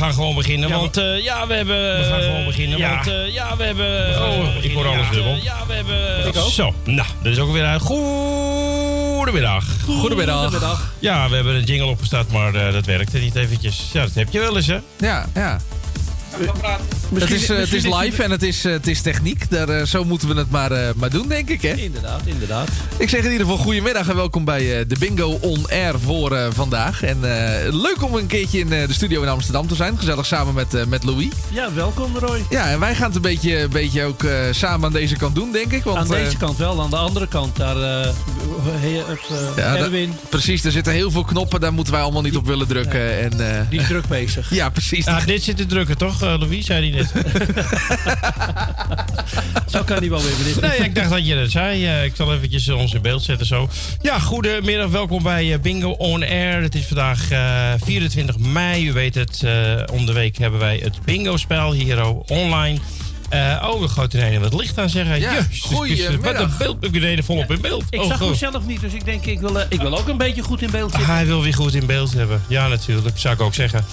Gaan gewoon beginnen, Ja, want eh, ja, we hebben... We gaan gewoon beginnen, ja. want, Want ja, we hebben... oh, ik hoor alles ja. dubbel. Eh, ja, we hebben... Ik ook. Zo, nou, dat is ook weer uit. Goedemiddag. Goedemiddag. Ja, we hebben een jingle opgestart, maar eh, dat werkte niet eventjes. Ja, dat heb je wel eens, hè? Ja, ja. Het is, eh, het is live en het is, eh, het is techniek. Daar, eh, zo moeten we het maar, eh, maar doen, denk ik. Hè? Inderdaad, inderdaad. Ik zeg in ieder geval goedemiddag en welkom bij eh, de Bingo On Air voor eh, vandaag. En eh, leuk om een keertje in eh, de studio in Amsterdam te zijn. Gezellig samen met, eh, met Louis. Ja, welkom Roy. Ja, en wij gaan het een beetje, een beetje ook eh, samen aan deze kant doen, denk ik. Want, Aan deze eh, kant wel, aan de andere kant daar eh, he- het, eh, Ja, dat- Erwin, Precies, er zitten heel veel knoppen. Daar moeten wij allemaal niet op willen drukken. En, eh, die is druk bezig. ja, precies. Ja, dit zit te drukken, toch, eh, Louis? Zei hij Zo kan hij wel weer. Dit. Nee, ik dacht dat je dat zei. Eh, ik zal eventjes eh, ons in beeld zetten zo. Ja, goedemiddag. Welkom bij eh, Bingo On Air. Het is vandaag eh, 24 mei. U weet het, eh, om de week hebben wij het bingo-spel hier online. Eh, oh, we gooit er wat licht aan zeggen. Ja, Jezus. Wat een beeld. Ik ben volop in beeld. Ik Oh, zag goed. mezelf niet, dus ik denk ik wil, eh, ik wil ook een beetje goed in beeld zitten. Hij wil weer goed in beeld hebben. Ja, natuurlijk. Zou ik ook zeggen.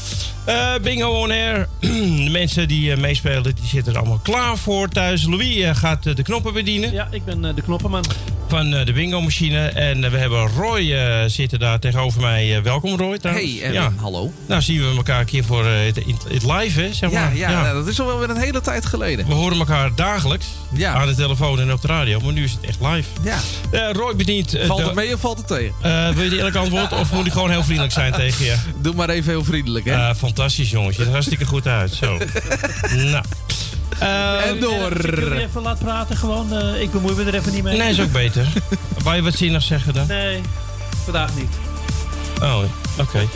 Eh, bingo on air. de mensen die eh, meespelen, die zitten er allemaal klaar voor thuis. Louis eh, gaat de knoppen bedienen Ja, ik ben de knoppenman. van eh, de bingo machine. En we hebben Roy zitten daar tegenover mij. Welkom Roy trouwens. Hey, ja. hallo. Nou zien we elkaar een keer voor het, live, hè, zeg Ja, maar. ja, nou, dat is al wel weer een hele tijd geleden. We horen elkaar dagelijks Ja. aan de telefoon en op de radio. Maar nu is het echt live. Ja. Eh, Roy bedient... eh, Valt het mee of valt het tegen? eh, wil je die eerlijk antwoord of moet ik gewoon heel vriendelijk zijn tegen je? Doe maar even heel vriendelijk, hè? Eh, fantastisch, jongens. Je ziet er hartstikke goed uit. Zo. nou. Eh, en door. Als ik even laat praten, gewoon. eh, ik bemoei me er even niet mee. nee, is ook beter. Wou je wat zinnig zeggen dan? Nee, vandaag niet. Oh, oké.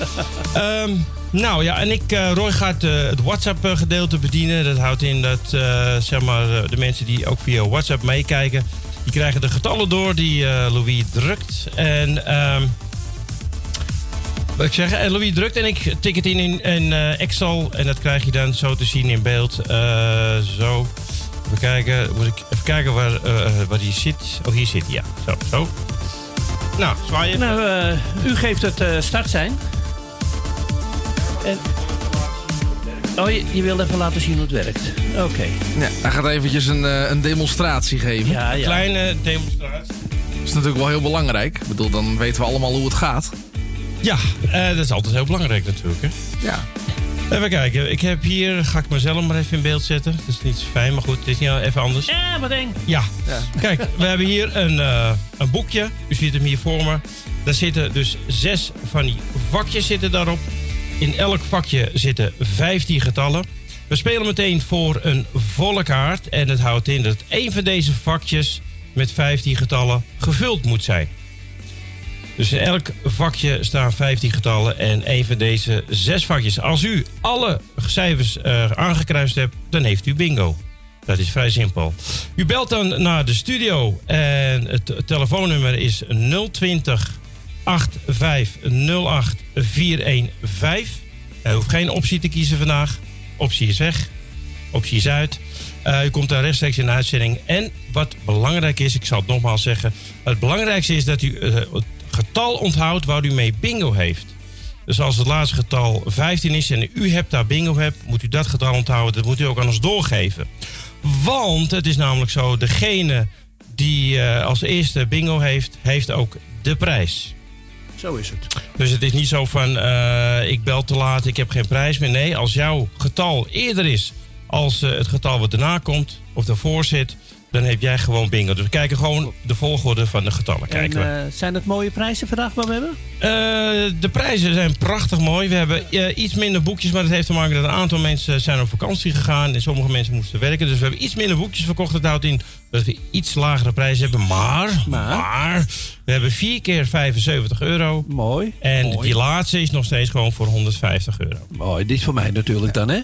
Ehm, nou ja, en ik, eh, Roy gaat eh, het WhatsApp-gedeelte bedienen. Dat houdt in dat eh, zeg maar, eh, de mensen die ook via WhatsApp meekijken, die krijgen de getallen door die eh, Louis drukt. En ehm, wat ik zeg, Louis drukt en ik tik het in in, eh, Excel. En dat krijg je dan zo te zien in beeld. Eh, zo. Even kijken, moet ik even kijken waar, eh, waar die zit. Oh, hier zit hij, ja. Zo, zo. Nou, zwaai even. Nou, eh, u geeft het eh start zijn. En... Oh, je, je wil even laten zien hoe het werkt. Oké. Ja, hij gaat eventjes een, eh, een demonstratie geven. Ja, ja. Kleine demonstratie. Dat is natuurlijk wel heel belangrijk. Ik bedoel, dan weten we allemaal hoe het gaat. Ja, eh, dat is altijd heel belangrijk natuurlijk. Hè. Ja. Even kijken, ik heb hier, ga ik mezelf maar even in beeld zetten. Dat is niet zo fijn, maar goed, het is niet even anders. Eh, wat eng. Ja, Ja. kijk, we hebben hier een, eh, een boekje. U ziet hem hier voor me. Daar zitten dus zes van die vakjes zitten daarop. In elk vakje zitten 15 getallen. We spelen meteen voor een volle kaart. En het houdt in dat één van deze vakjes met 15 getallen gevuld moet zijn. Dus in elk vakje staan 15 getallen en één van deze zes vakjes. Als u alle cijfers eh, aangekruist hebt, dan heeft u bingo. Dat is vrij simpel. U belt dan naar de studio en het telefoonnummer is 020 8508 415. U hoeft geen optie te kiezen vandaag. Optie is weg. Optie is uit. Eh, u komt daar rechtstreeks in de uitzending. En wat belangrijk is, ik zal het nogmaals zeggen. Het belangrijkste is dat u eh, het getal onthoudt waar u mee bingo heeft. Dus als het laatste getal 15 is en u hebt daar bingo hebt, moet u dat getal onthouden. Dat moet u ook aan ons doorgeven. Want het is namelijk zo, degene die eh, als eerste bingo heeft, heeft ook de prijs. Zo is het. Dus het is niet zo van eh, ik bel te laat, ik heb geen prijs meer. Nee, als jouw getal eerder is als eh, het getal wat erna komt of daarvoor zit, dan heb jij gewoon bingo. Dus we kijken gewoon de volgorde van de getallen. En, Kijken we. eh, zijn het mooie prijzen vandaag wat we hebben? Eh, de prijzen zijn prachtig mooi. We hebben eh, iets minder boekjes, maar dat heeft te maken dat een aantal mensen zijn op vakantie gegaan en sommige mensen moesten werken. Dus we hebben iets minder boekjes verkocht. Dat houdt in dat we iets lagere prijzen hebben. Maar, Maar? maar we hebben vier keer 75 euro. Mooi. En Mooi. die laatste is nog steeds gewoon voor 150 euro. Mooi, dit is voor mij natuurlijk dan, hè?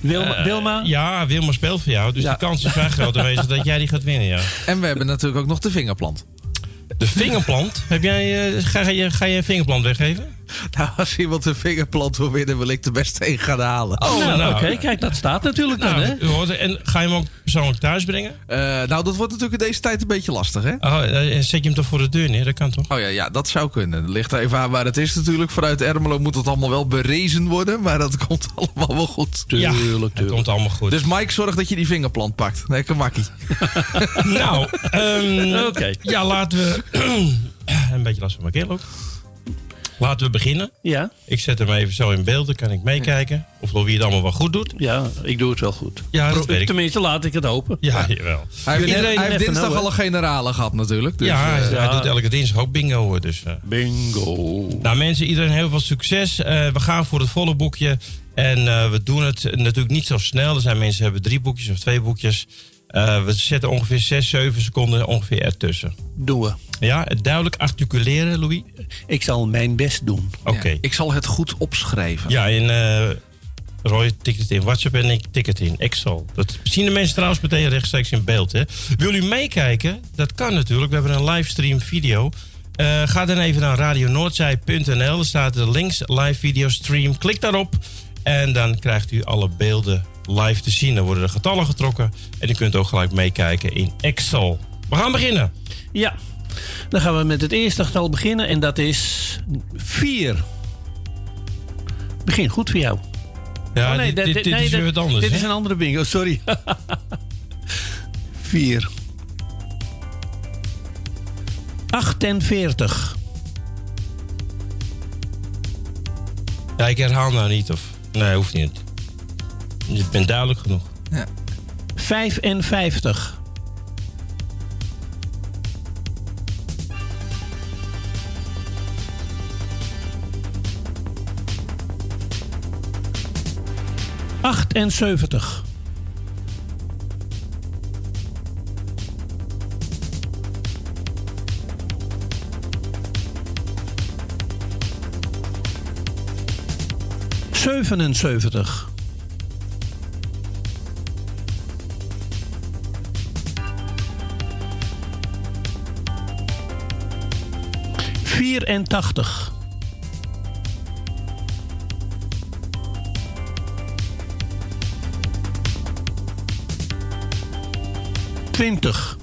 Wilma? Eh, Wilma? Ja, Wilma speelt voor jou. Dus Ja. de kans is vrij groot aanwezig dat jij die gaat winnen, ja. En we hebben natuurlijk ook nog de vingerplant. De vingerplant. Heb jij, eh, ga, je, ga je een vingerplant weggeven? Nou, als iemand een vingerplant wil winnen, wil ik de beste een gaan halen. Oh, nou, nou, oké, kijk, dat staat natuurlijk dan, hè? Nou, hoort het. en ga je hem ook persoonlijk thuis brengen? Eh, nou, dat wordt natuurlijk in deze tijd een beetje lastig, hè? Oh, eh, zet je hem toch voor de deur neer? Dat kan toch? Oh ja, ja, dat zou kunnen. Het ligt er even aan waar het is natuurlijk. Vanuit Ermelo moet het allemaal wel berezen worden. Maar dat komt allemaal wel goed. ja, Tuurlijk, het tuurlijk. komt allemaal goed. Dus Mike, zorg dat je die vingerplant pakt. Een makkie. nou, ehm, Oké. ja, laten we... een beetje last van mijn keel ook. Laten we beginnen. Ja, Ik zet hem even zo in beeld, dan kan ik meekijken. Of Louis het allemaal wel goed doet. ja, ik doe het wel goed. Ja, dat weet ik. Tenminste, laat ik het hopen. Ja, jawel. Hij heeft, Iedereen hij heeft dinsdag nou, al een generale gehad natuurlijk. Dus, ja, hij, eh, hij doet elke dinsdag ook bingo. hoor, Dus, eh. Bingo. Nou mensen, iedereen heel veel succes. Eh, we gaan voor het volle boekje. En eh, we doen het natuurlijk niet zo snel. Er zijn mensen die hebben drie boekjes of twee boekjes. Eh, we zetten ongeveer 6, 7 seconden ongeveer ertussen. Doen we. Ja, het duidelijk articuleren, Louis. Ik zal mijn best doen. Oké. ja, ik zal het goed opschrijven. Ja, en eh, Roy tikt het in WhatsApp en ik tik het in Excel. Dat zien de mensen trouwens meteen rechtstreeks in beeld. Hè. Wil u meekijken? Dat kan natuurlijk. We hebben een livestream video. Eh, ga dan even naar radionoordzij.nl. Er staat de links live video stream. Klik daarop en dan krijgt u alle beelden live te zien. Dan worden de getallen getrokken en u kunt ook gelijk meekijken in Excel. We gaan beginnen. Ja, dan gaan we met het eerste getal beginnen en dat is 4. Begin goed voor jou. Ja, Oh, nee, dit, dit- dit, dit nee, is weer wat anders. Dit hè? is een andere bingo, sorry. 4. 48. Ja, ik herhaal nou niet. Of... Nee, hoeft niet. Je bent duidelijk genoeg. 55. 78. Zevenenzeventig. 84. Twintig.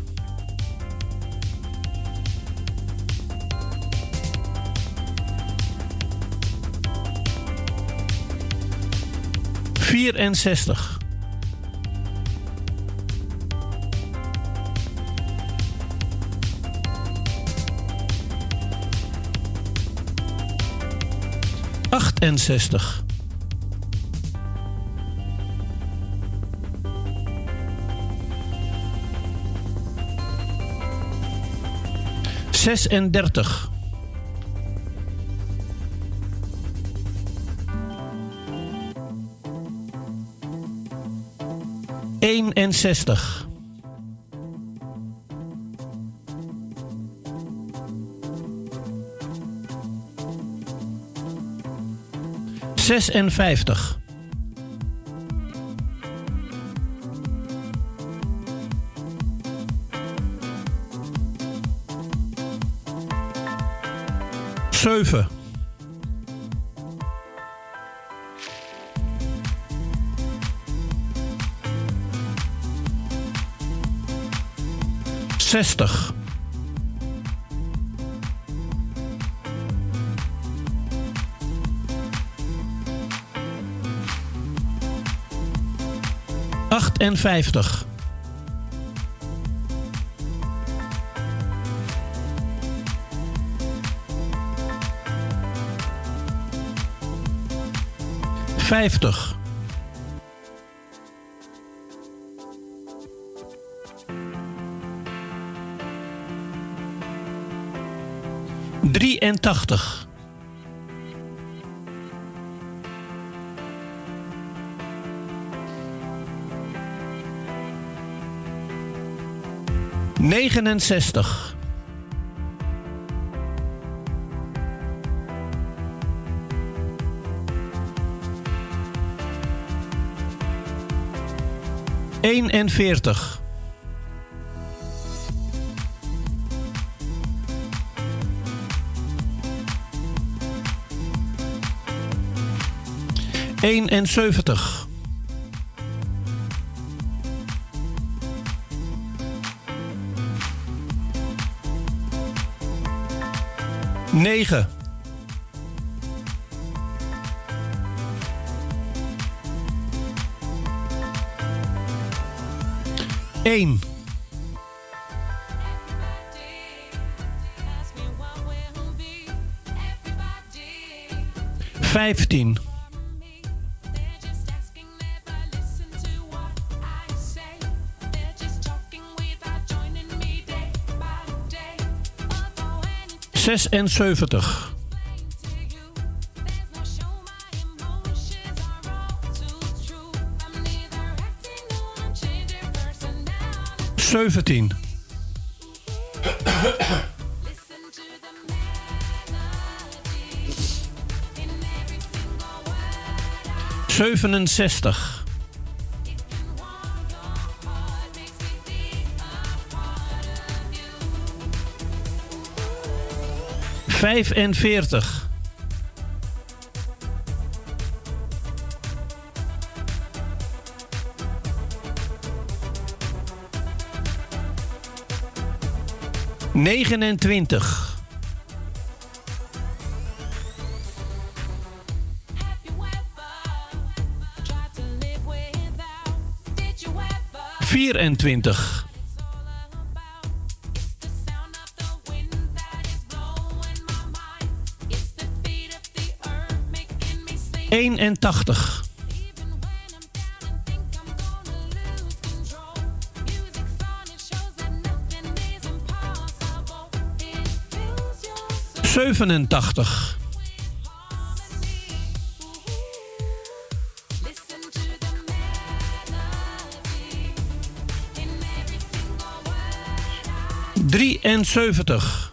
Vierenzestig. Achtenzestig. Zesendertig. Eenenzestig. Zesenvijftig. Zeven. Zestig. Achtenvijftig. Vijftig. Drieëntachtig. 69. Eenenveertig. Eenenzeventig. 9. Eén. Vijftien. Zesenzeventig. Zeventien. Zevenenzestig. Vijfenveertig. Negenentwintig. Vierentwintig. Eenentachtig. Zevenentachtig. Drieënzeventig.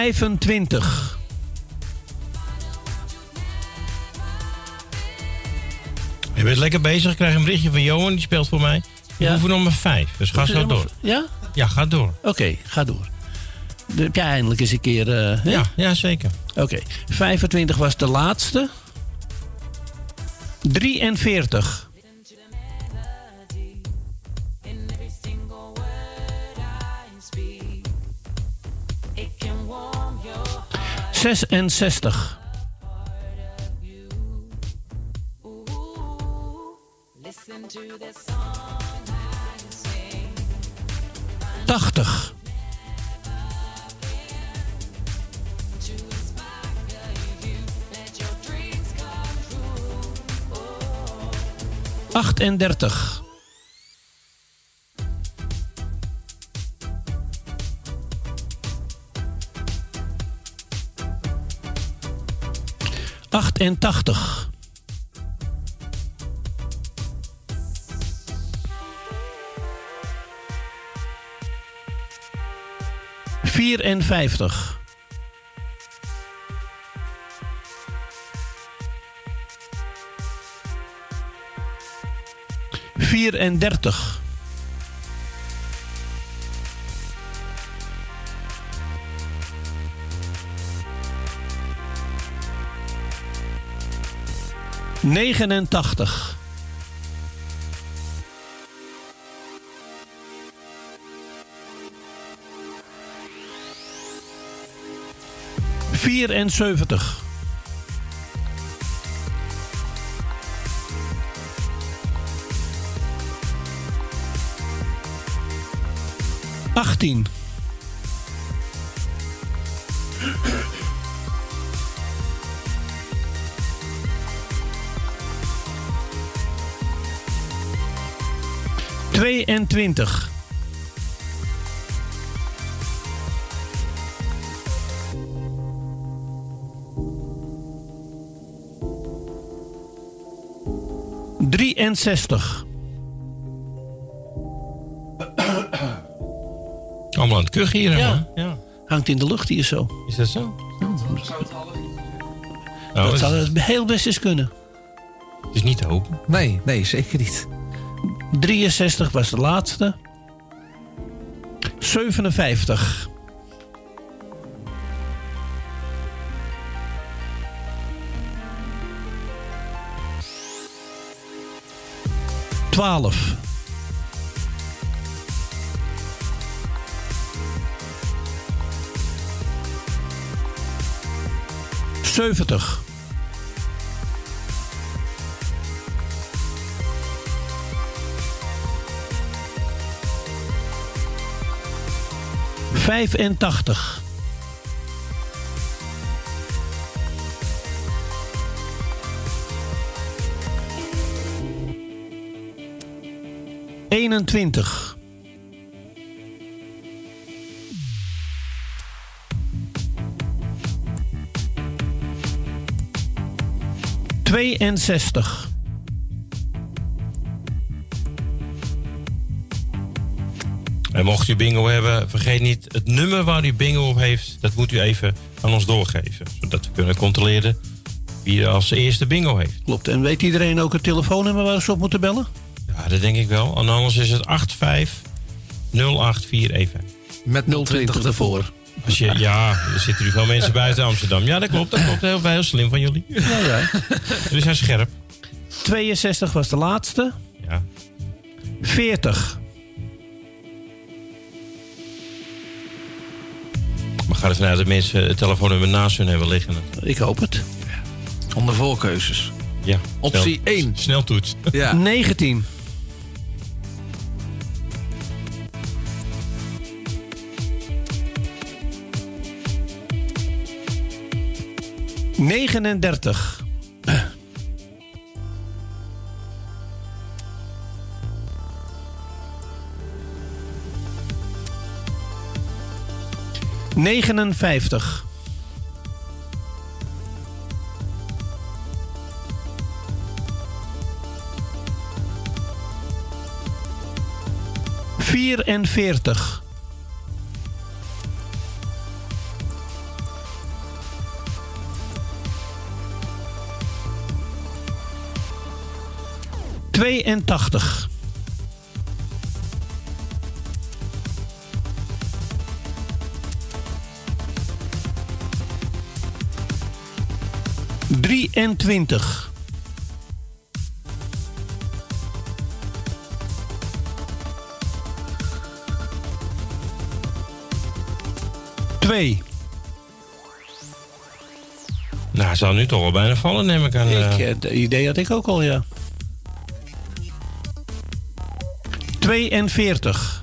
Vijfentwintig. Je bent lekker bezig. Ik krijg een berichtje van Johan. Die speelt voor mij. Je Ja. hoeft nummer 5. Dus ga zo door. Ja? Ja, ga door. Oké, ga door. Dan heb jij eindelijk eens een keer... eh? Ja, ja zeker. Oké, 25 was de laatste. 43. Zesenzestig. Tachtig. Achtendertig. Achtentachtig. Vierenvijftig. Vierendertig. Negenentachtig. Vierenzeventig. Achttien. Tweeëntwintig. Drieënzestig. Allemaal aan het kuchen hier. Ja. man. ja. Hangt in de lucht hier zo. Is dat zo? Nou, Dat het, zou het heel best eens kunnen. het is niet te hopen. Nee, nee, zeker niet. 63 was de laatste. 57. Twaalf. Zeventig. Vijfentachtig. Eenentwintig. Tweeënzestig. En mocht u bingo hebben, vergeet niet het nummer waar u bingo op heeft. Dat moet u even aan ons doorgeven. Zodat we kunnen controleren wie er als eerste bingo heeft. Klopt. En weet iedereen ook het telefoonnummer waar ze op moeten bellen? Ja, dat denk ik wel. En anders is het 850841. Met 020 ervoor. Als je, ja, er zitten nu veel mensen buiten Amsterdam. Ja, dat klopt. Dat klopt. Heel, heel slim van jullie. Ja, ja. Jullie zijn scherp. 62 was de laatste. Ja. 40. Ga ervan uit dat mensen het telefoonnummer naast hun hebben liggen. Ik hoop het. Onder voorkeuzes. Ja. Optie Snel- 1. Sneltoets. Ja. 19. Negenendertig. Negenenvijftig. Vierenveertig. Tweeëntachtig. Drieëntwintig. Twee. Nou, het zal nu toch wel bijna vallen, neem ik aan. eh. Ik, eh, dat idee had ik ook al, ja. 42.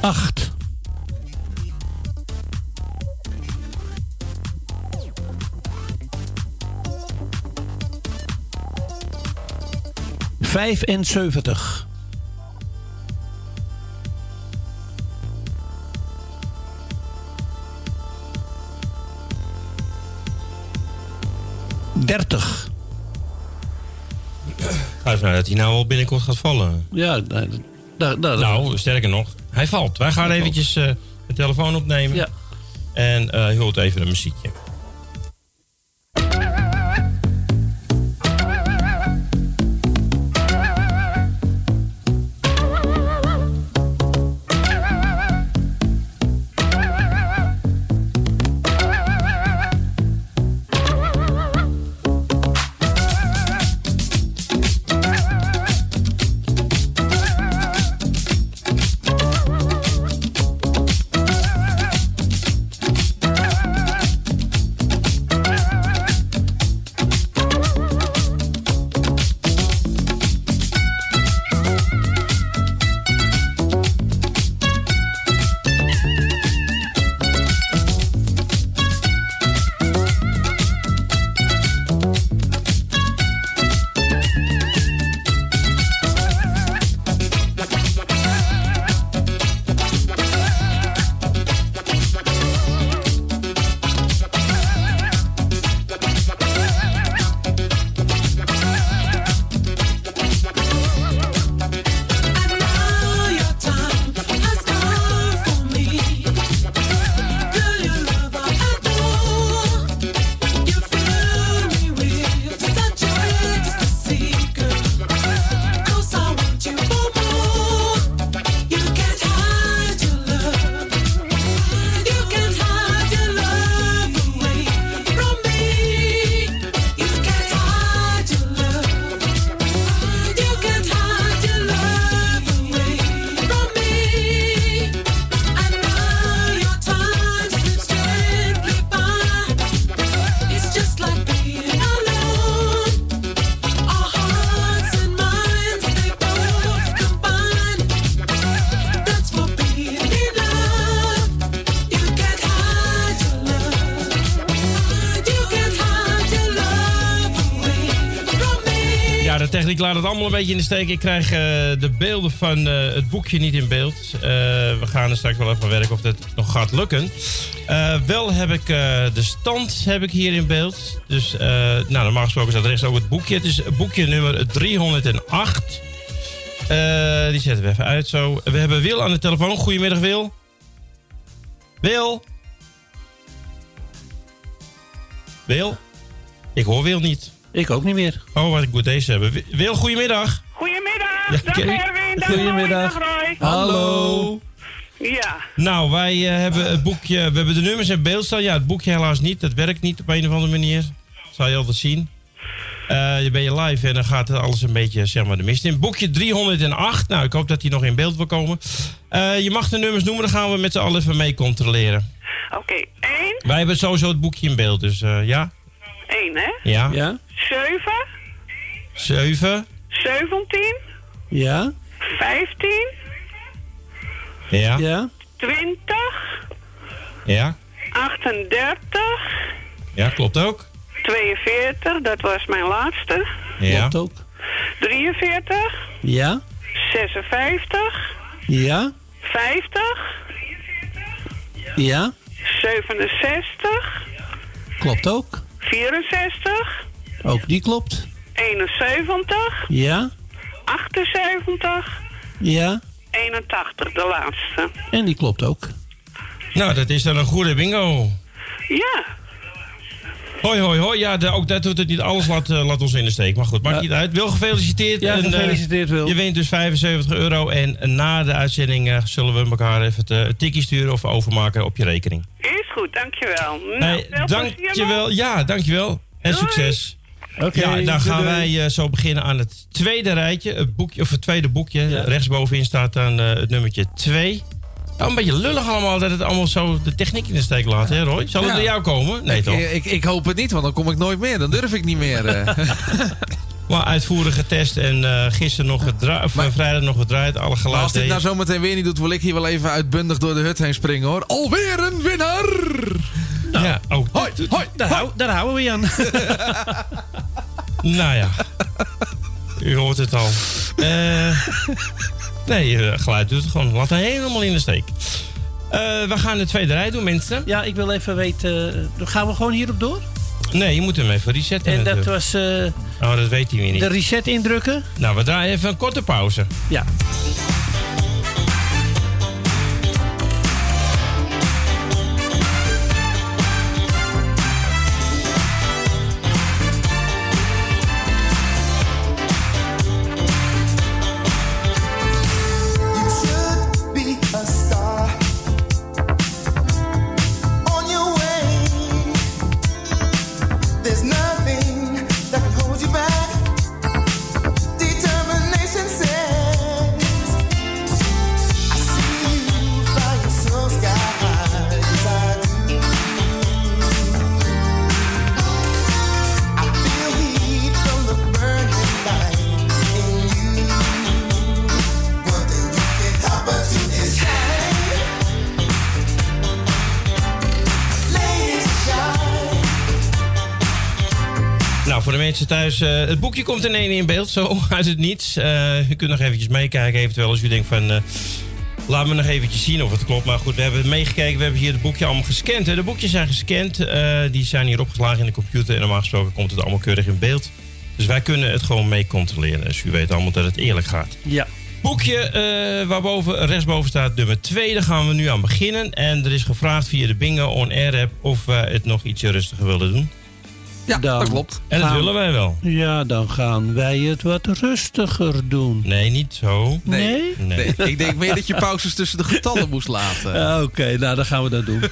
Acht. Vijfenzeventig. Dertig. Ga ervan uit dat hij nou al binnenkort gaat vallen. Ja, daar, daar- Nou, sterker nog, hij valt. Wij gaan eventjes eh, de telefoon opnemen. Ja. En eh je hoort even een muziekje. Laat het allemaal een beetje in de steek. Ik krijg eh, de beelden van eh, het boekje niet in beeld. Eh, we gaan er straks wel even werken of dat nog gaat lukken. Wel heb ik de stand heb ik hier in beeld. Dus nou, normaal gesproken staat rechts ook het boekje. Het is boekje nummer 308. Eh, die zetten we even uit zo. We hebben Wil aan de telefoon. Goedemiddag Wil. Wil. Wil. Ik hoor Wil niet. Ik ook niet meer. Oh, wat ik moet deze hebben. Wi- Wil, goedemiddag. Goedemiddag, Ja, dag Erwin, dag Goedemiddag. Roy, dag Roy. Hallo. Ja, Nou, wij eh, hebben het boekje. We hebben de nummers in beeld staan. Ja, het boekje helaas niet. Dat werkt niet op een of andere manier. Zal je altijd zien. Eh, je ben je live en dan gaat het alles een beetje zeg maar, de mist in. Boekje 308. Nou, ik hoop dat die nog in beeld wil komen. Eh, je mag de nummers noemen, dan gaan we met z'n allen even mee controleren. oké. 1, Wij hebben sowieso het boekje in beeld, dus eh, ja. 1 hè. Ja. Ja? 7, 7. 17, Ja? 15, Ja. Ja? 20, Ja. 38, Ja, klopt ook. 42, dat was mijn laatste. Ja. Klopt ook. 43, Ja? 56, Ja? 50, Ja? 67, Klopt ook. 64, Ook die klopt. 71, Ja? 78, Ja? 81, de laatste. En die klopt ook. Nou, dat is dan een goede bingo. Ja, Hoi, hoi, hoi. Ja, de- ook dat doet het niet. Alles laat, eh, laat ons in de steek. Maar goed, maakt Ja. niet uit. Wil gefeliciteerd. Ja, En, eh, gefeliciteerd Wil. Je wint dus 75 euro. En na de uitzending eh, zullen we elkaar even het, een tikkie sturen of overmaken op je rekening. is goed, dankjewel. Nou, Hey, veel plezier dankjewel. Ja, dankjewel. En Doei. succes. Oké. ja, dan gaan wij zo beginnen aan het tweede rijtje. Het boekje, of het tweede boekje. Ja. Rechtsbovenin staat dan het nummertje 2. Een beetje lullig allemaal dat het allemaal zo de techniek in de steek laat, hè Roy? Zal het Ja. bij jou komen? Nee, toch? Ik, ik, hoop het niet, want dan kom ik nooit meer. Dan durf ik niet meer. eh. Maar uitvoerig getest en eh, gisteren nog gedraaid, of Maar- eh, vrijdag nog gedraaid. Alle Maar als dit nou zometeen weer niet doet, wil ik hier wel even uitbundig door de hut heen springen hoor. Alweer een winnaar! Ja, oh, Hoi, hoi, Daar, hou- daar houden we je aan. nou ja. U hoort het al. Eh, nee, eh, geluid doet het gewoon. Laat het helemaal in de steek. Eh, we gaan de tweede rij doen, mensen. Ja, ik wil even weten. eh, gaan we gewoon hierop door? Nee, je moet hem even resetten. En dat was Oh, dat weet hij weer niet. de reset indrukken. Nou, we draaien even een korte pauze. Ja. Thuis, eh, het boekje komt in één in beeld, zo uit het niets. Eh, u kunt nog eventjes meekijken, eventueel als u denkt van... eh, laat me nog eventjes zien of het klopt. Maar goed, we hebben meegekeken, we hebben hier het boekje allemaal gescand. Hè. De boekjes zijn gescand, eh, die zijn hier opgeslagen in de computer. En normaal gesproken komt het allemaal keurig in beeld. Dus wij kunnen het gewoon mee controleren. Dus u weet allemaal dat het eerlijk gaat. Ja. Boekje eh waarboven, rechtsboven staat nummer 2. Daar gaan we nu aan beginnen. En er is gevraagd via de Bingo On Air app of we het nog ietsje rustiger willen doen. Ja, Dan. dat klopt. En dat Gaan- willen wij wel. Ja, dan gaan wij het wat rustiger doen. Nee, niet zo. Nee? Nee. Nee, ik denk meer dat je pauzes tussen de getallen moest laten. Ah, Oké, nou dan gaan we dat doen.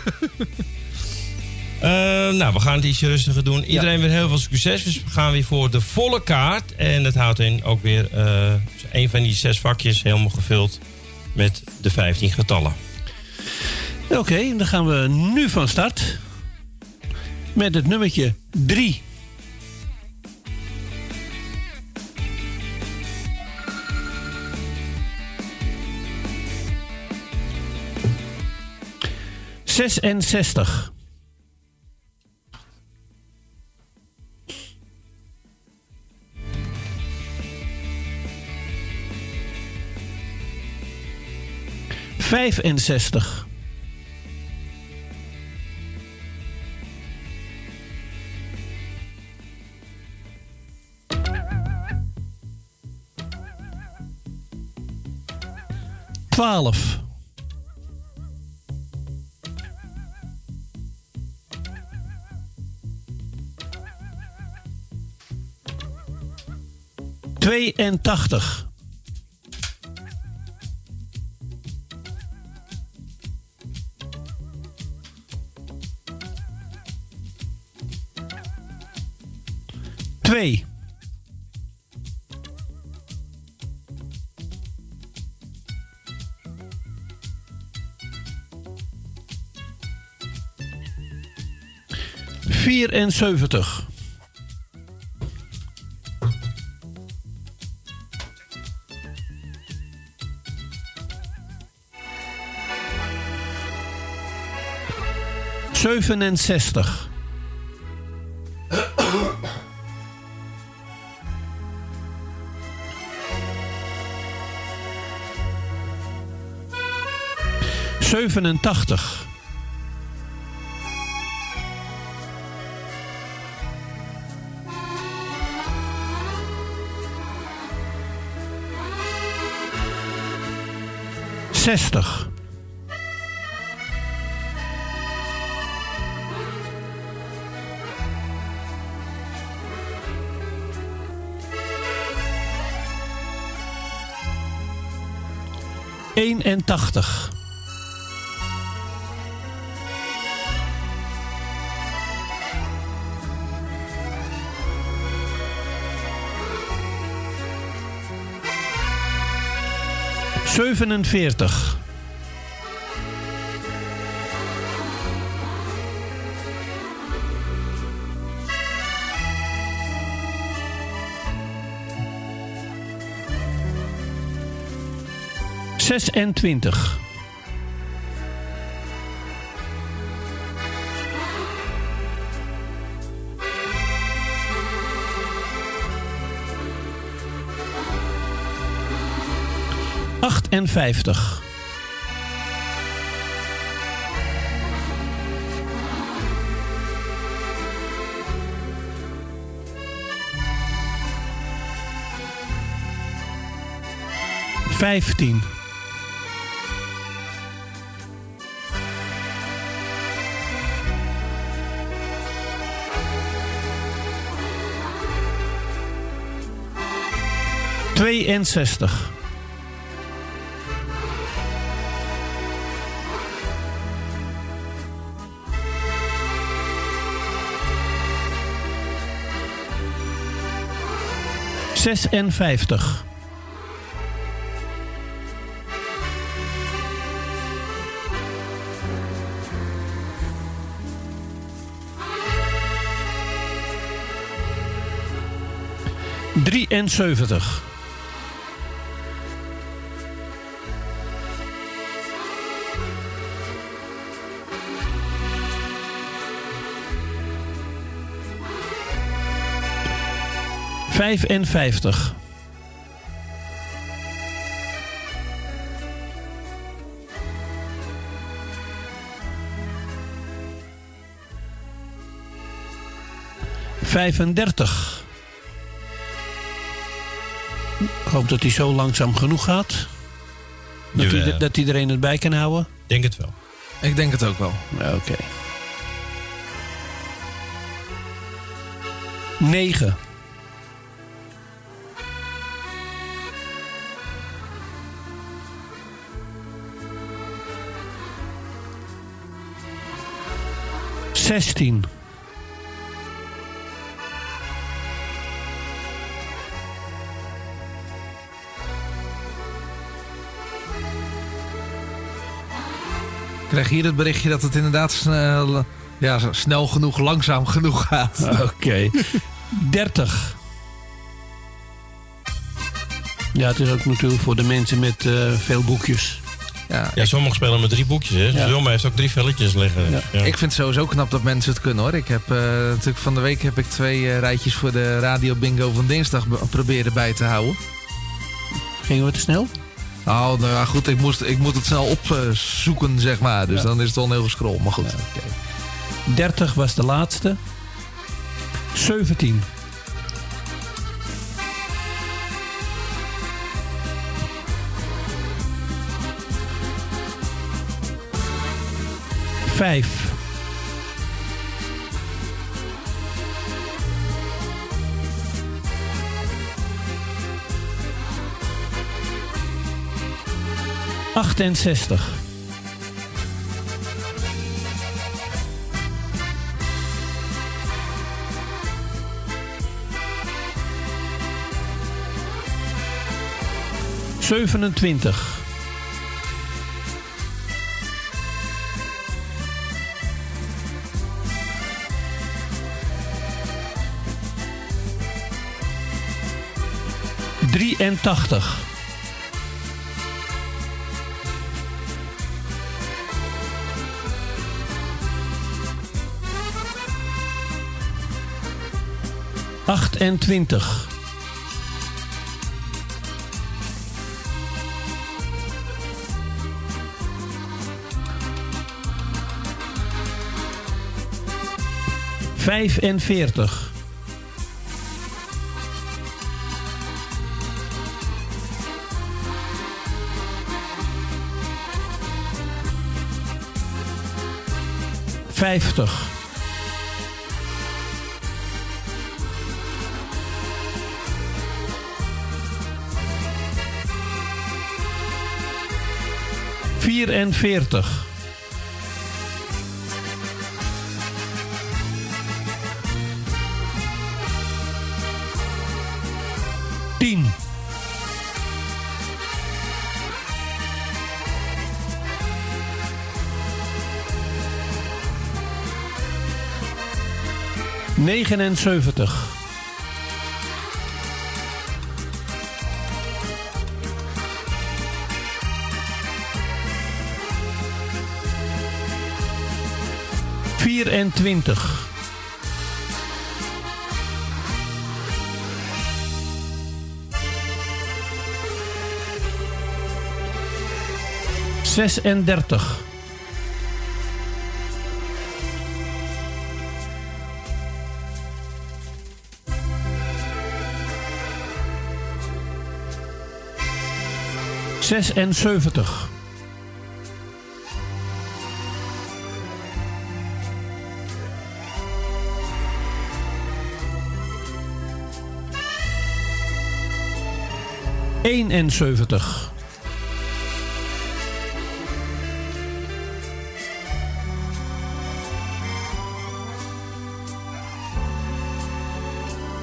Eh, nou, we gaan het ietsje rustiger doen. Iedereen weer heel veel succes. Dus we gaan weer voor de volle kaart. En dat houdt in ook weer eh een van die zes vakjes helemaal gevuld met de 15 getallen. Oké, dan gaan we nu van start met het nummertje 3. Zesenzestig. Vijfenzestig. 12. Tweeëntachtig. Twee. Vierenzeventig. Zevenenzestig. Zevenentachtig. Zestig. Eenentachtig. Zevenenveertig. Zesentwintig. Achtenvijftig. Vijftien. Tweeënzestig. Zesenvijftig. Drieënzeventig. Vijfenvijftig. Vijfendertig. Ik hoop dat hij zo langzaam genoeg gaat. Dat, Jawel. hij, dat iedereen het bij kan houden. Denk het wel. Ik denk het ook wel. Oké. Negen. Zestien. Ik krijg hier het berichtje dat het inderdaad snel, ja, snel genoeg, langzaam genoeg gaat. Oké. 30. Ja, het is ook natuurlijk voor de mensen met eh, veel boekjes. Ja, Ja, sommigen spelen met drie boekjes. Hè. Ja. Wilma heeft ook drie velletjes liggen. Ja. Ja. Ik vind het sowieso knap dat mensen het kunnen hoor. Ik heb eh, natuurlijk van de week heb ik twee eh, rijtjes voor de radio bingo van dinsdag be- proberen bij te houden. Gingen we te snel? Oh, nou ja, goed, ik, moest, ik moet het snel opzoeken, zeg maar. Dus dan is het wel een heel gescroll, maar goed. Oké. 30 was de laatste. 17. Vijf. Achtenzestig. Zevenentwintig. Drieëntachtig. Achtentwintig. Vijfenveertig. Vijftig. Vierenveertig. 79. Vierentwintig. Zesendertig. Zesenzeventig. Eenenzeventig.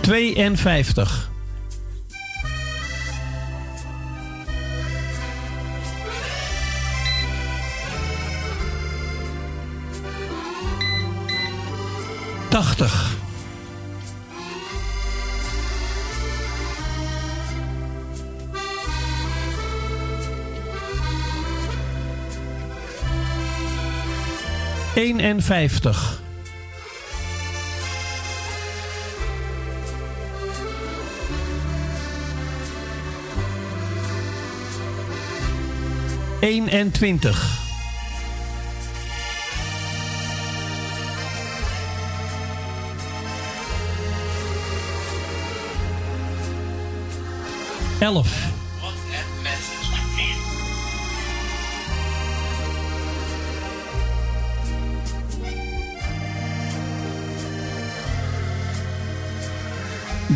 Tweeënvijftig. Tachtig. Eenenvijftig. Eenentwintig. Elf.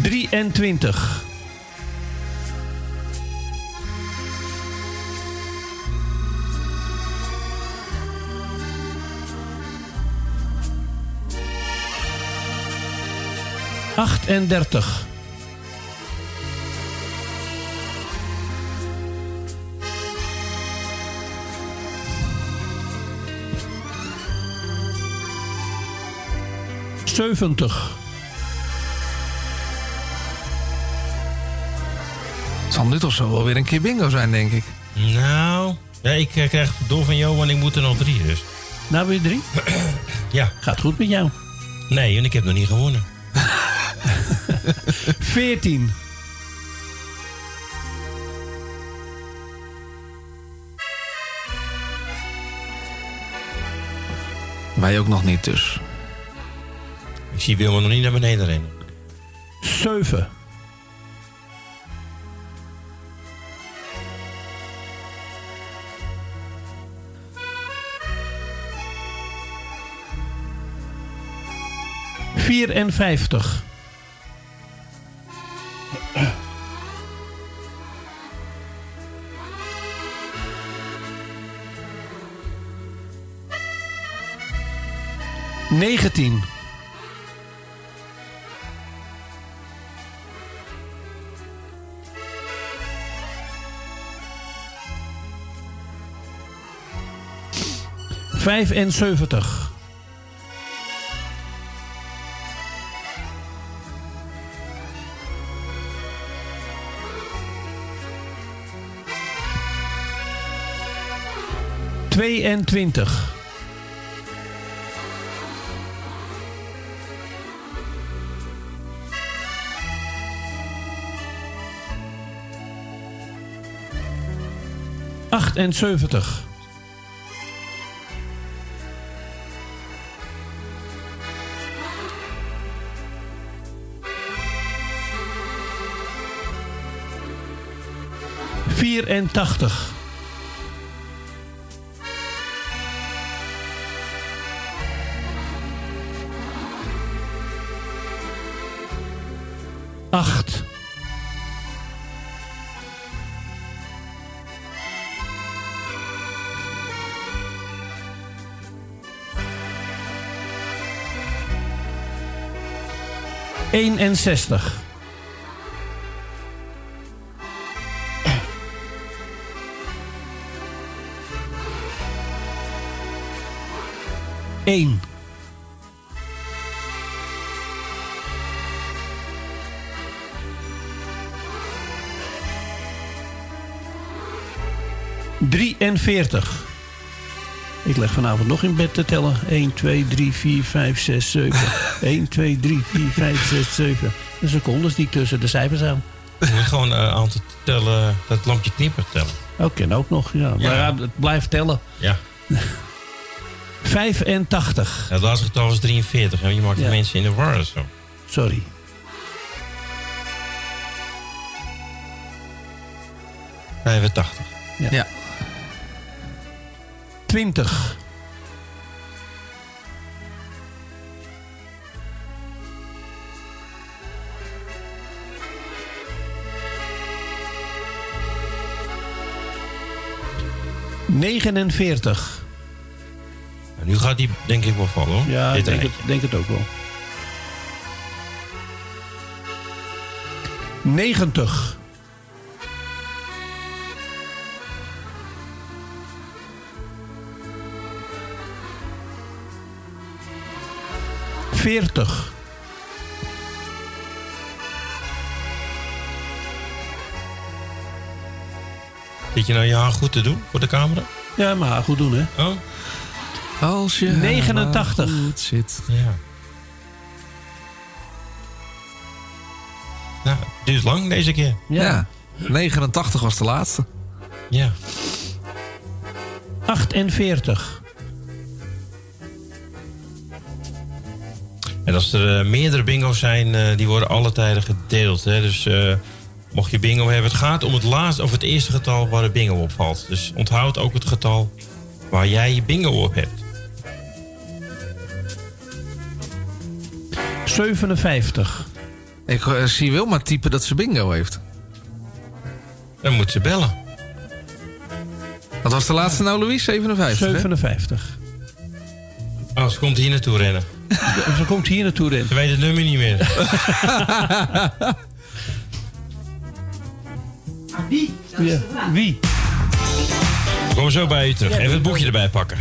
Drieëntwintig. Achtendertig. 70. Het zal nu toch zo wel weer een keer bingo zijn, denk ik. Nou, ik eh, krijg door van jou, want ik moet er nog drie dus. Nou, weer drie? ja. Gaat goed met jou? Nee, en ik heb nog niet gewonnen. 14. Wij ook nog niet dus. Ik zie Wilma nog niet naar beneden rennen. 7. Vierenvijftig. Negentien. Vijfenzeventig. Tweeëntwintig. Achtenzeventig. Vierentachtig. Acht. Eenenzestig. Eén. Drieënveertig. Ik leg vanavond nog in bed te tellen. 1, 2, 3, 4, 5, 6, 7. 1, 2, 3, 4, 5, 6, 7. De secondes die ik tussen de cijfers aan. Gewoon een aantal tellen, dat lampje knippert tellen. Oh, ken ook nog. Ja. Maar ja, het blijft tellen. Ja. 85. Het laatste getal was 43 en je maakt de Ja. mensen in de war. Zo. Sorry. Vijfentachtig. Ja. 20. Negenenveertig. Nu gaat die denk ik wel vallen hoor. Ja, ik denk denk het ook wel. 90. Veertig. Zit je nou je haar goed te doen voor de camera? Ja, maar goed doen, hè? Oh? Als je 89. maar goed zit. Ja. Nou, het duurt lang deze keer. Ja. 89 was de laatste. Ja. 48. En als er eh, meerdere bingo's zijn, eh, die worden alle tijden gedeeld. Hè? Dus eh, mocht je bingo hebben, het gaat om het laatste of het eerste getal waar de bingo op valt. Dus onthoud ook het getal waar jij je bingo op hebt. 57. Ik eh, zie Wilma typen dat ze bingo heeft. Dan moet ze bellen. Wat was de laatste nou, Louis? 57, hè? 57. Oh, ze komt hier naartoe rennen. Ze komt hier naartoe rennen. Ze weet het nummer niet meer. Ja. Wie? Kom zo bij u terug. Even het boekje erbij pakken.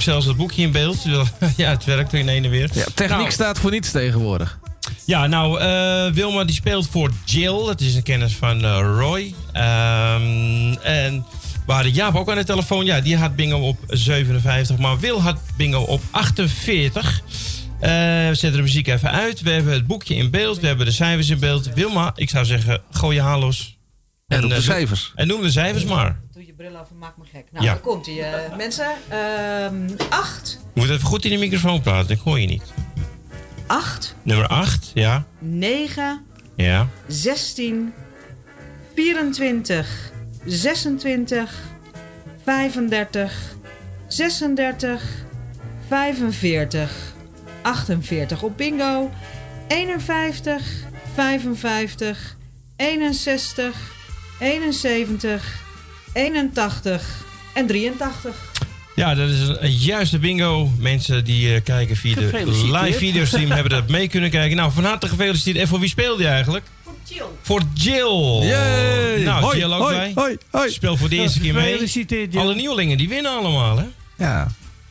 Ook zelfs het boekje in beeld. ja, het werkt in heen en weer. Ja, techniek Nou, staat voor niets tegenwoordig. Ja, nou, eh, Wilma die speelt voor Jill. Dat is een kennis van eh, Roy. Ehm, en we hadden Jaap ook aan de telefoon. Ja, die had bingo op 57. Maar Wil had bingo op 48. Eh, we zetten de muziek even uit. We hebben het boekje in beeld. We hebben de cijfers in beeld. Wilma, ik zou zeggen, gooi je haar los. En op de cijfers. En noem de cijfers maar. Doe je bril af en maak me gek. Nou, Ja. daar komt hij. mensen, Ehm 8, Je moet even goed in de microfoon praten. Ik hoor je niet. 8, Nummer 8, ja. 9, Ja. 16, 24, 26, 35, 36, 45, 48 op bingo, 51, 55, 61, 71, 81 en 83. Ja, dat is een, een juiste bingo. Mensen die eh, kijken via de live videostream hebben dat mee kunnen kijken. Nou, van harte gefeliciteerd. En voor wie speelde je eigenlijk? Voor Jill. Yay! Nou, Hoi, Jill ook hoi, bij. hoi, hoi. Speel voor de eerste keer mee. Gefeliciteerd, Jill. Alle nieuwelingen die winnen allemaal, hè? Ja.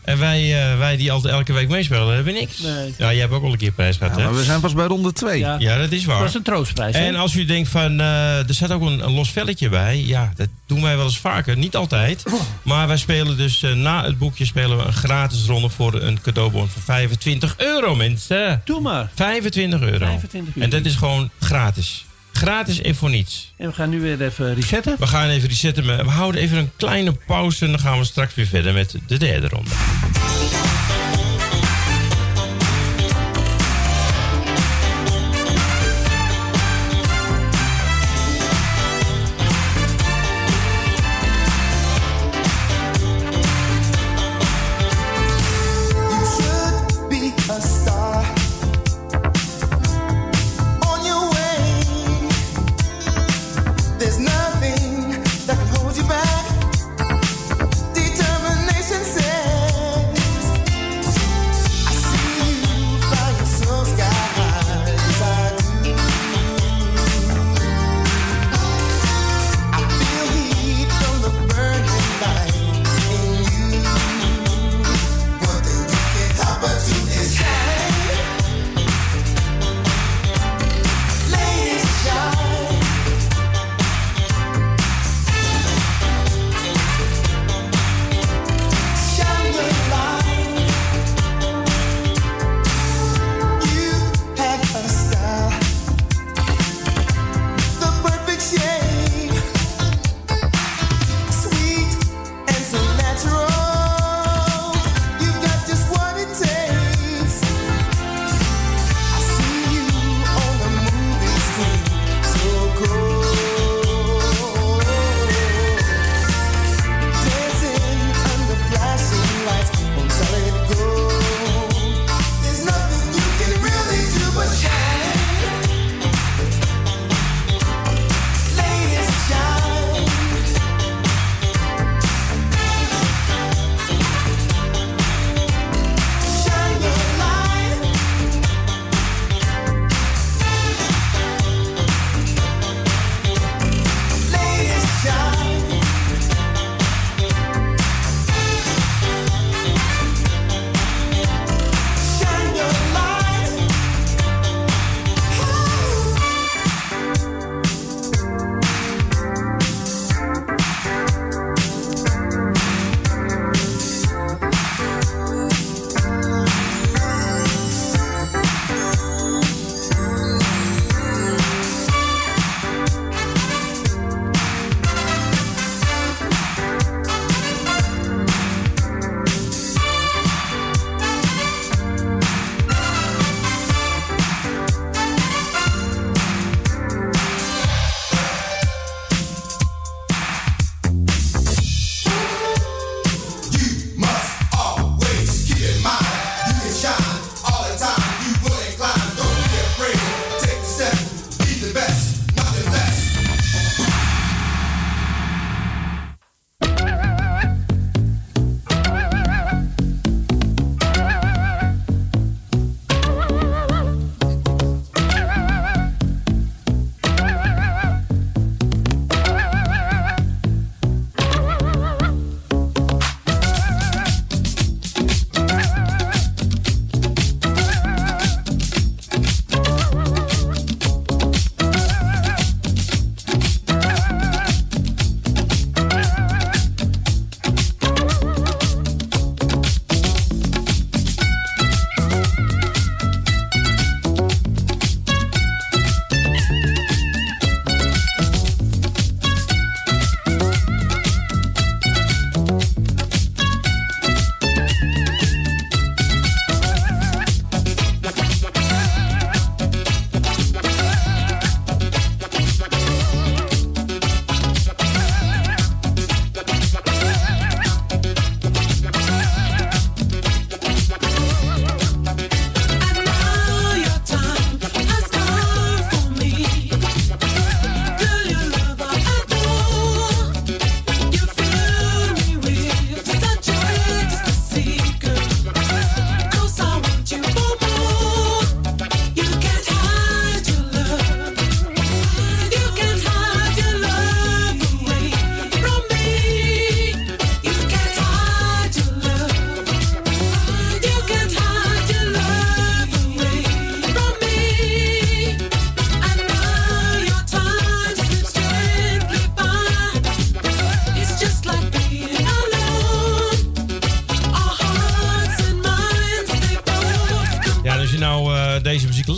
En wij, eh, wij die altijd elke week meespelen, hebben niks. Nee. Ja, jij hebt ook al een keer prijs gehad, Ja, hè? maar we zijn pas bij ronde 2. Ja, Ja, dat is waar. dat is een troostprijs. En als u denkt van, eh, er staat ook een, een los velletje bij. Ja, dat doen wij wel eens vaker. Niet altijd. Maar wij spelen dus eh, na het boekje spelen we een gratis ronde voor een cadeaubon van 25 euro, mensen. Doe maar. 25 euro. 25 euro. En dat is gewoon gratis. Gratis en voor niets. En we gaan nu weer even resetten. We gaan even resetten. maar We houden even een kleine pauze en dan gaan we straks weer verder met de derde ronde.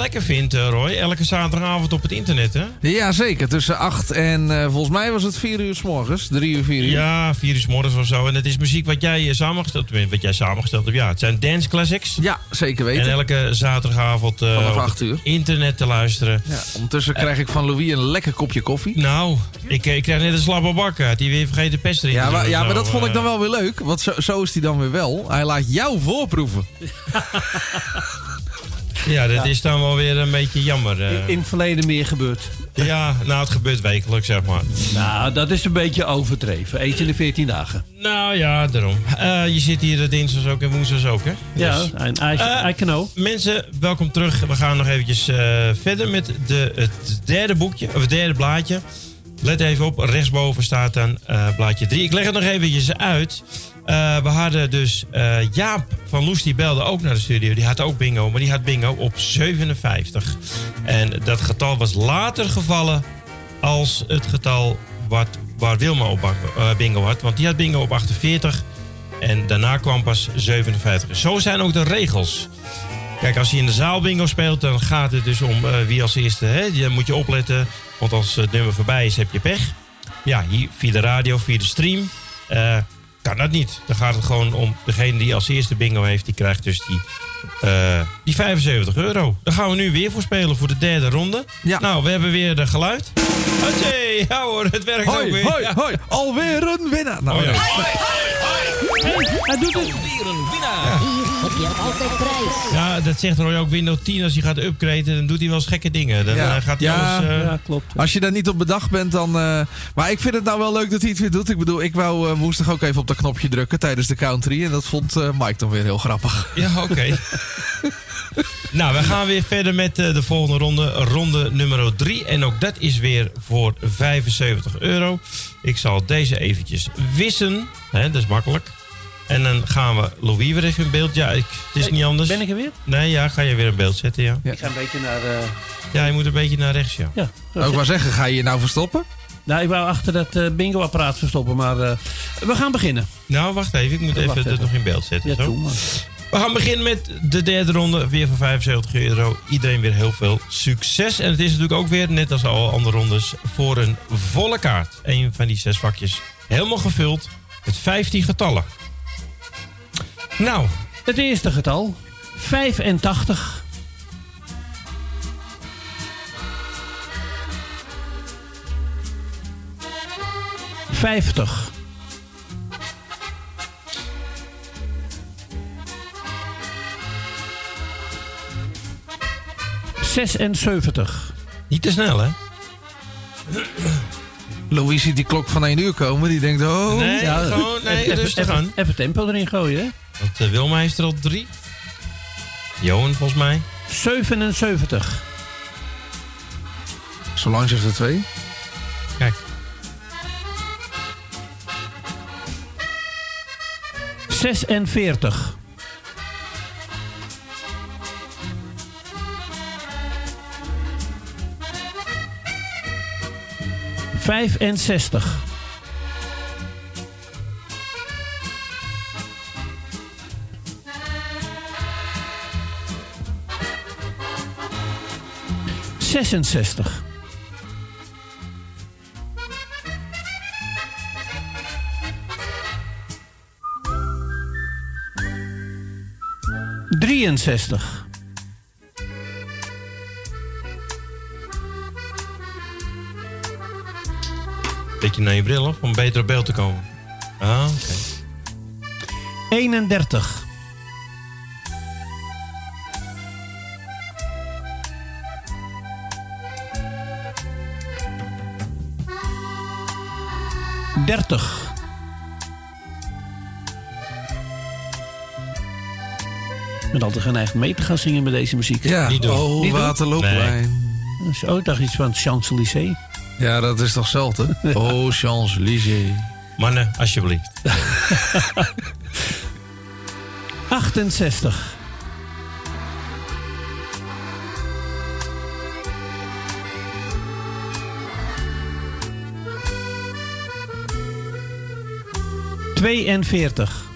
Lekker vindt, eh, Roy, elke zaterdagavond op het internet, hè? Ja, zeker. Tussen 8 en eh, volgens mij was het 4 uur s morgens. 3 uur, 4 uur. Ja, vier uur 's morgens of zo. En het is muziek wat jij eh, samengesteld hebt. Wat jij samengesteld hebt, ja. Het zijn dance classics. Ja, zeker weten. En elke zaterdagavond eh, Vanaf op acht het uur. internet te luisteren. Ja, ondertussen krijg ik van Louis een lekker kopje koffie. Nou, ik, ik krijg net een slappe bak uit. Die weer vergeten pest erin Ja, te maar, ja, maar dat vond ik dan wel weer leuk. Want zo, zo is hij dan weer wel. Hij laat jou voorproeven. Ja, dat is dan wel weer een beetje jammer. eh. In het verleden meer gebeurd. Ja, nou, het gebeurt wekelijks, zeg maar. Nou, dat is een beetje overdreven. Eens in de 14 dagen. Nou ja, daarom. Eh, je zit hier dinsdags ook en woensdags ook, hè? Ja, Dus- en I, Eh, I can know. Mensen, welkom terug. We gaan nog eventjes verder met de, het derde boekje, of het derde blaadje. Let even op, rechtsboven staat dan blaadje 3. Ik leg het nog eventjes uit. Eh, we hadden dus eh, Jaap van Loes, die belde ook naar de studio. Die had ook bingo, maar die had bingo op 57. En dat getal was later gevallen als het getal wat, waar Wilma op eh, bingo had. Want die had bingo op 48 en daarna kwam pas 57. Zo zijn ook de regels. Kijk, als je in de zaal bingo speelt, dan gaat het dus om wie als eerste. Hè? Moet je opletten, want als het nummer voorbij is, heb je pech. Ja, hier via de radio, via de stream, eh, kan dat niet. Dan gaat het gewoon om degene die als eerste bingo heeft, die krijgt dus die, eh, die 75 euro. Daar gaan we nu weer voor spelen voor de derde ronde. Ja. Nou, we hebben weer de geluid. Oké, ja hoor, het werkt ook Hoi, weer. hoi, Ja. hoi. Alweer een winnaar. Nou, Oh, ja. nee. Hij doet het. Hier heb je altijd prijs. Ja, dat zegt Roy ook Windows 10. Als hij gaat upgraden, dan doet hij wel eens gekke dingen. Dan Ja. eh, gaat hij Ja. alles... eh, Ja, klopt. Als je daar niet op bedacht bent, dan... eh, Maar ik vind het nou wel leuk dat hij het weer doet. Ik bedoel, ik wou eh, woensdag ook even op dat knopje drukken tijdens de country. En dat vond eh, Mike dan weer heel grappig. Ja, oké. nou, we gaan weer verder met eh, de volgende ronde. Ronde nummer 3. En ook dat is weer voor 75 euro. Ik zal deze eventjes wissen. Hè, dat is makkelijk. En dan gaan we Louis weer even in beeld. Ja, ik, het is niet anders. Ben ik er weer? Nee, ja, ga je weer in beeld zetten, ja. Ik ga een beetje naar... eh, Ja, je moet een beetje naar rechts, ja. ja. Ook zit- maar zeggen, ga je je nou verstoppen? Nou, ik wou achter dat eh, bingo-apparaat verstoppen, maar eh, we gaan beginnen. Nou, wacht even. Ik moet even even. dit nog in beeld zetten. Ja, zo. We gaan beginnen met de derde ronde. Weer voor 75 euro. Iedereen weer heel veel succes. En het is natuurlijk ook weer, net als alle andere rondes, voor een volle kaart. Een van die zes vakjes helemaal gevuld met 15 getallen. Nou, Het eerste getal. 85. Vijftig. Zesenzeventig. niet te snel, hè? Louis ziet die klok van 1 uur komen. Die denkt, oh... Nee, Ja, gewoon nee, even, rustig even- aan. Even tempo erin gooien, hè? Want eh, Wilma heeft er al drie. Johan, volgens mij. 77. Zolang zegt er twee. Kijk. 46. Vijfenzestig. Zesenzestig. Drieënzestig. Beetje naar je bril of om beter op beeld te komen. Ah, oké. 31. Dertig. Ik ben altijd geneigd mee te gaan zingen met deze muziek. Ja, Niet doen. oh, Niet? Waterlooplijn. Oh, ik dacht iets van Champs-Élysées. Ja, dat is toch hetzelfde? Oh, Champs-Élysées. Mannen, alsjeblieft. 68. 42.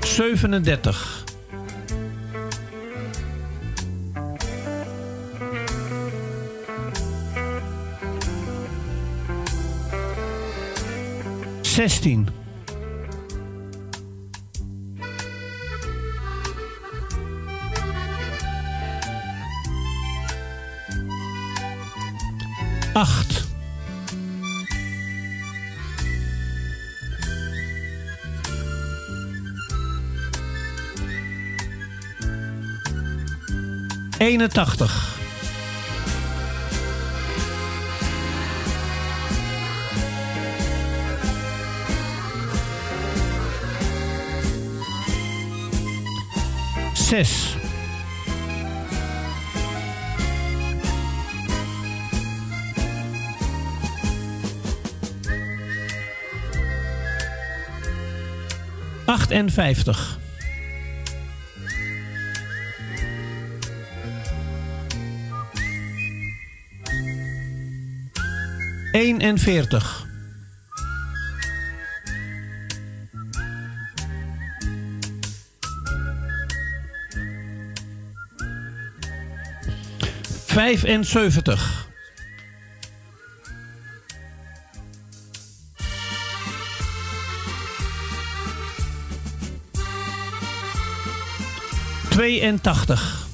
Zevenendertig. Zestien. Acht. Eenentachtig. Zes. Achtenvijftig. Eenenveertig. Vijfenzeventig. Tweeëntachtig.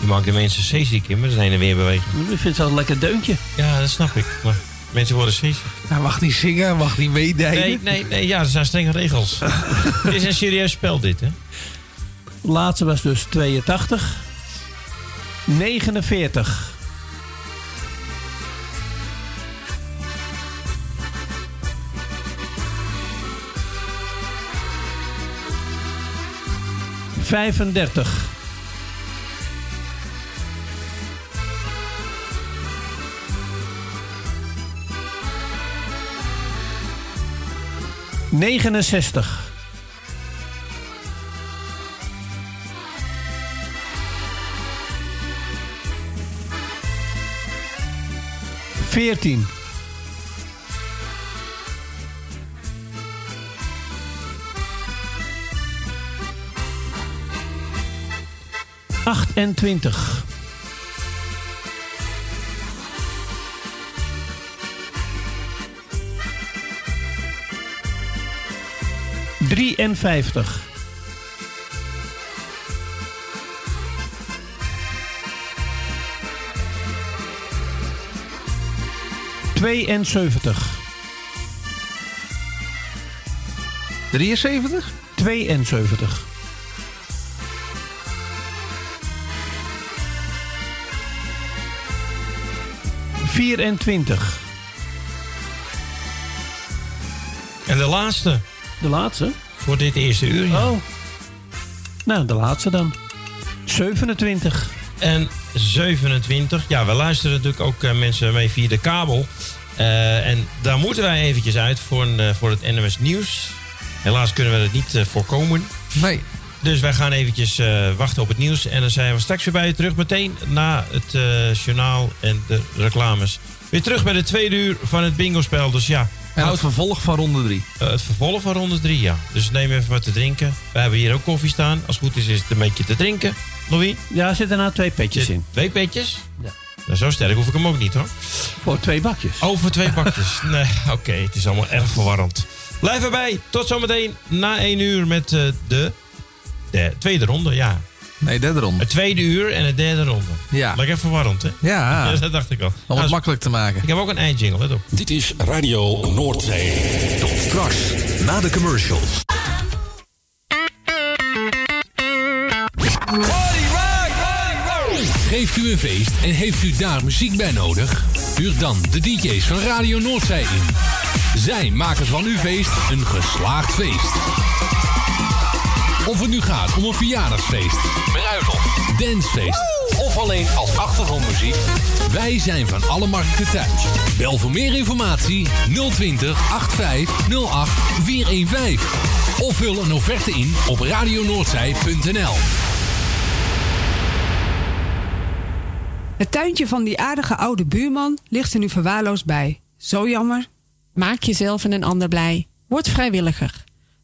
Je maakt de mensen zeeziek in met heen en weer bewegen. Ik vind het wel een lekker deuntje. Ja, dat snap ik. Maar mensen worden zeeziek. Hij mag niet zingen, hij mag niet meedijden. Nee, nee, nee. Ja, er zijn strenge regels. Het is een serieus spel dit, hè? Laatste was dus 82. 49. Vijfendertig. Negenenzestig. Veertien. Achtentwintig. Drieënvijftig. Tweeënzeventig. 73? 72. Vierentwintig. En de laatste De laatste? voor dit eerste uur. ja. Oh. Nou, de laatste dan. 27. En 27. Ja, we luisteren natuurlijk ook eh, mensen mee via de kabel. Eh, en daar moeten wij eventjes uit voor, een, eh, voor het NMS Nieuws. Helaas kunnen we dat niet voorkomen. Nee. Dus wij gaan eventjes eh, wachten op het nieuws. En dan zijn we straks weer bij je terug. Meteen na het eh, journaal en de reclames. Weer terug bij de tweede uur van het bingo-spel. Dus ja, En het vervolg van ronde 3. eh, het vervolg van ronde drie, ja. Dus neem even wat te drinken. We hebben hier ook koffie staan. Als het goed is, is het een beetje te drinken. Louis? Ja, er zitten nou twee petjes in. Twee petjes? Ja. Nou, zo sterk hoef ik hem ook niet hoor. Voor twee bakjes. Oh, voor twee bakjes. nee, oké, het is allemaal erg verwarrend. Blijf erbij. Tot zometeen na één uur met eh, de, de tweede ronde. Ja, Nee, derde ronde. het tweede uur en de derde ronde. Ja. Lekker verwarrend, hè? Ja, dat dacht ik al. om Nou, het makkelijk te maken. ik heb ook een eindjingle, let op. Dit is Radio Noordzee. Tot straks, na de commercials. Geeft u een feest en heeft u daar muziek bij nodig? Huur dan de DJ's van Radio Noordzij in. Zij maken van uw feest een geslaagd feest. Of het nu gaat om een verjaardagsfeest, bruiloft, dancefeest of alleen als achtergrondmuziek. Wij zijn van alle markten thuis. Bel voor meer informatie 020 8508 415. Of vul een offerte in op radionoordzij.nl. Het tuintje van die aardige oude buurman ligt er nu verwaarloosd bij. Zo jammer. Maak jezelf en een ander blij. Word vrijwilliger.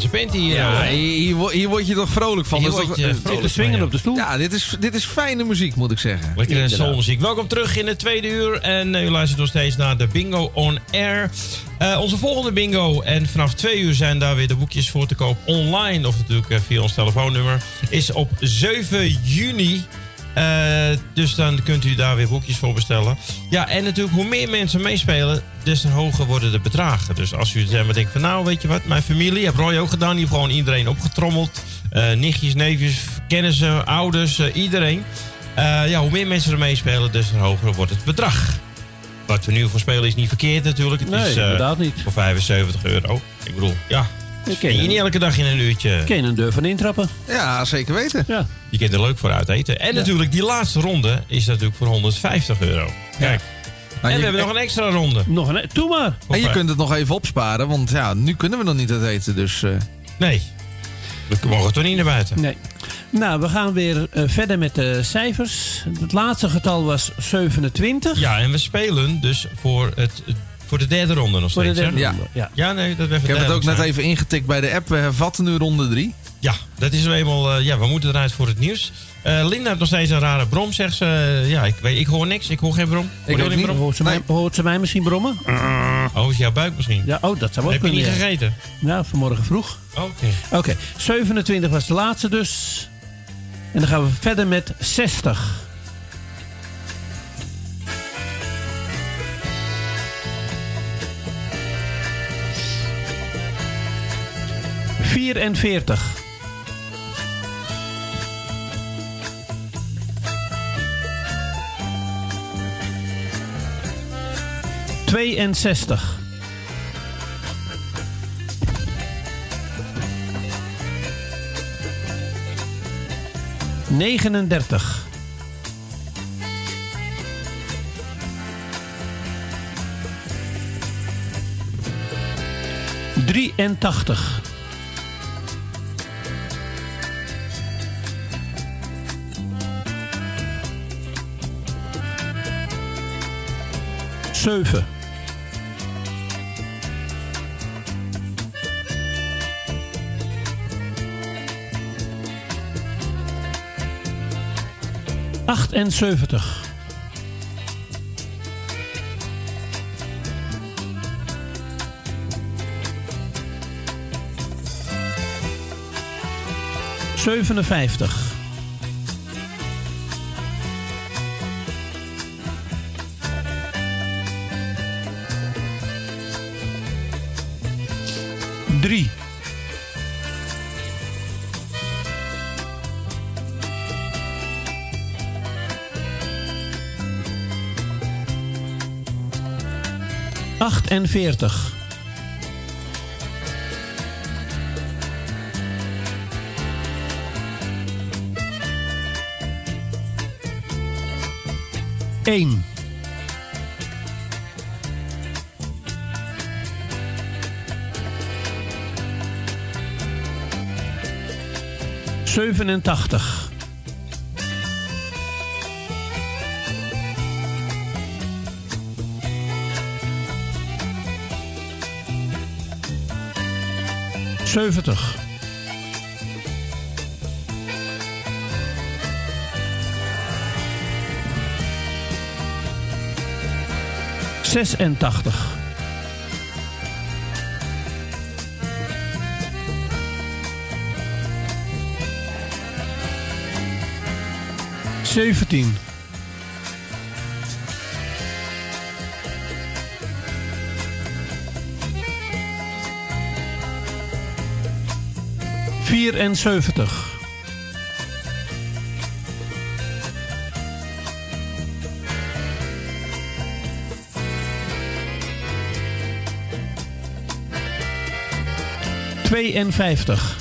Hier. Ja, hè? hier, hier wo- hier word je toch vrolijk van. Hier word je eh, vrolijk swingen ja. op de stoel. Ja, dit is, dit is fijne muziek, moet ik zeggen. Lekkere soulmuziek. Welkom terug in het tweede uur. En eh, u luistert nog steeds naar de Bingo on Air. Eh, onze volgende bingo. En vanaf twee uur zijn daar weer de boekjes voor te koop online. Of natuurlijk eh, via ons telefoonnummer. Is op 7 juni. Eh, dus dan kunt u daar weer boekjes voor bestellen. Ja, en natuurlijk hoe meer mensen meespelen, des te hoger worden de bedragen. Dus als u zeg maar denkt van nou, weet je wat, mijn familie, heb Roy ook gedaan, die heeft gewoon iedereen opgetrommeld. Eh, nichtjes, neefjes, kennissen, ouders, eh, iedereen. Eh, ja, hoe meer mensen er meespelen, des te hoger wordt het bedrag. Wat we nu voor spelen is niet verkeerd natuurlijk. Het Nee, is eh, inderdaad niet. voor 75 euro. Ik bedoel, ja. Kun je niet elke dag in een uurtje. Ken je een deur van intrappen? Ja, zeker weten. Ja. Je kunt er leuk voor uit eten. En natuurlijk, die laatste ronde is natuurlijk voor 150 euro. Kijk. En je- we hebben nog een extra ronde. Nog een... Doe maar. En je kunt het nog even opsparen, want ja, nu kunnen we nog niet het eten. Dus eh, Nee. We mogen toch niet naar buiten? Nee. Nou, we gaan weer eh, verder met de cijfers. Het laatste getal was 27. Ja, en we spelen dus voor, het, voor de derde ronde nog Voor de steeds. derde hè? ronde, ja. Ja, nee, dat we ik heb het ook net even ingetikt bij de app. We hervatten nu ronde 3. Ja, dat is nou eenmaal. eh, ja, we moeten eruit voor het nieuws. Eh, Linda heeft nog steeds een rare brom, zegt ze. Eh, ja, ik, weet, ik hoor niks. Ik hoor geen brom. Hoor een niet. brom? Hoort ze, mij, hoort ze mij misschien brommen? Oh, is jouw buik misschien? Ja, oh, dat zou ook Heb je kunnen. niet ja. gegeten? Ja, vanmorgen vroeg. Oké. Oké, 27 was de laatste dus. En dan gaan we verder met 60. Vierenveertig. Tweeënzestig. 39. Drieëntachtig. Zeven. Achtenzeventig. Zevenenvijftig. en Eén. Zevenentachtig. Zeventig. Zesentachtig. Zeventien. Vierenzeventig. Tweeënvijftig.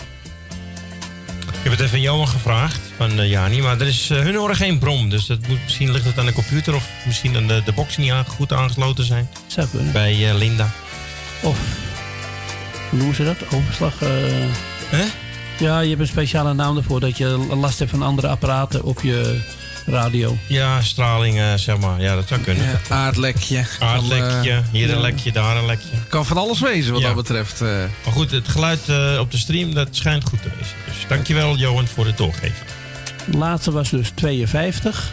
Ik heb het even aan Johan gevraagd van uh, Jani, maar er is, uh, hun horen geen brom. Dus dat moet, misschien ligt het aan de computer of misschien aan de, de box niet aan, goed aangesloten zijn. Zou kunnen. Bij uh, Linda. Of, hoe noemen ze dat? Overslag? Hè? Ja, je hebt een speciale naam ervoor dat je last hebt van andere apparaten op je radio. Ja, straling, eh, zeg maar. Ja, dat zou kunnen. Ja, aardlekje. Aardlekje, eh, hier een ja. lekje, daar een lekje. Kan van alles wezen wat Ja. dat betreft. eh. Maar goed, het geluid eh, op de stream, dat schijnt goed te wezen. Dus dankjewel, Johan, voor het doorgeven. De laatste was dus 52.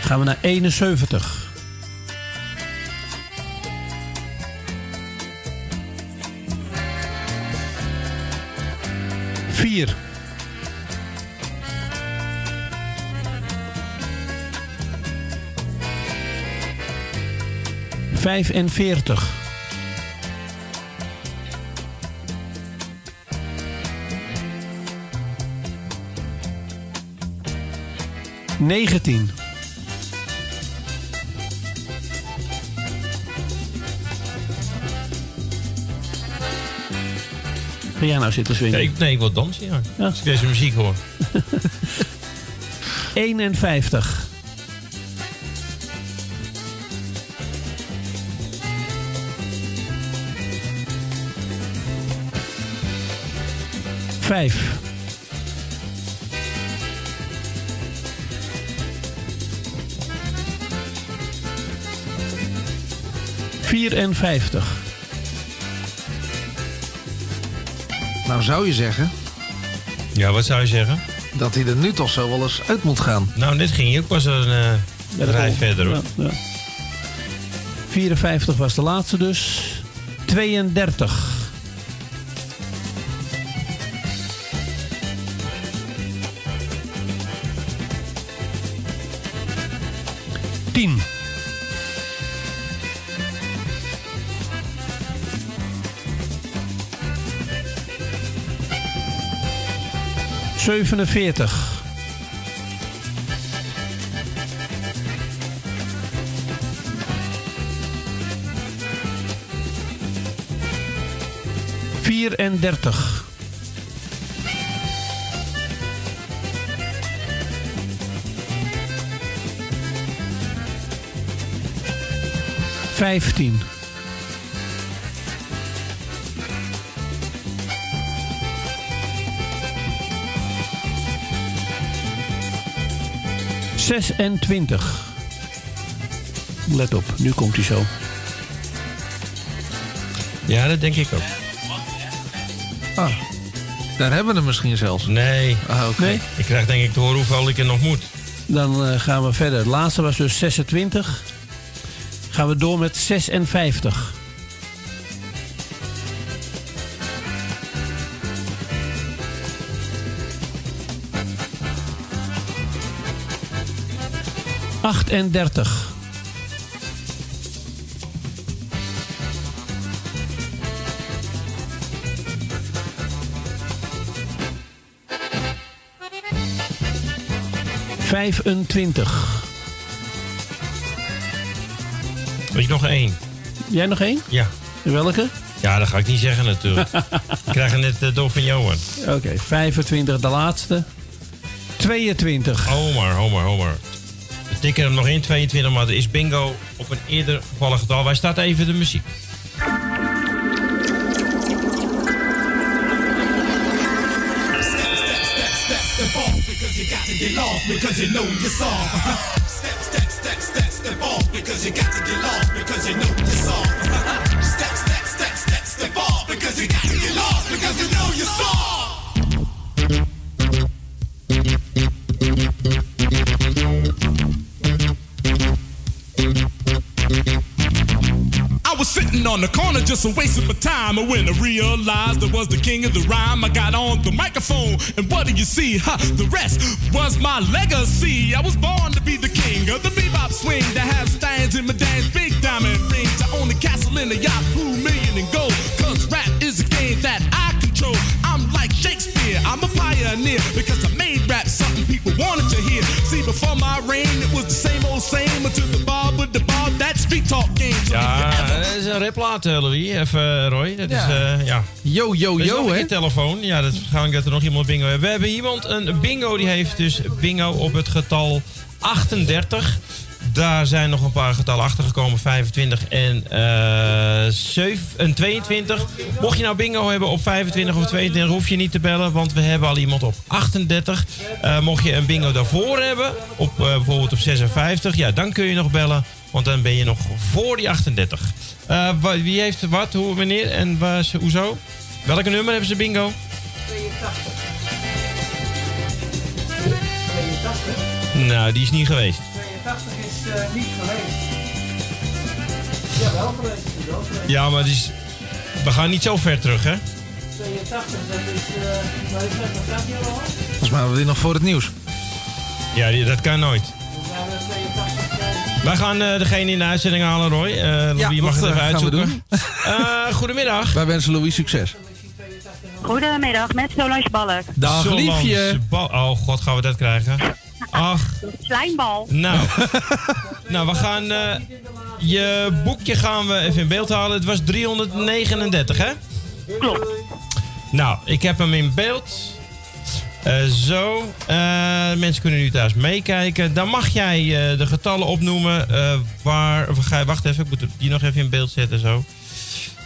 Gaan we naar 71. Vier. Vijfenveertig. Negentien. Ga jij nou zitten zwingen? ik, nee, ik wil dansen, ja. Ja. Als ik deze muziek hoor. 51. Vijf. Vierenvijftig. Nou zou je zeggen Ja, wat zou je zeggen? dat hij er nu toch zo wel eens uit moet gaan. Nou, net ging je ook pas een eh, rij verder. Hoor. Ja, ja. 54 was de laatste dus. 32. Tien. Zevenenveertig. Vierendertig. Vijftien. Zesentwintig. Let op, nu komt hij zo. Ja, dat denk ik ook. Ah, daar hebben we hem misschien zelfs. Nee. Ah, oké. Nee? Ik krijg denk ik te horen hoeveel ik er nog moet. Dan eh, gaan we verder. Het laatste was dus 26. Gaan we door met 56. Achtendertig. Vijfentwintig. Weet je nog één? Jij nog één? Ja. Welke? Ja, dat ga ik niet zeggen natuurlijk. ik krijg het net eh, door van Johan. Oké, 25 de laatste. 22. Homer, Homer, Homer. We tikken hem nog in, 22, maar er is bingo op een eerder gevallen getal. Wij starten even de muziek. Corner just a wasting my time. And when I realized I was the king of the rhyme, I got on the microphone. And what do you see? Ha, the rest was my legacy. I was born to be the king of the bebop swing that has stands in my dance, big diamond rings. I own a castle in a Yahoo million in gold. Cause rap is a game that I control. I'm like Shakespeare, I'm a pioneer because I made rap something people wanted to hear. See, before my reign, it was the same old same until the bar with the bar, that street talk game. So Ja, is een riplaat, eh, Louis. Even, eh, Roy. Dat Ja. is, eh, ja. Yo, yo, Dat is yo, hè? telefoon. Ja, dat gaan we dat er nog iemand bingo hebben. We hebben iemand een bingo, die heeft dus bingo op het getal 38 Daar zijn nog een paar getallen achtergekomen. 25 en, eh 7, en 22. Mocht je nou bingo hebben op 25 of 22, hoef je niet te bellen. Want we hebben al iemand op 38. Eh, mocht je een bingo daarvoor hebben, op, bijvoorbeeld op 56, ja, dan kun je nog bellen. Want dan ben je nog voor die 38. Eh, wie heeft wat, hoe, wanneer en waar, hoezo? Welke nummer hebben ze bingo? 82. Nou, die is niet geweest. 82 is eh, niet geweest. Ja, wel geweest. is wel geweest. Ja, maar die is, we gaan niet zo ver terug, hè? 82, dat is... eh al? Volgens mij hebben we dit nog voor het nieuws. Ja, die- dat kan nooit. We 82. eh, Wij gaan eh, degene in de uitzending halen, Roy. Eh Ja, wie mag het dat, even eh, uitzoeken? Goedemiddag. Wij wensen Louis succes. Goedemiddag, met Solange Balk. Dag, Solange liefje. Bal- oh god, gaan we dat krijgen? Ach, Slijmbal. nou. nou, we gaan... eh, je boekje gaan we even in beeld halen. Het was 339, hè? Klopt. Nou, ik heb hem in beeld. Eh, zo. Eh, mensen kunnen nu thuis meekijken. Dan mag jij eh, de getallen opnoemen. eh, waar, of ga je, wacht even, ik moet die nog even in beeld zetten. Zo.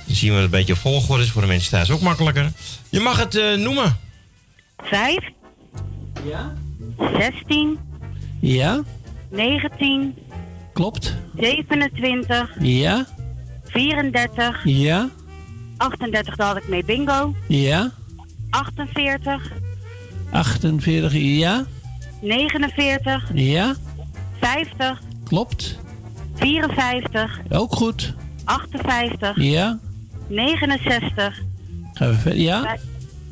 Dan zien we dat het een beetje op volgorde is voor de mensen thuis ook makkelijker. Je mag het eh, noemen. 5, Ja? 16, Ja, 19, klopt. 27, Ja, 34, ja, 38, daar had ik mee bingo. ja. 48, 48, ja, 49, ja, 50, klopt. 54, Ook goed. 58, Ja, 69, gaan we verder. Ja,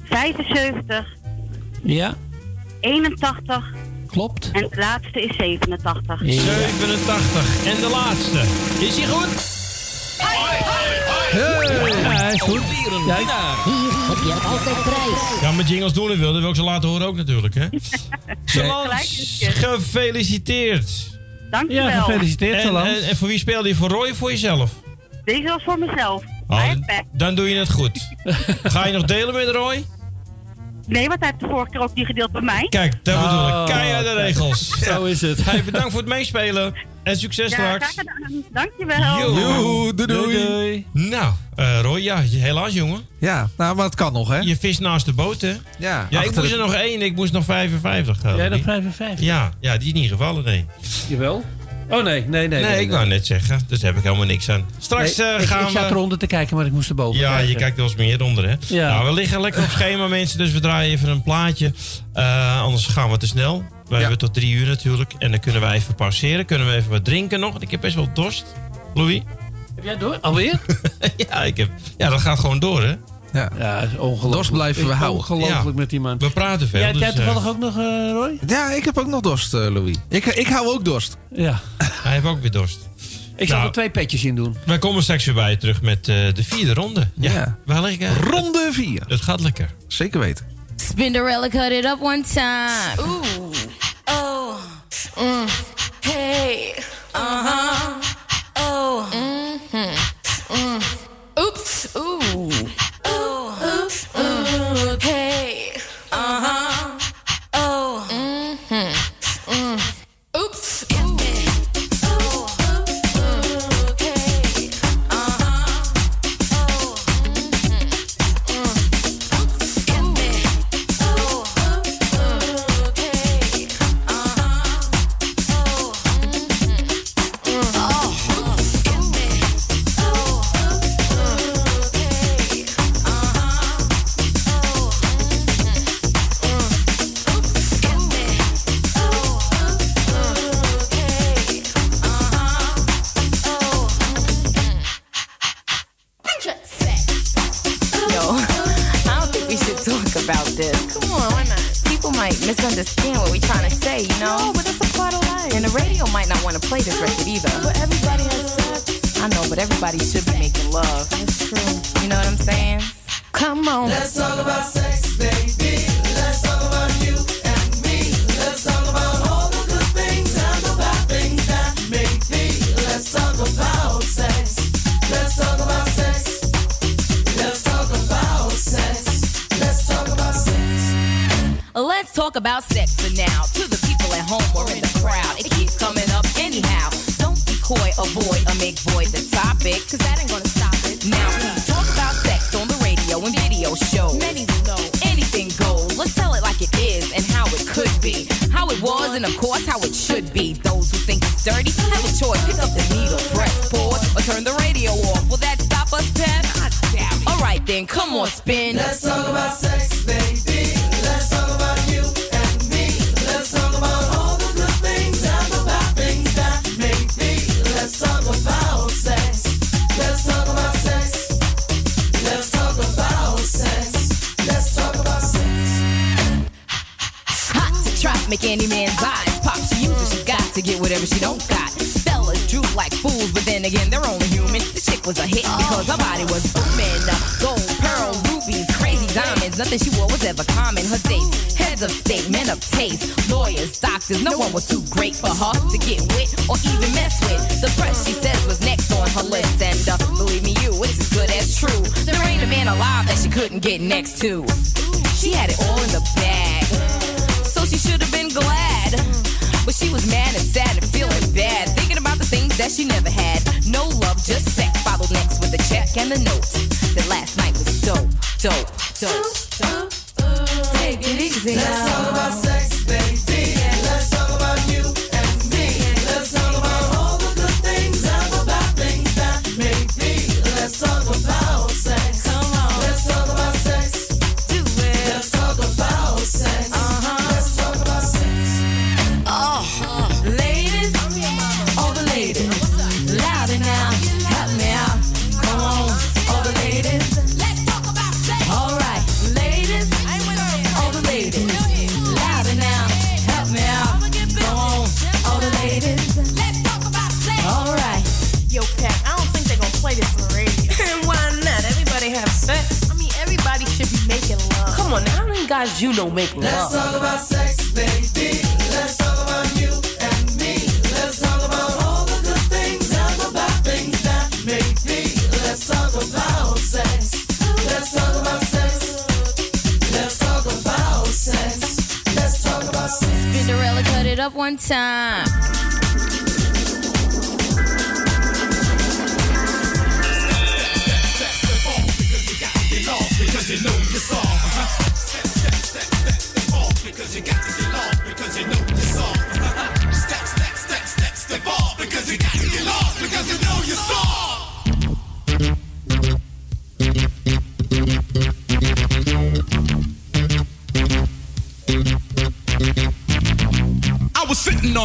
75, ja, 81 klopt. en het laatste is 87. 87. En de laatste. Is hij goed? Ja, is goed. Ja, Hier heb je altijd prijs. Ja, met jingles doen we wilde, wil ik ze laten horen ook natuurlijk, hè? Solange, gefeliciteerd. Dankjewel. ja, gefeliciteerd, En, Solange. en, en voor wie speelde je? Voor Roy of voor jezelf? Deze was voor mezelf. Oh, dan doe je het goed. Ga je nog delen met Roy? Nee, want hij heeft de vorige keer ook niet gedeeld bij mij. Kijk, dat bedoel Oh, ik. Keihard de kijk. regels. Zo is het. Hey, bedankt voor het meespelen. En succes Ja, straks. graag gedaan. Dankjewel. Yo. Joe, doei doei. Doei, doei. Nou, eh, Roy, ja, helaas jongen. Ja, nou, maar het kan nog, hè? Je vis naast de boot, hè? Ja, Ja, ik moest er nog één. Ik moest nog 55 gaan. Jij nog 55? Ja, ja, die is niet gevallen, nee. Jawel. Oh nee, nee, nee. Nee, ik wou net zeggen. Dus daar heb ik helemaal niks aan. Straks Nee, eh, ik, gaan ik zat we... eronder te kijken, maar ik moest erboven Ja, kijken. je kijkt wel eens meer onder, hè? Ja. Nou, we liggen lekker op schema, mensen. Dus we draaien even een plaatje. Eh, anders gaan we te snel. We Ja. hebben tot drie uur natuurlijk. En dan kunnen wij even pauzeren. Kunnen we even wat drinken nog. Ik heb best wel dorst. Louis? Heb jij door? Alweer? ja, ik heb... ja, dat gaat gewoon door, hè? Ja. Ja, is ongelooflijk. Dorst blijven we houden. Ongelooflijk Ja. met die man. We praten veel. Jij dus, jij eh, toevallig ook nog, eh, Roy? Ja, ik heb ook nog dorst, eh, Louis. Ik, ik hou ook dorst. Ja. hij heeft ook weer dorst. Ik zal Nou. er twee petjes in doen. Wij komen straks weer bij je terug met eh, de vierde ronde. Ja, Ja. Lekker. Ronde 4. Het gaat lekker. Zeker weten. Spinderella cut it up one time. Ooh. Oh. Mm. Hey. Uh-huh. Oh. Mm-hmm. Mm. Oops. Ooh.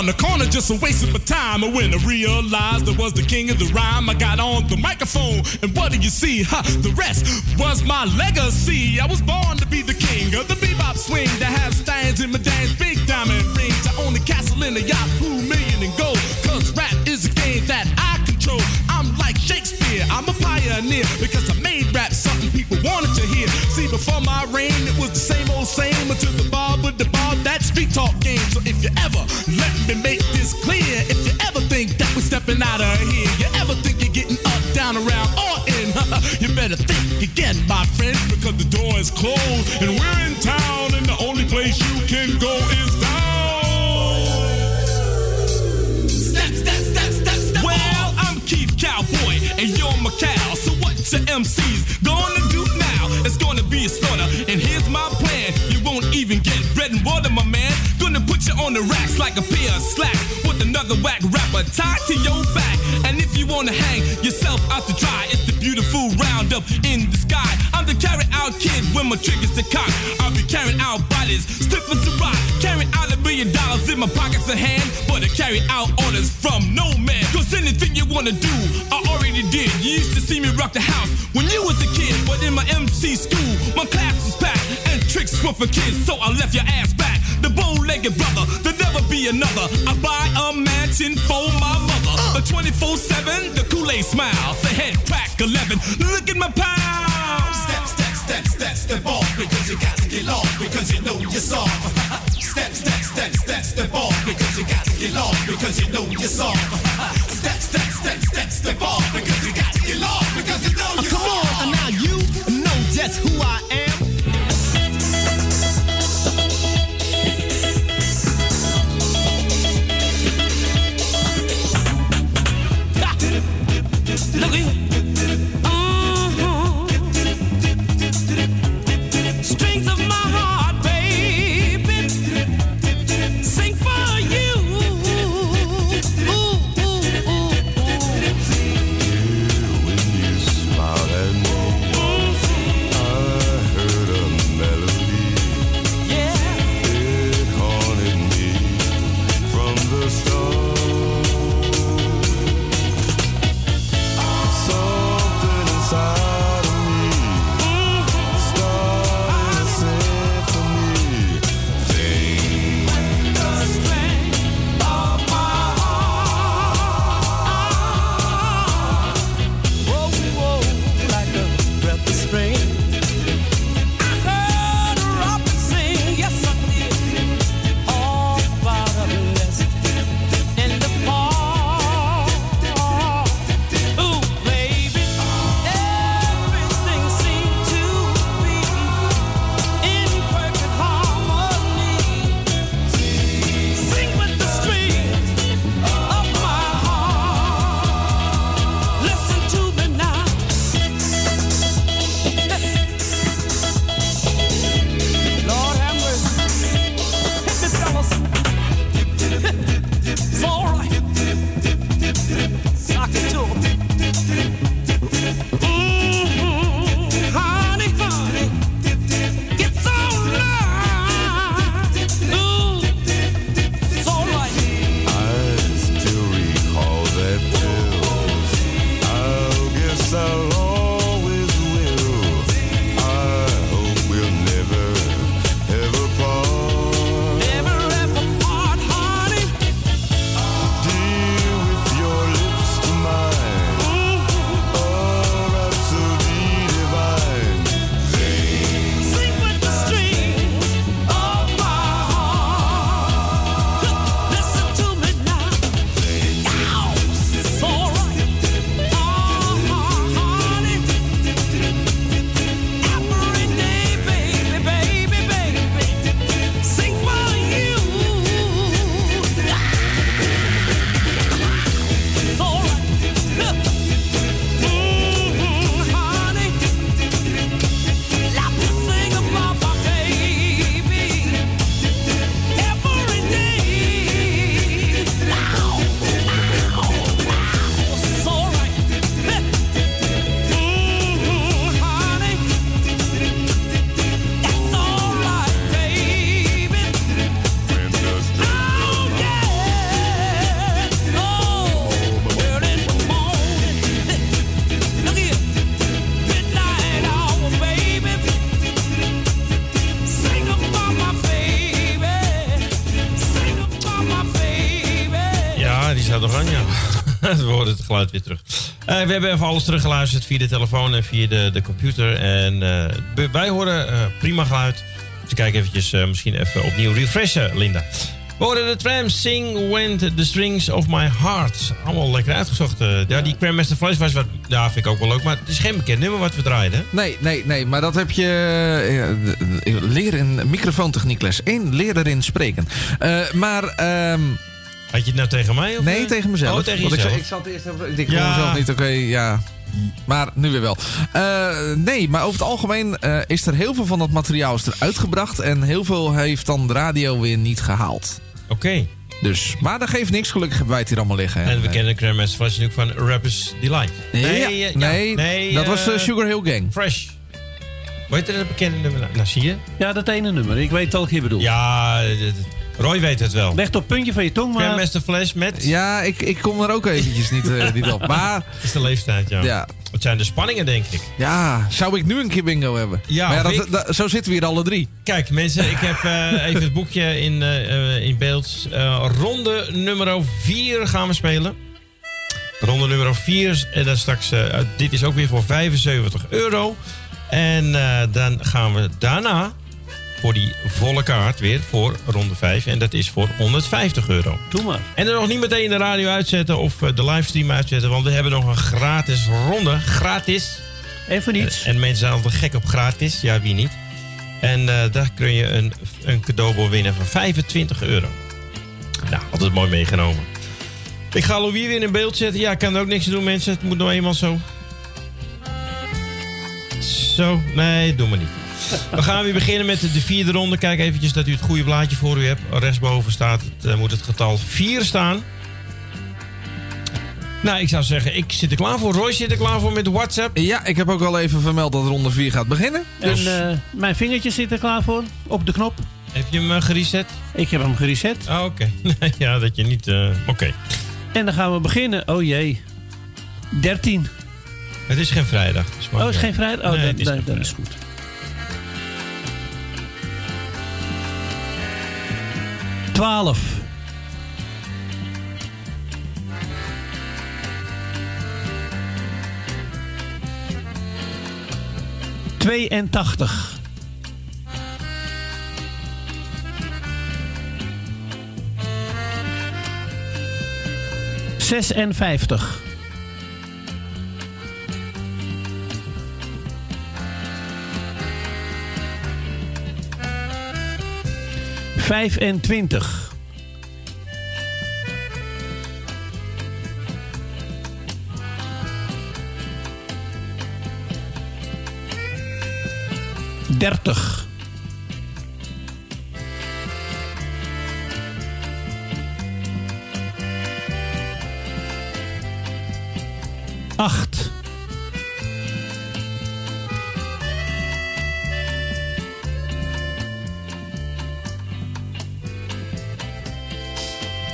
On the corner just a wasting my time. And when I realized I was the king of the rhyme, I got on the microphone. And what do you see? Ha, the rest was my legacy. I was born to be the king of the bebop swing that has stands in my dance, big diamond rings. I own a castle in a yacht, two million in gold. Cause rap is a game that I control. I'm like Shakespeare, I'm a pioneer because I made rap something people wanted to hear. See, before my reign, it was the same old same until the bar talk game. So if you ever let me make this clear, if you ever think that we're stepping out of here, you ever think you're getting up, down, around, or in, you better think again, my friend, because the door is closed and we're in town, and the only place you can go is down. Step, step, step, step, step. Well, I'm Keith Cowboy, and you're my cow. So what your MCs gonna do now? It's gonna be a slaughter, and here's my plan. You won't even get bread and water, my man. You on the racks like a pair of slacks with another whack rapper tied to your back. And if you wanna hang yourself out to dry, it's the beautiful roundup in the sky. I'm the carry out kid when my triggers to cock. I'll be carrying out bodies, stiff as a rock. Carrying out a million dollars in my pockets of hand, but I carry out orders from no man. Cause anything you wanna do, I already did. You used to see me rock the house when you was a kid, but in my MC school, my class was packed tricks were for kids, so I left your ass back. The bow-legged brother, there'll never be another. I buy a mansion for my mother. A 24-7, the Kool-Aid smile. Say head crack 11, look at my pound. Step, step, step, step, step off, because you got to get lost, because you know your song. Step, step, step, step, step off, because you got to get lost, because you know your song. Step, step, step, step, step off, because you got to get lost, because you know oh, your Come staat nog aan, ja. We horen het geluid weer terug. Eh, we hebben even alles teruggeluisterd via de telefoon en via de, de computer. En eh, wij horen eh, prima geluid. Dus kijk eventjes, misschien even opnieuw refreshen, Linda. We horen de tram Sing When the Strings of My Heart. Allemaal lekker uitgezocht. eh. ja, die Grandmaster Flash was wat... Ja, vind ik ook wel leuk. Maar het is geen bekend nummer wat we draaiden. Nee, nee, nee, maar dat heb je. eh, leer in microfoontechniek les 1, leer erin spreken. Maar. ehm, Had je het nou tegen mij? Of nee, eh? tegen mezelf. Oh, tegen Want ik, jezelf. ik zat eerst even. Ik denk, Ja. mezelf niet, oké, ja. Maar nu weer wel. Eh, nee, maar over het algemeen eh, is er heel veel van dat materiaal is er uitgebracht. En heel veel heeft dan de radio weer niet gehaald. Oké. Dus, maar dat geeft niks. Gelukkig hebben wij het hier allemaal liggen. En we kennen Grandmaster Flash natuurlijk van Rappers Delight. Nee, ja, nee, nee, dat was Sugar Hill Gang. Fresh. Weet je dat bekende nummer? Nou, zie je. Ja, dat ene nummer. Ik weet welke je bedoelt. Ja, Roy weet het wel. Leg het op het puntje van je tong, maar... Grandmaster Flash met... Ja, ik, ik kom er ook eventjes niet, eh, niet op. Maar Dat is de leeftijd, ja. Ja. Het zijn de spanningen, denk ik. ja, zou ik nu een keer bingo hebben? Ja, maar ja, dat, ik. dat- zo zitten we hier alle drie. Kijk, mensen, ik heb eh, even het boekje in, eh, in beeld. Eh, ronde nummer 4 gaan we spelen. Ronde nummer 4. En dan straks, eh, dit is ook weer voor 75 euro. En eh, dan gaan we daarna voor die volle kaart weer voor ronde 5. En dat is voor 150 euro. Doe maar. En dan nog niet meteen de radio uitzetten of eh, de livestream uitzetten. Want we hebben nog een gratis ronde. Gratis. Even niets. En, en mensen zijn altijd gek op gratis. Ja, wie niet? En eh, daar kun je een, een cadeaubon winnen van 25 euro. Nou, altijd mooi meegenomen. Ik ga Louis weer in beeld zetten. Ja, ik kan er ook niks aan doen, mensen. Het moet nou eenmaal zo. Zo, nee, doe maar niet. We gaan weer beginnen met de, de vierde ronde. Kijk eventjes dat u het goede blaadje voor u hebt. Rechtsboven staat het, eh, moet het getal 4 staan. Nou, ik zou zeggen, ik zit er klaar voor. Roy zit er klaar voor met WhatsApp. Ja, ik heb ook al even vermeld dat ronde 4 gaat beginnen. Dus En eh, mijn vingertjes zitten klaar voor. Op de knop. Heb je hem eh, gereset? Ik heb hem gereset. Ah, oké. ja, dat je niet... eh, oké. En dan gaan we beginnen. Oh jee. 13. Het is geen vrijdag. dus Oh, maakt is geen vrijdag? Oh, Nee, het is dan is goed. Twaalf. Tweeëntachtig. Zesenvijftig. Vijfentwintig. Dertig. Acht.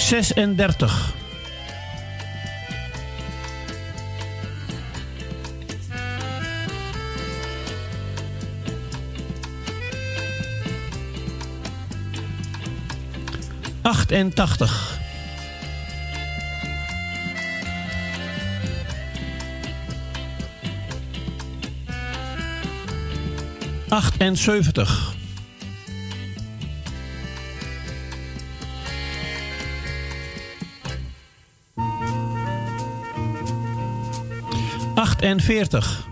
Zesendertig. Achtentachtig. Achtenzeventig. Achtenveertig.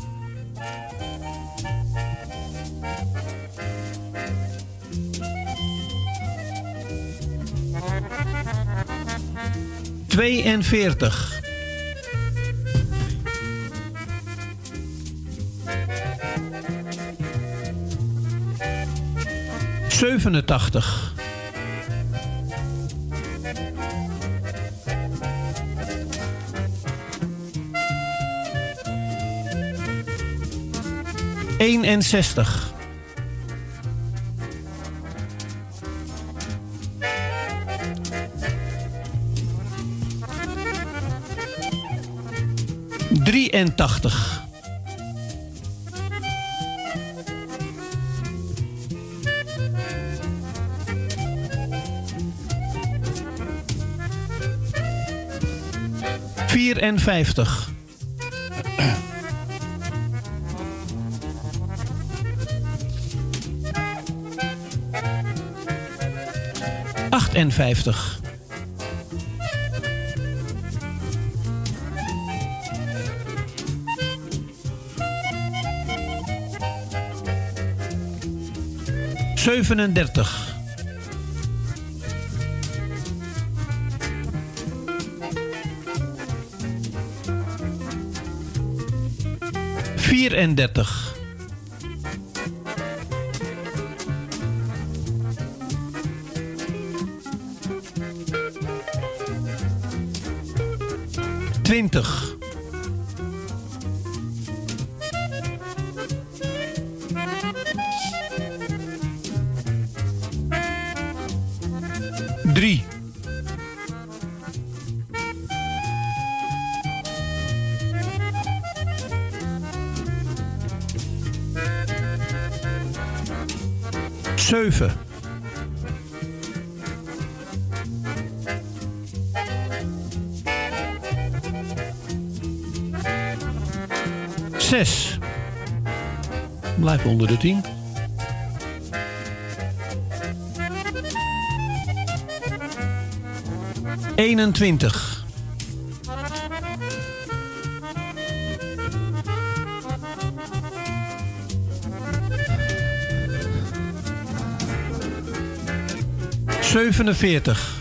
Tweeënveertig. Zevenentachtig. Eenenzestig. Drieëntachtig. 54. Achtenvijftig. Zevenendertig. Vierendertig. 20. Onder de tien. Eenentwintig. Zevenenveertig.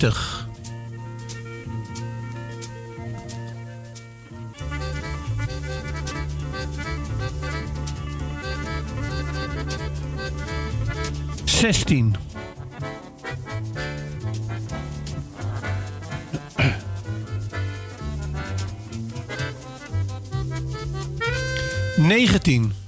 Drieëntwintig. Zestien. Negentien.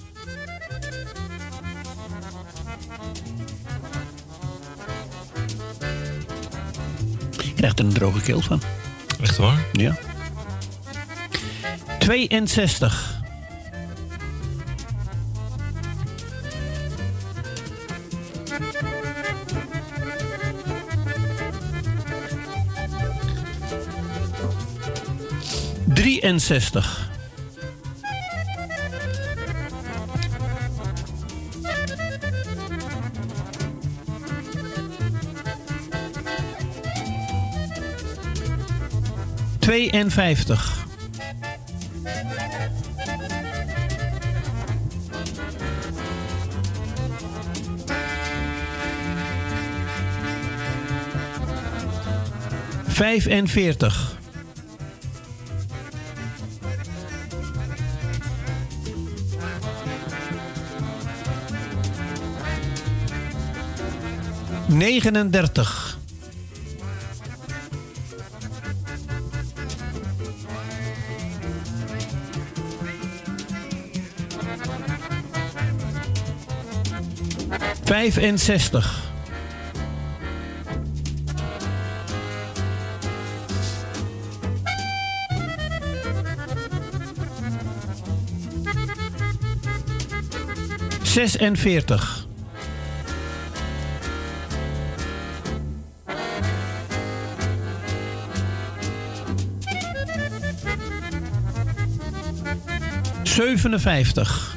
Krijgt er een droge keel van. Echt waar? Ja. 62. Drieënzestig. Tweeënvijftig. Vijfenveertig. Negenendertig. Vijfenzestig. Zesenveertig. Zevenenvijftig.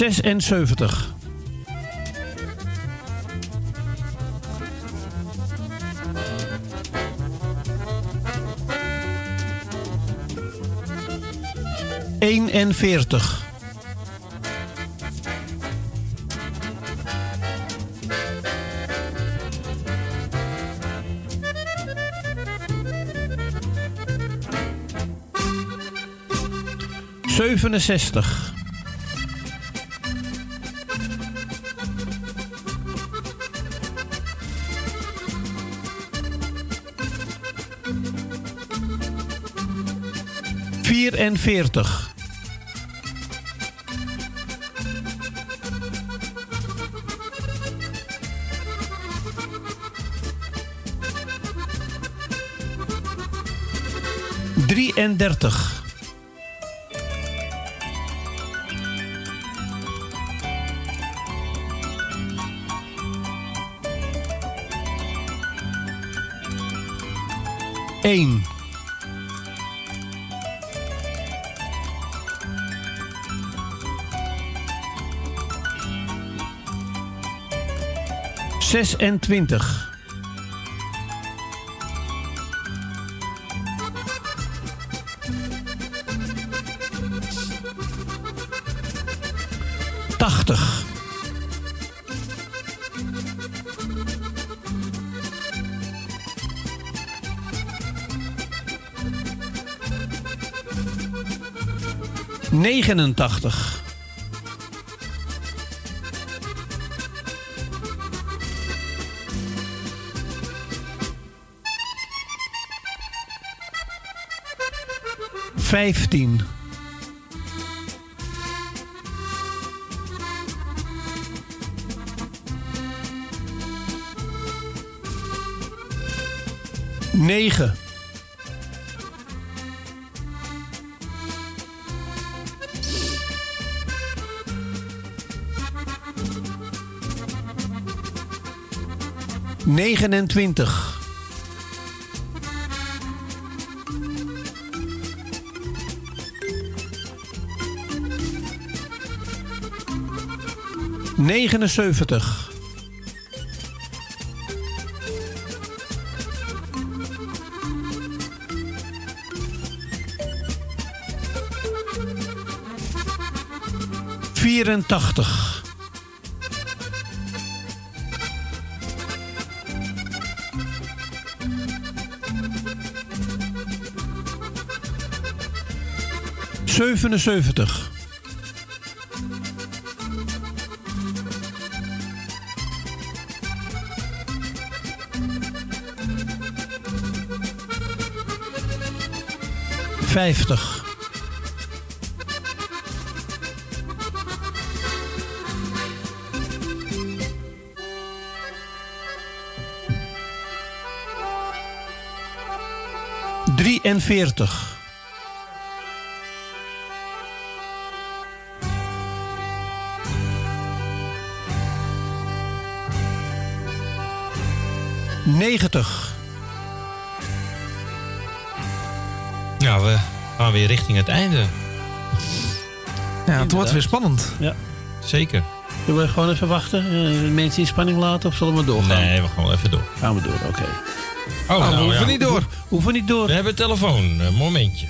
Zesenzeventig. Eenenveertig. Zevenenzestig. en 40. Drieëndertig. 26. Tachtig. Negenentachtig. Vijftien. Negen. Negenentwintig. Negenenzeventig. Vierentachtig. Zevenenzeventig. Vijftig. Drieënveertig. Negentig. Gaan weer richting het einde. Ja, het wordt weer spannend. Ja. Zeker. Zullen we gewoon even wachten? eh, mensen in spanning laten of zullen we doorgaan? Nee, we gaan wel even door. Gaan we door, oké. Oh, we nou, hoeven ja. niet door. Hoeven niet door. We hebben telefoon. Een momentje.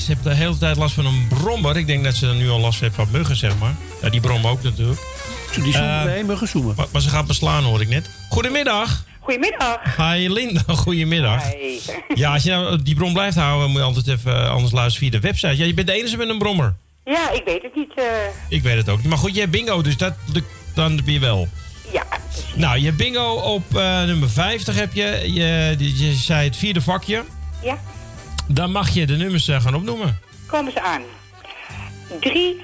Ze heeft de hele tijd last van een brommer. Ik denk dat ze nu al last heeft van muggen, zeg maar. Ja, die brommen ook natuurlijk. Die zoemen Eh, wij, muggen zoemen. Maar, maar ze gaat beslaan, hoor ik net. Goedemiddag. Goedemiddag. Hi Linda, goedemiddag. Hi. Ja, als je nou die bron blijft houden, moet je altijd even eh, anders luisteren via de website. Ja, je bent de enige met een brommer. Ja, ik weet het niet. eh, Ik weet het ook niet. Maar goed, je hebt bingo, dus dat, lukt- dan ben je wel. ja, Nou, je hebt bingo op eh, nummer 50 heb je. Je, je zei het vierde vakje. Dan mag je de nummers gaan opnoemen. komen ze aan. 3,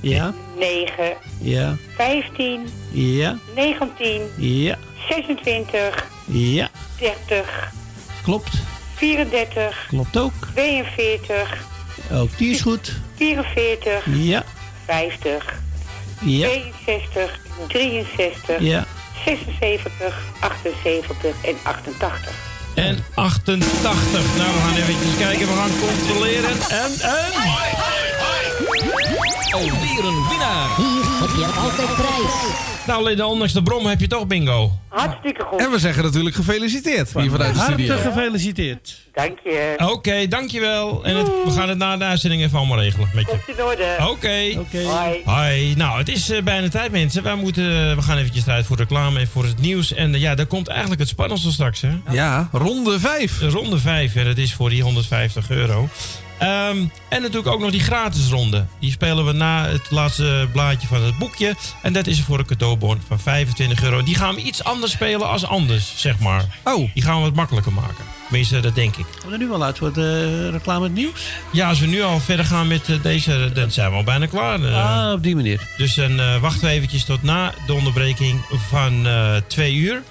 Ja, 9, ja, 15, ja, 19, ja, 26, ja. 30, Klopt. 34, Klopt ook. 42, Ook die is goed. 44, Ja. 50, Ja. 62, 63, Ja. 76, 78 en 88. En 88. Nou, we gaan eventjes kijken. We gaan controleren. En, en... Alweer een winnaar. Hier heb je altijd prijs. Nou, alleen de ondanks brom heb je toch bingo. Hartstikke goed. En we zeggen natuurlijk gefeliciteerd hier vanuit de studio. Hartelijk gefeliciteerd. Dank je. Oké, dankjewel. En het, we gaan het na de uitzending even allemaal regelen met je. Komt in orde. Oké. Hoi. Hoi. Nou, het is eh, bijna tijd, mensen. Wij moeten, we gaan eventjes eruit voor reclame en voor het nieuws. En eh, ja, daar komt eigenlijk het spannendste straks, hè? Ja, ronde 5. Ronde 5, en dat is voor die 150 euro. Ehm, en natuurlijk ook nog die gratis ronde. Die spelen we na het laatste blaadje van het boekje. En dat is voor een cadeaubon van 25 euro. Die gaan we iets anders spelen als anders, zeg maar. Oh. Die gaan we wat makkelijker maken. Tenminste, dat denk ik. Gaan we er nu al uit voor de reclame het nieuws? Ja, als we nu al verder gaan met eh, deze, dan zijn we al bijna klaar. eh. Ah, op die manier. Dus dan eh, wachten we eventjes tot na de onderbreking van eh twee uur.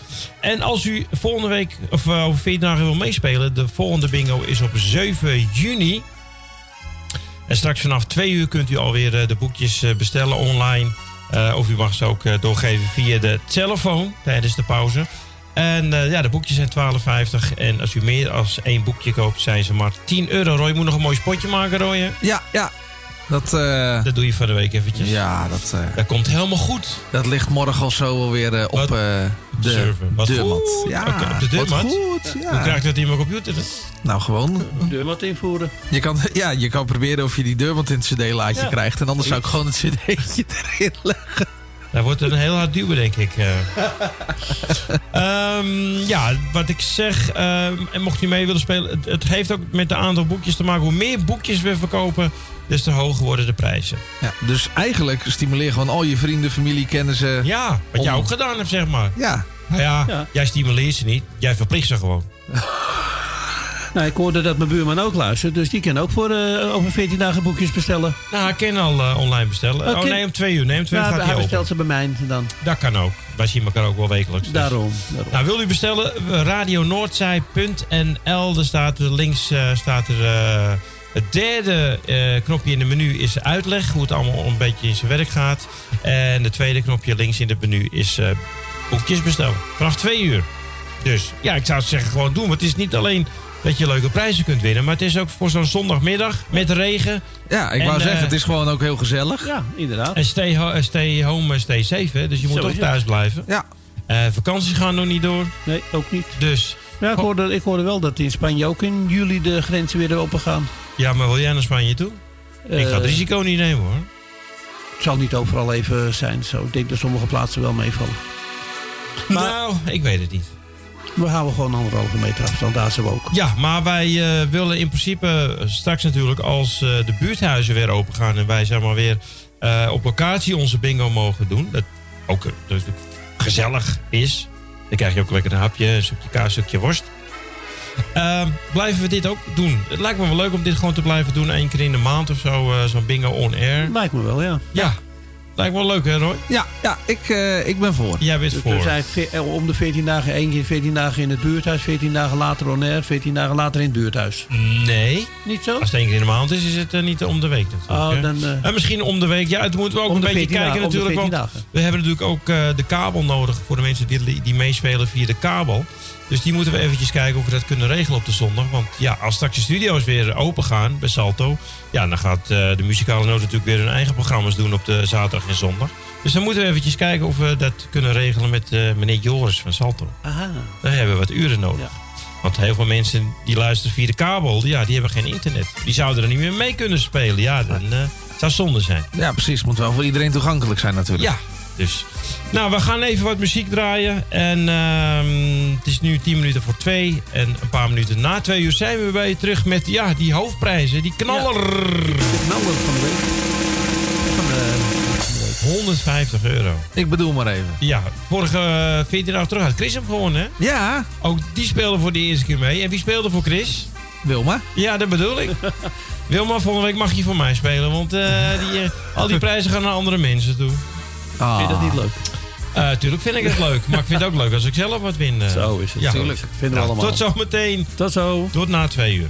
En als u volgende week, of eh, over 14 dagen wil meespelen, de volgende bingo is op 7 juni. En straks vanaf twee uur kunt u alweer eh, de boekjes eh, bestellen online. Eh, of u mag ze ook eh, doorgeven via de telefoon tijdens de pauze. En eh, ja, de boekjes zijn 12,50. En als u meer als één boekje koopt, zijn ze maar 10 euro. Roy, je moet nog een mooi spotje maken, Roy. Ja, ja. Dat, eh, Dat doe je van de week eventjes. ja, dat, eh, Dat komt helemaal goed. dat ligt morgen of zo alweer op Wat? eh, de deurmat. goed. Ja, Oké, op de deurmat? Goed, Hoe ja. krijg ik dat in mijn computer? Nou, gewoon. Deurmat invoeren. Je kan, ja, je kan proberen of je die deurmat in het cd-laadje Ja. krijgt. En anders zou ik gewoon het cd'tje erin leggen. Daar wordt een heel hard duwen, denk ik. eh. Ehm, ja, wat ik zeg, ehm, en mocht u mee willen spelen, het, het heeft ook met de aantal boekjes te maken. Hoe meer boekjes we verkopen, des te hoger worden de prijzen. Ja, dus eigenlijk stimuleer gewoon al je vrienden, familie, kennissen. Ja, wat jij ook gedaan hebt, zeg maar. Ja. Nou ja, Ja. jij stimuleert ze niet, jij verplicht ze gewoon. Nou, ik hoorde dat mijn buurman ook luistert. Dus die kan ook voor eh, over 14 dagen boekjes bestellen. Nou, ik kan al eh, online bestellen. Oh nee, om twee uur. Nee, om twee uur Nou, gaat hij hij bestelt ze bij mij dan. Dat kan ook. Wij zien elkaar ook wel wekelijks. dus. Daarom. daarom. Nou, wil u bestellen? radionoordzij.nl. Daar staat er links eh, staat er, het derde eh, knopje in de menu is uitleg. Hoe het allemaal een beetje in zijn werk gaat. En het tweede knopje links in het menu is eh, boekjes bestellen. Vanaf twee uur. Dus ja, ik zou zeggen gewoon doen. Want het is niet alleen dat je leuke prijzen kunt winnen. Maar het is ook voor zo'n zondagmiddag met regen. Ja, ik En, wou eh, zeggen, het is gewoon ook heel gezellig. Ja, inderdaad. En stay, ho- eh, stay home, eh, stay safe. Hè? Dus je moet het. thuis blijven. Ja. Eh, vakanties gaan nog niet door. Nee, ook niet. Dus Ja, ik hoorde, ik hoorde wel dat in Spanje ook in juli de grenzen weer open gaan. ja, maar wil jij naar Spanje toe? ik ga het Eh, risico niet nemen hoor. Het zal niet overal even zijn. Zo. Ik denk dat sommige plaatsen wel meevallen. Maar- nou, ik weet het niet. We houden gewoon anderhalve meter afstand. Daar zijn we ook. Ja, maar wij eh, willen in principe eh, straks natuurlijk als eh, de buurthuizen weer open gaan en wij zeg maar weer op locatie onze bingo mogen doen. Dat ook dat gezellig is. Dan krijg je ook lekker een hapje, een stukje kaas, een stukje worst. Ehm, blijven we dit ook doen? Het lijkt me wel leuk om dit gewoon te blijven doen. één keer in de maand of zo, zo'n bingo on air. Lijkt me wel, ja. Ja, lijkt wel leuk hè Roy? Ja, ja ik, eh, ik ben voor. Jij bent Dus voor. we zijn eh, om de 14 dagen, één keer 14 dagen in het buurthuis, 14 dagen later on air, 14 dagen later in het buurthuis. Nee. Niet zo? Als het één keer in de maand is, is het eh, niet om de week natuurlijk. Oh, dan, eh, en misschien om de week. Ja, het moeten we ook een beetje 14 kijken dagen, om de natuurlijk. 14 Want dagen. we hebben natuurlijk ook eh, de kabel nodig voor de mensen die, die meespelen via de kabel. Dus die moeten we eventjes kijken of we dat kunnen regelen op de zondag. Want ja, als straks de studio's weer open gaan bij Salto... ja, dan gaat eh, de muzikale noot natuurlijk weer hun eigen programma's doen op de zaterdag en zondag. Dus dan moeten we eventjes kijken of we dat kunnen regelen met eh, meneer Joris van Salto. Aha. Daar hebben we wat uren nodig. Ja. Want heel veel mensen die luisteren via de kabel, ja, die hebben geen internet. Die zouden er niet meer mee kunnen spelen. Ja, dan eh zou zonde zijn. Ja, precies. Het moet wel voor iedereen toegankelijk zijn natuurlijk. Ja, dus. Nou, we gaan even wat muziek draaien. En ehm, het is nu 10 minuten voor twee. En een paar minuten na twee uur zijn we bij je terug met ja, die hoofdprijzen. Die knaller. De knaller van de week. Van de, 150 euro. Ik bedoel maar even. Ja, vorige eh, 14 dagen terug had Chris hem gewonnen. hè? Ja, Ook die speelde voor de eerste keer mee. En wie speelde voor Chris? Wilma. Ja, dat bedoel ik. Wilma, volgende week mag je voor mij spelen. Want eh, die, eh, al die prijzen gaan naar andere mensen toe. Ah. vind je dat niet leuk? Eh tuurlijk vind ik het leuk. Maar ik vind het ook leuk als ik zelf wat win. eh. Zo is het. Ja, Tuurlijk. Vinden we Nou, allemaal. Tot zometeen. Tot zo. Tot na twee uur.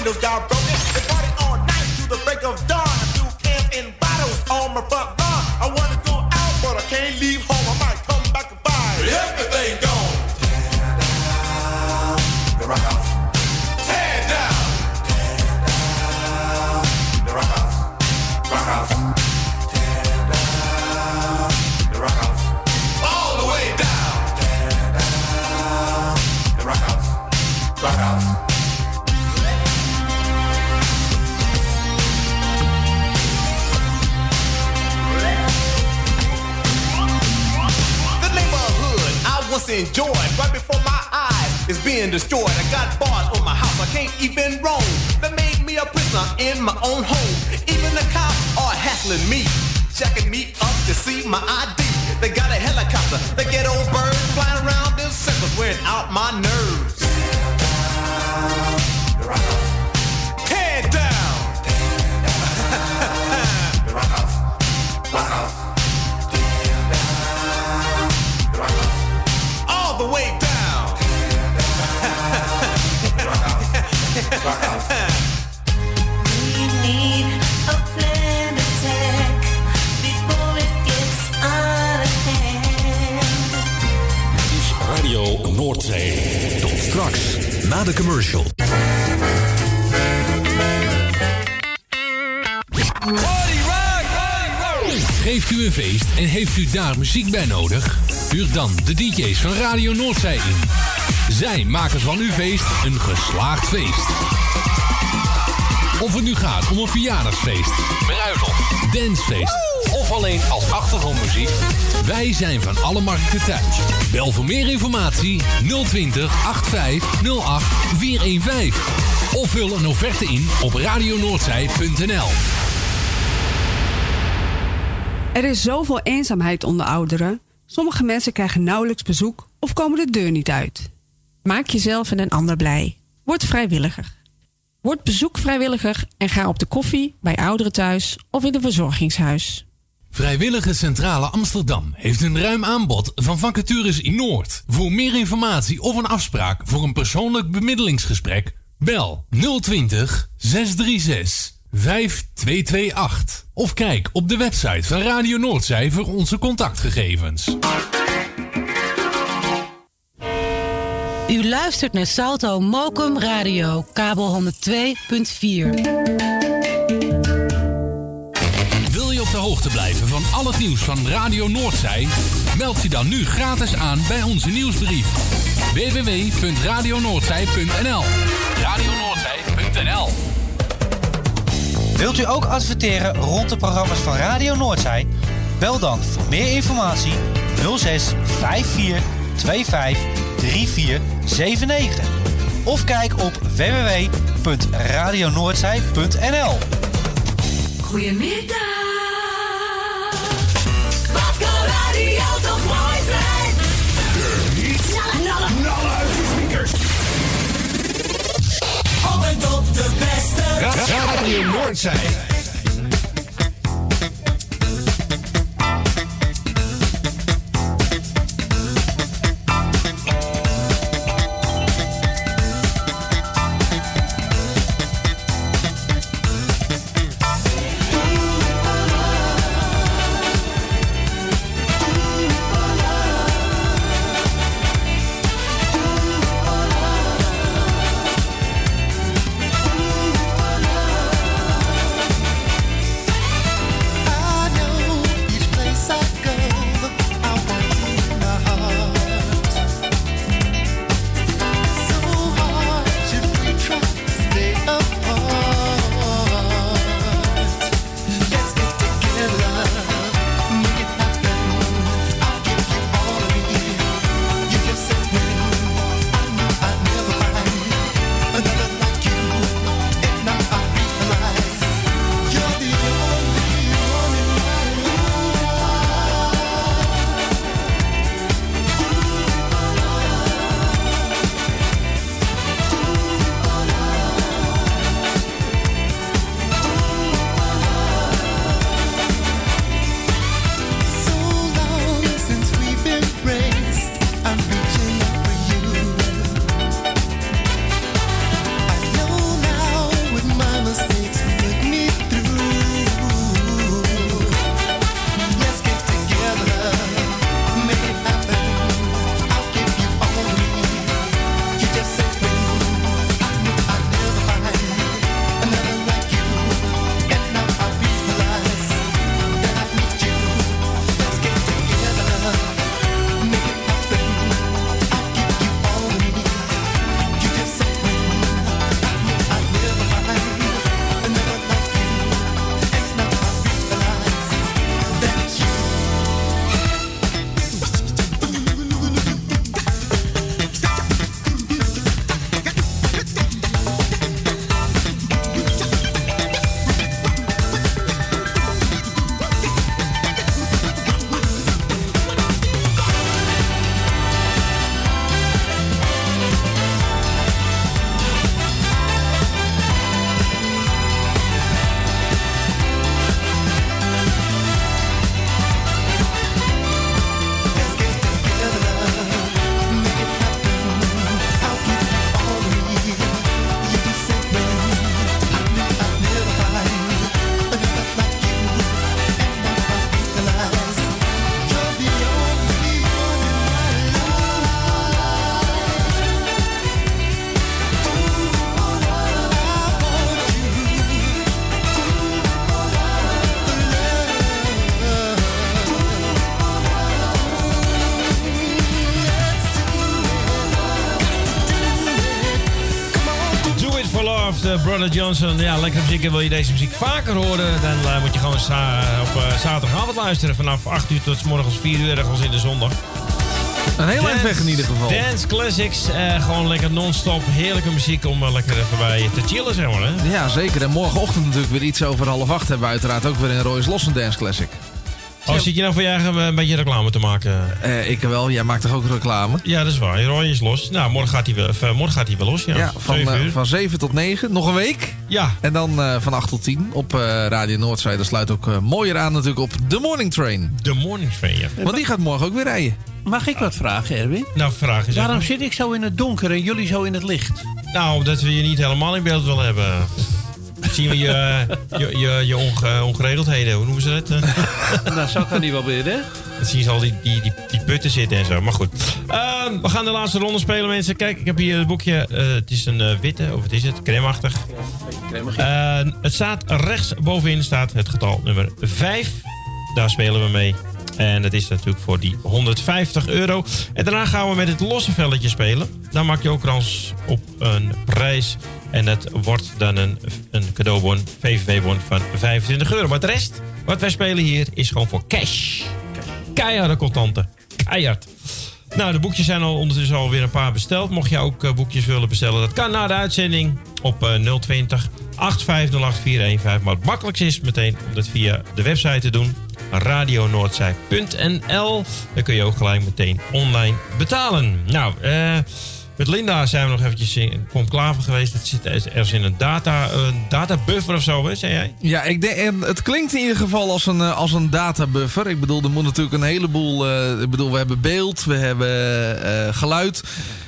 Windows got broken. They party all night to the break of dawn. Do cans and bottles on my front being destroyed. I got bars on my house, I can't even roam. They made me a prisoner in my own home. Even the cops are hassling me, checking me up to see my ID. They got a helicopter, they get old birds flying around in circles, wearing out my nerves. Na de commercial. Geeft u een feest en heeft u daar muziek bij nodig? Huur dan de DJ's van Radio Noordzee in. Zij maken van uw feest een geslaagd feest. Of het nu gaat om een verjaardagsfeest, bruiloft, dancefeest of alleen als achtergrondmuziek. Wij zijn van alle markten thuis. Bel voor meer informatie 020 8508 415. Of vul een offerte in op radionoordzij.nl. Er is zoveel eenzaamheid onder ouderen. Sommige mensen krijgen nauwelijks bezoek of komen de deur niet uit. Maak jezelf en een ander blij. Word vrijwilliger. Word bezoekvrijwilliger en ga op de koffie bij ouderen thuis of in een verzorgingshuis. Vrijwillige Centrale Amsterdam heeft een ruim aanbod van vacatures in Noord. Voor meer informatie of een afspraak voor een persoonlijk bemiddelingsgesprek, bel 020 636 5228. Of kijk op de website van Radio Noordzij voor onze contactgegevens. U luistert naar Salto Mokum Radio, kabel 102.4. hoogte blijven van al het nieuws van Radio Noordzij? Meld je dan nu gratis aan bij onze nieuwsbrief. www.radionoordzij.nl radionoordzij.nl Wilt u ook adverteren rond de programma's van Radio Noordzij? Bel dan voor meer informatie 06 54 25 3479. Of kijk op www.radionoordzij.nl. Goedemiddag. Top de beste. Radio Noordzij. Johnson. Ja, lekkere muziek. En wil je deze muziek vaker horen, dan eh, moet je gewoon za- op eh, zaterdagavond luisteren. Vanaf 8 uur tot 's morgens 4 uur, ergens in de zondag. Een heel eind weg in ieder geval. Dance Classics. eh, gewoon lekker non-stop. Heerlijke muziek om eh, lekker even bij te chillen, zeg maar. Hè? Ja, zeker. En morgenochtend natuurlijk weer iets over half acht hebben we uiteraard ook weer in Roy's Lost een Dance Classic. Oh, zit je nou voor je eigen een beetje reclame te maken? Eh, ik wel, jij maakt toch ook reclame? Ja, dat is waar. Roy is los. Nou, morgen gaat hij wel, of, eh, morgen gaat hij wel los. Ja, Ja, van, Zeven eh, uur. van 7 tot 9. Nog een week. Ja. En dan eh, van 8 tot 10 op eh, Radio Noordzee. Dat sluit ook mooier aan natuurlijk op The Morning Train. The Morning Train, ja. Want die gaat morgen ook weer rijden. Mag ik wat vragen, Erwin? Nou, vraag eens. Waarom zit ik zo in het donker en jullie zo in het licht? Nou, omdat we je niet helemaal in beeld willen hebben. Zien we je, eh, je, je, je onge- ongeregeldheden, hoe noemen ze dat? nou, zo kan die wel weer, hè? Dan zien ze al die, die, die, die putten zitten en zo. Maar goed. Ehm, we gaan de laatste ronde spelen, mensen. Kijk, ik heb hier het boekje. Eh, het is een eh, witte, of wat is het? Cremachtig. Eh, het staat rechts bovenin staat het getal nummer 5. Daar spelen we mee. En dat is natuurlijk voor die 150 euro. En daarna gaan we met het losse velletje spelen. Dan maak je ook kans op een prijs. En dat wordt dan een, een cadeaubon, VVV-bon van 25 euro. Maar de rest, wat wij spelen hier, is gewoon voor cash. Keiharde contanten. Keihard. Nou, de boekjes zijn al ondertussen alweer een paar besteld. Mocht je ook eh, boekjes willen bestellen, dat kan na de uitzending op eh, 020 8508415. Maar het makkelijkste is meteen om dat via de website te doen. radionoordzij.nl Dan kun je ook gelijk meteen online betalen. Nou, eh, met Linda zijn we nog eventjes in conclave geweest. Het zit ergens in een data, een databuffer of zo, hè, zei jij? Ja, ik denk, en het klinkt in ieder geval als een, eh, als een databuffer. Ik bedoel, er moet natuurlijk een heleboel... eh, ik bedoel, we hebben beeld, we hebben eh, geluid.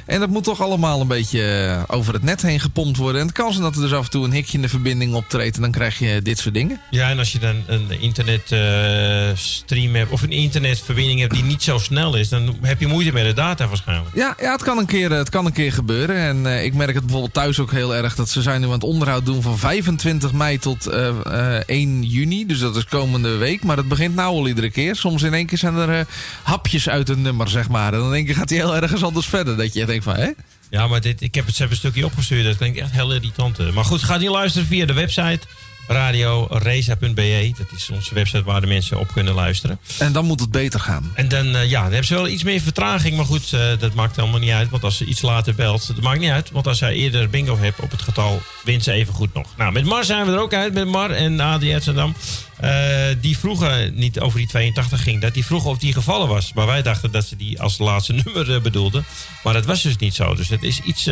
En dat moet toch allemaal een beetje eh, over het net heen gepompt worden. En het kan zijn dat er dus af en toe een hikje in de verbinding optreedt. En dan krijg je dit soort dingen. Ja, en als je dan een internetstream hebt of een internetverbinding hebt die niet zo snel is, dan heb je moeite met de data waarschijnlijk. Ja, ja het, kan een keer, het kan een keer gebeuren. En eh, ik merk het bijvoorbeeld thuis ook heel erg. Dat ze zijn nu aan het onderhoud doen van 25 mei tot eh, eh, 1 juni. Dus dat is komende week. Maar het begint nou al iedere keer. Soms in één keer zijn er eh, hapjes uit een nummer, zeg maar. En dan denk je, gaat hij heel ergens anders verder. Dat je denkt van, hè? Ja, maar dit, ik heb het een stukje opgestuurd. Dat klinkt echt heel irritant. Maar goed, ga niet luisteren via de website radioreza.be. Dat is onze website waar de mensen op kunnen luisteren. En dan moet het beter gaan. En dan, eh, ja, dan hebben ze wel iets meer vertraging. Maar goed, eh, dat maakt helemaal niet uit. Want als ze iets later belt, dat maakt niet uit. Want als zij eerder bingo hebt op het getal, wint ze even goed nog. Nou, met Mar zijn we er ook uit. Met Mar en Adi Amsterdam. Eh, die vroegen, niet over die 82 ging, dat die vroegen of die gevallen was. Maar wij dachten dat ze die als laatste nummer bedoelden. Maar dat was dus niet zo. Dus het is iets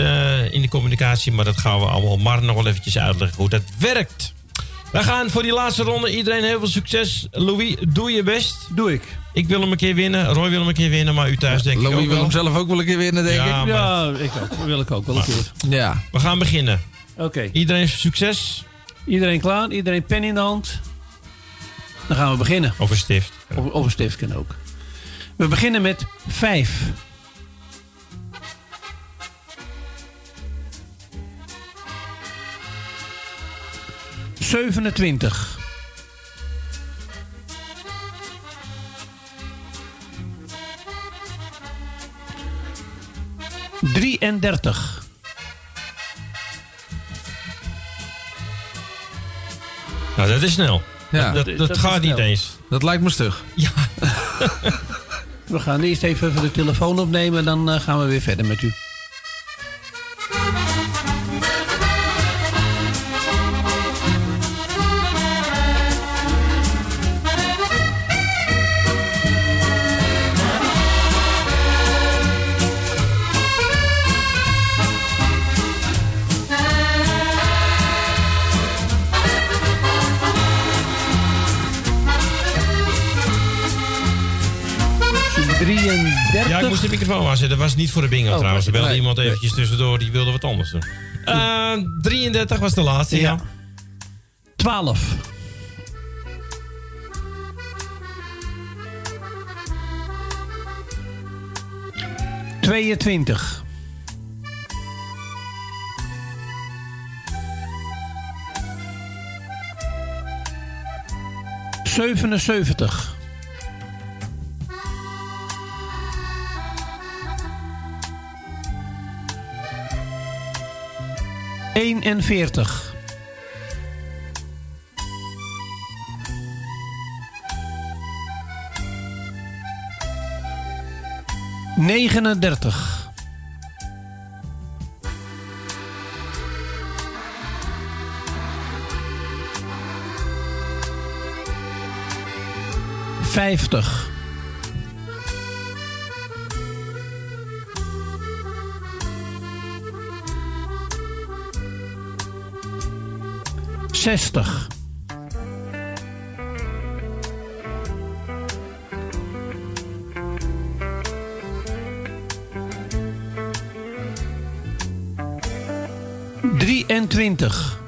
in de communicatie. Maar dat gaan we allemaal Mar nog wel eventjes uitleggen hoe dat werkt. We gaan voor die laatste ronde. Iedereen heel veel succes. Louis, doe je best. Doe ik. Ik wil hem een keer winnen. Roy wil hem een keer winnen, maar u thuis denk ik Louis wil hem zelf ook wel een keer winnen, denk ik. Ja, ik ook. Wil ik ook wel een keer. Ja. We gaan beginnen. Oké. Iedereen succes. Iedereen klaar. Iedereen pen in de hand. Dan gaan we beginnen. Of een stift. Of, of een stift kan ook. We beginnen met vijf. 27. Drieëndertig. Nou, dat is snel. Ja. Dat, dat, gaat niet eens. Dat lijkt me stug. Ja. we gaan eerst even de telefoon opnemen dan eh, gaan we weer verder met u. moest de microfoon aanzetten. Dat was niet voor de bingo Oh, trouwens. Er belde nee. iemand eventjes tussendoor. Die wilde wat anders doen. Eh, 33 was de laatste, ja. Ja. 12. Tweeëntwintig. Zevenenzeventig. 41. Negenendertig. Vijftig. Zestig. Drieëntwintig.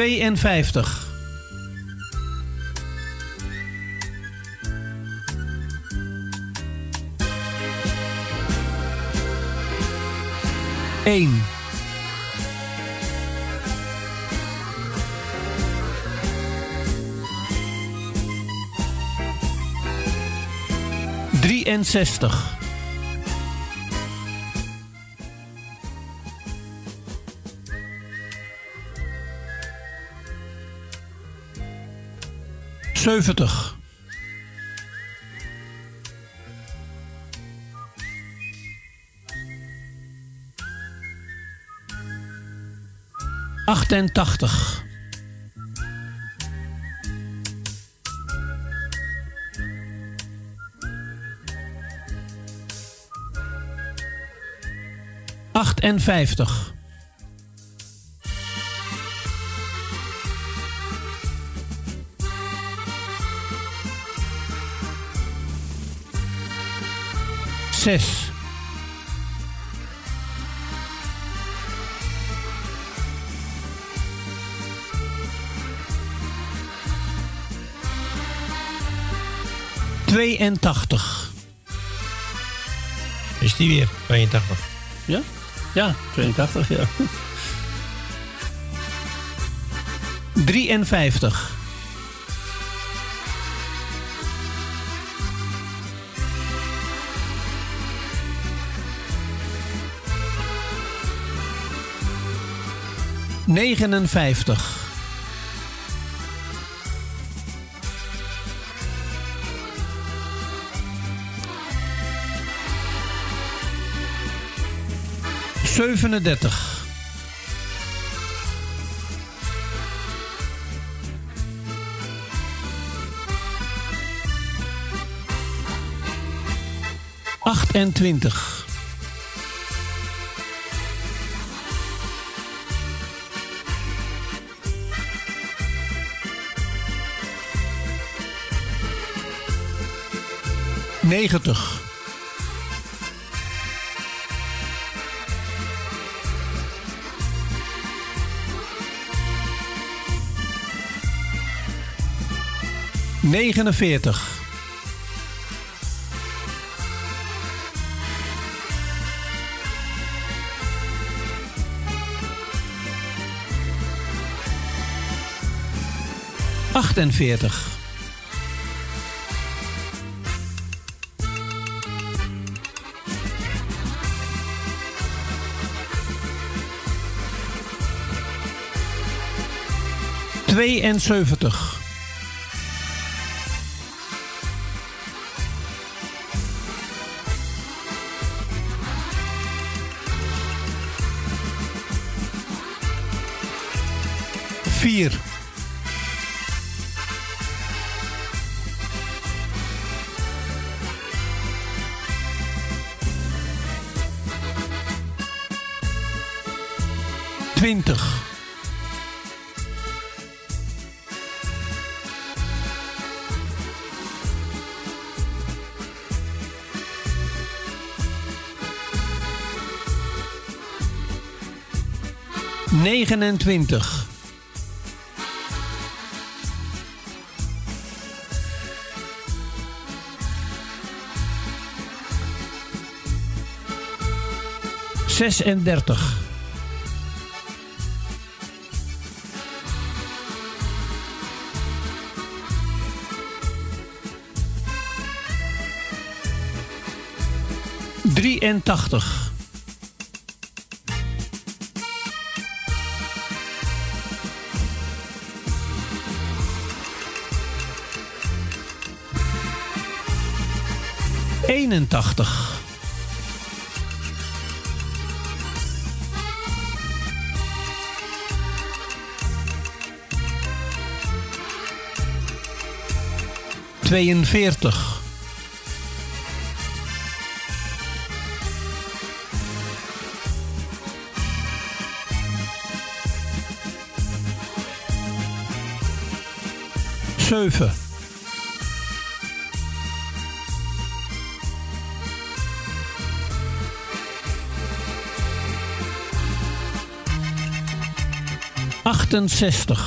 52. Eén. Drieënzestig. Zeventig. Achtentachtig. Achtenvijftig. Zes. Tweeëntachtig. Is die weer? 82. Ja? Ja, 82, ja. 53. Negenenvijftig. Zevenendertig. Achtentwintig. Negentig. Negenenveertig. Achtenveertig. Tweeënzeventig. Vier. Twintig. Negenentwintig. 36. Drieëntachtig. Eenentachtig. Tweeënveertig. Zeven. Achtenzestig.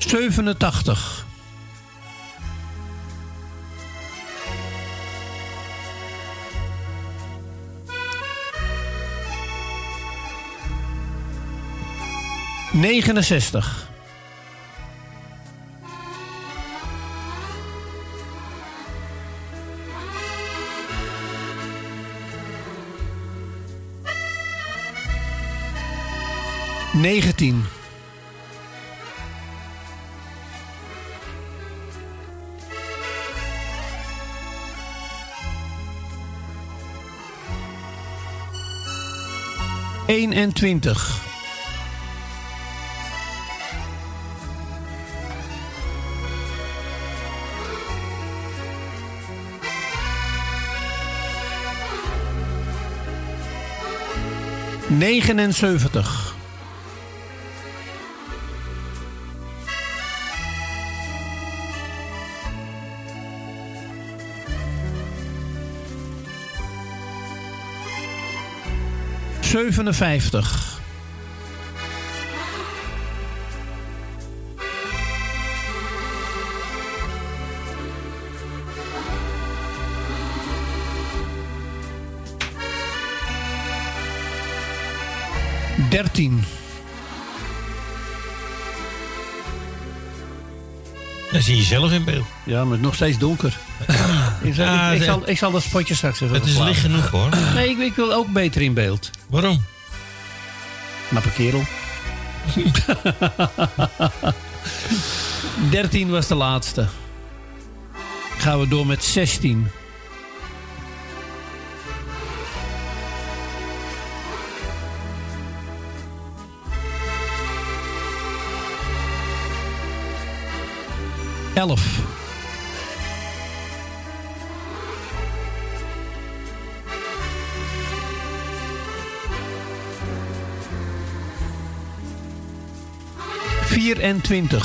Zevenentachtig. Negenenzestig. Negentien. Eenentwintig. Negenenzeventig. Zevenenvijftig. Dertien. Dan zie je zelf in beeld. Ja, maar het is nog steeds donker. ik, zal, ik, zal, ik zal dat spotje straks even Het is licht genoeg hoor. Nee, ik, ik wil ook beter in beeld. Waarom? Knappe kerel. 13 was de laatste. Gaan we door met 16. Elf. Vierentwintig.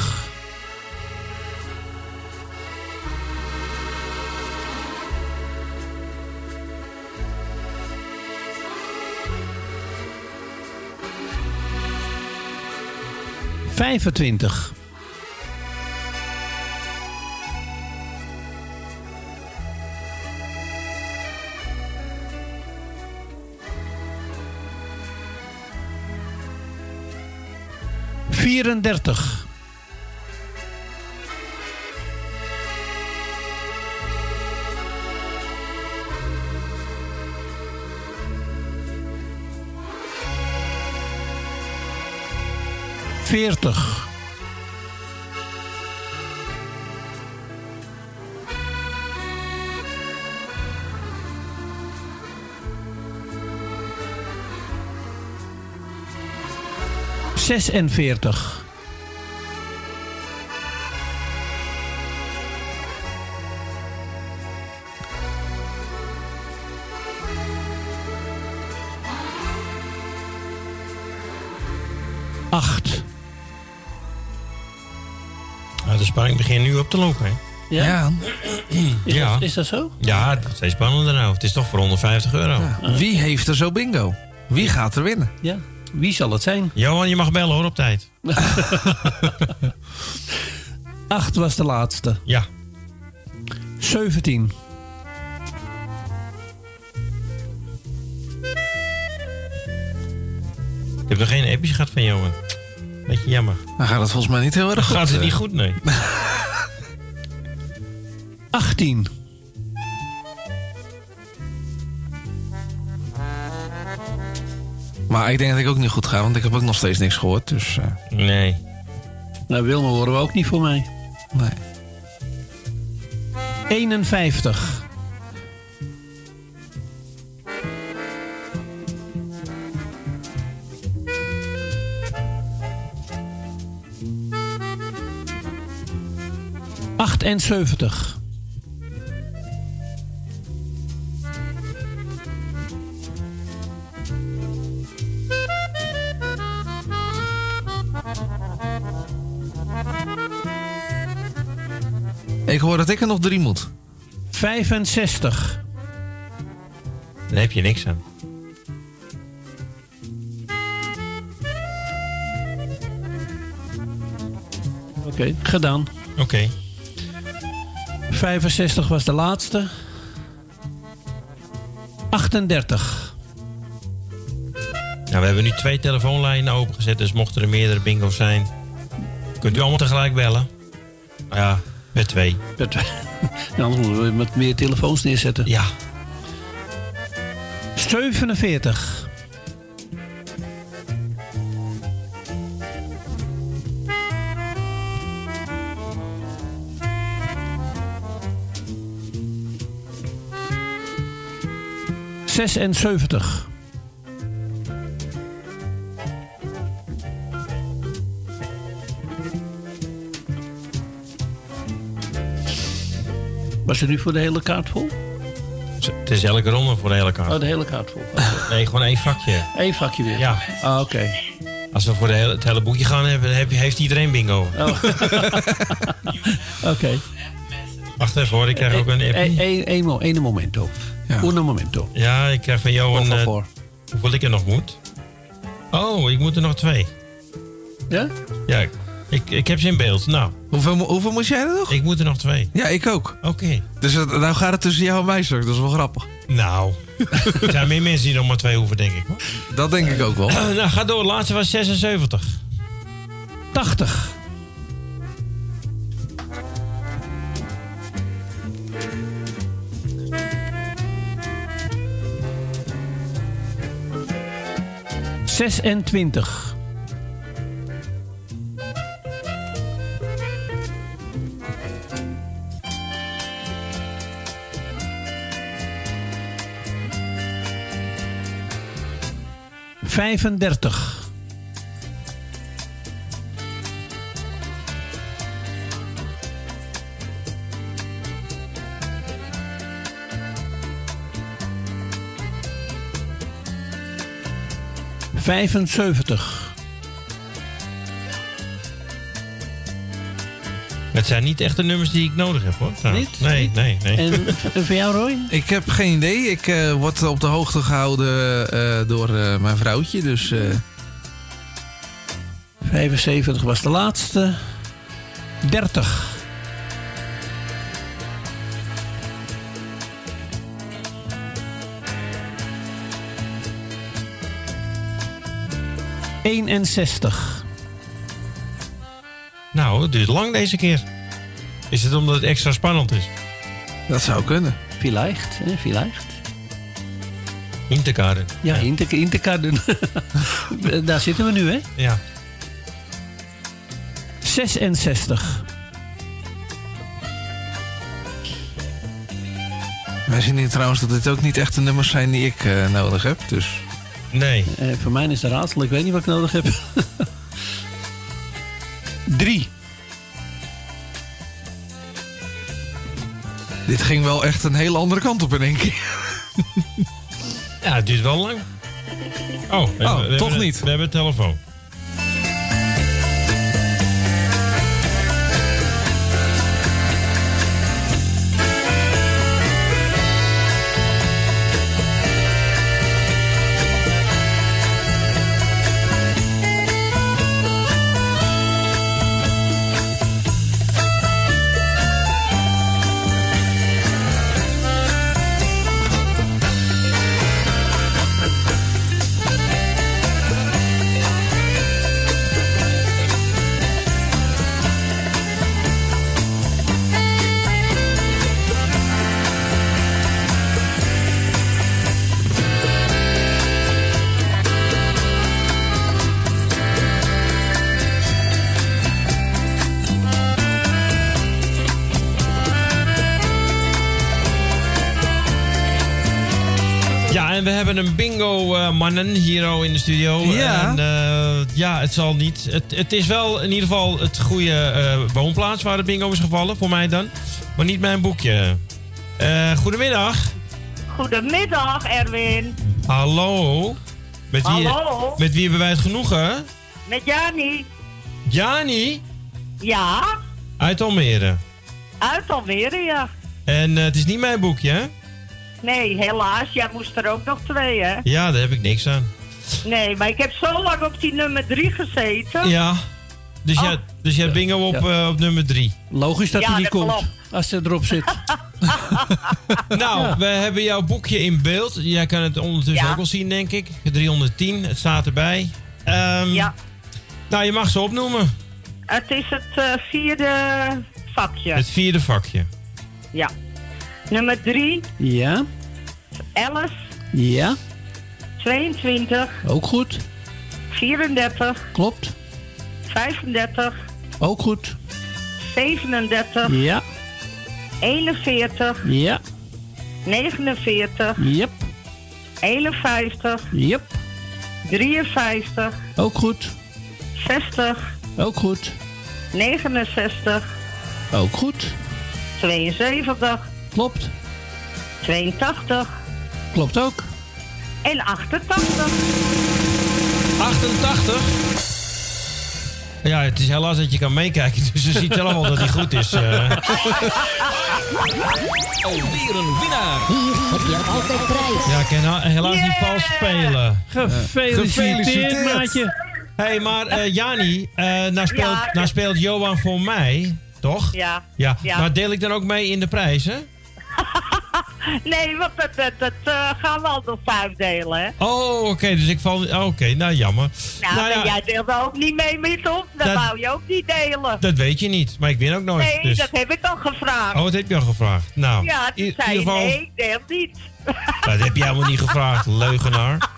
Vijfentwintig. Vierendertig. Veertig. Zesenveertig. Acht. Nou, de spanning begint nu op te lopen, hè? Ja? Is, Ja. dat, is dat zo? Ja, het is steeds spannender nou. Het is toch voor 150 euro. Wie heeft er zo bingo? Wie gaat er winnen? Ja. Wie zal het zijn? Johan, je mag bellen hoor op tijd. Acht was de laatste. Ja. 17. Ik heb nog geen appjes gehad van Johan. Beetje jammer. Dan gaat het volgens mij niet heel erg goed. Gaat het niet goed, nee. 18. Maar ik denk dat ik ook niet goed ga, want ik heb ook nog steeds niks gehoord. Dus, eh, Nee. Nou, Wilma horen we ook niet voor mij. Nee. 51. Achtenzeventig. Hoor dat ik er nog drie moet. 65. Daar heb je niks aan. Oké, gedaan. Oké. 65 was de laatste. 38. Nou, we hebben nu twee telefoonlijnen opengezet, dus mochten er meerdere bingo's zijn, kunt u allemaal tegelijk bellen. Nou Ja, met twee. Per twee. Ja, anders moeten we met meer telefoons neerzetten. Ja. 47. Zesenzeventig. Nu voor de hele kaart vol? Het is elke ronde voor de hele kaart. Oh, de hele kaart vol. Nee, gewoon één vakje. Eén vakje weer. Ja. Ah, oké. Als we voor de hele, het hele boekje gaan hebben, dan heb je- heeft iedereen bingo. Oh. Oké. Wacht even hoor, ik krijg ook een appie. Eén momento. Un momento. Ja, ik krijg van jou een... eh, favor. hoeveel ik er nog moet. Oh, ik moet er nog twee. Ja? Ja, ik, ik heb ze in beeld. Nou. Hoeveel, hoeveel moest jij er nog? Ik moet er nog twee. Ja, ik ook. Oké. Dus het- nou gaat het tussen jou en mij straks. Dat is wel grappig. Nou, er zijn meer mensen die nog maar twee hoeven, denk ik. Hoor. Dat denk ik ook wel. nou, ga door. Laatste was 76. 80. Zesentwintig. Vijfendertig. Vijfenzeventig. Het zijn niet echt de nummers die ik nodig heb, hoor. Niet? Nee, nee, nee. En, en voor jou, Roy? Ik heb geen idee. Ik eh, word op de hoogte gehouden eh, door eh, mijn vrouwtje. Dus eh, 75 was de laatste. 30. Eenenzestig. Nou, het duurt lang deze keer. Is het omdat het extra spannend is? dat zou kunnen. Vielleicht, hè? Vielleicht. Interkaden. Ja, Inter Interkarden. Daar zitten we nu, hè? Ja. 66. Wij zien hier trouwens dat dit ook niet echt de nummers zijn die ik eh, nodig heb. Dus Nee. Eh, voor mij is het raadsel. Ik weet niet wat ik nodig heb. 3. dit ging wel echt een hele andere kant op in één keer. Ja, het duurt wel lang. Oh, we Oh, hebben- we toch hebben- niet. We hebben een telefoon. Hebben een bingo eh, mannen hier al in de studio. Ja. En, eh, ja, het zal niet. Het, het is wel in ieder geval het goede eh, woonplaats waar de bingo is gevallen, voor mij dan. Maar niet mijn boekje. Eh, goedemiddag. Goedemiddag, Erwin. Hallo. Met wie, Hallo. Met wie hebben wij het genoegen? Met Jani. Jani Ja, uit Almere. uit Almere, ja. En het is niet mijn boekje, hè? Nee, helaas. Jij moest er ook nog twee, hè? Ja, daar heb ik niks aan. Nee, maar ik heb zo lang op die nummer drie gezeten. Ja. Dus, Oh. ja, dus hebt bingo op, eh, op nummer drie. Logisch dat Ja, hij niet komt. klopt. Als ze erop zit. Nou, we hebben jouw boekje in beeld. Jij kan het ondertussen Ja. ook al zien, denk ik. 310, het staat erbij. Ehm, Ja. Nou, je mag ze opnoemen. Het is het eh, vierde vakje. Het vierde vakje. Ja. Nummer drie, Ja, 11, ja, 22, ook goed. 34, Klopt. 35, Ook goed. 37, Ja, 41, ja, 49, yep, 51, yep. 53, Ook goed. 60, Ook goed. 69, Ook goed. 72, Klopt. 82 Klopt ook. en 88. 88. Ja, het is helaas dat je kan meekijken, dus je ziet zelf al dat hij goed is. eh. Alweer een winnaar. Hier heb je altijd prijs. Ja, ik kan helaas niet vals spelen. Gefeliciteerd, Gefeliciteerd. maatje. Hé, hey, maar eh Jani, eh nou, speelt, Ja. nou speelt Johan voor mij, toch? Ja. Ja, Ja. maar deel ik dan ook mee in de prijzen? Nee, want dat, dat, dat eh, gaan we al door vijf delen, hè? Oh, oké, dus ik val... oh, Oké, nou jammer. Nou, Nou ja. jij deelt ook niet mee met ons. Dat, Dat- wou je ook niet delen. Dat weet je niet, maar ik win ook nooit. nee, dus. dat heb ik al gevraagd. Oh, dat heb je al gevraagd. Nou, ja, toen in zei je ieder geval... nee, ik deel niet. Dat heb je helemaal niet gevraagd, leugenaar.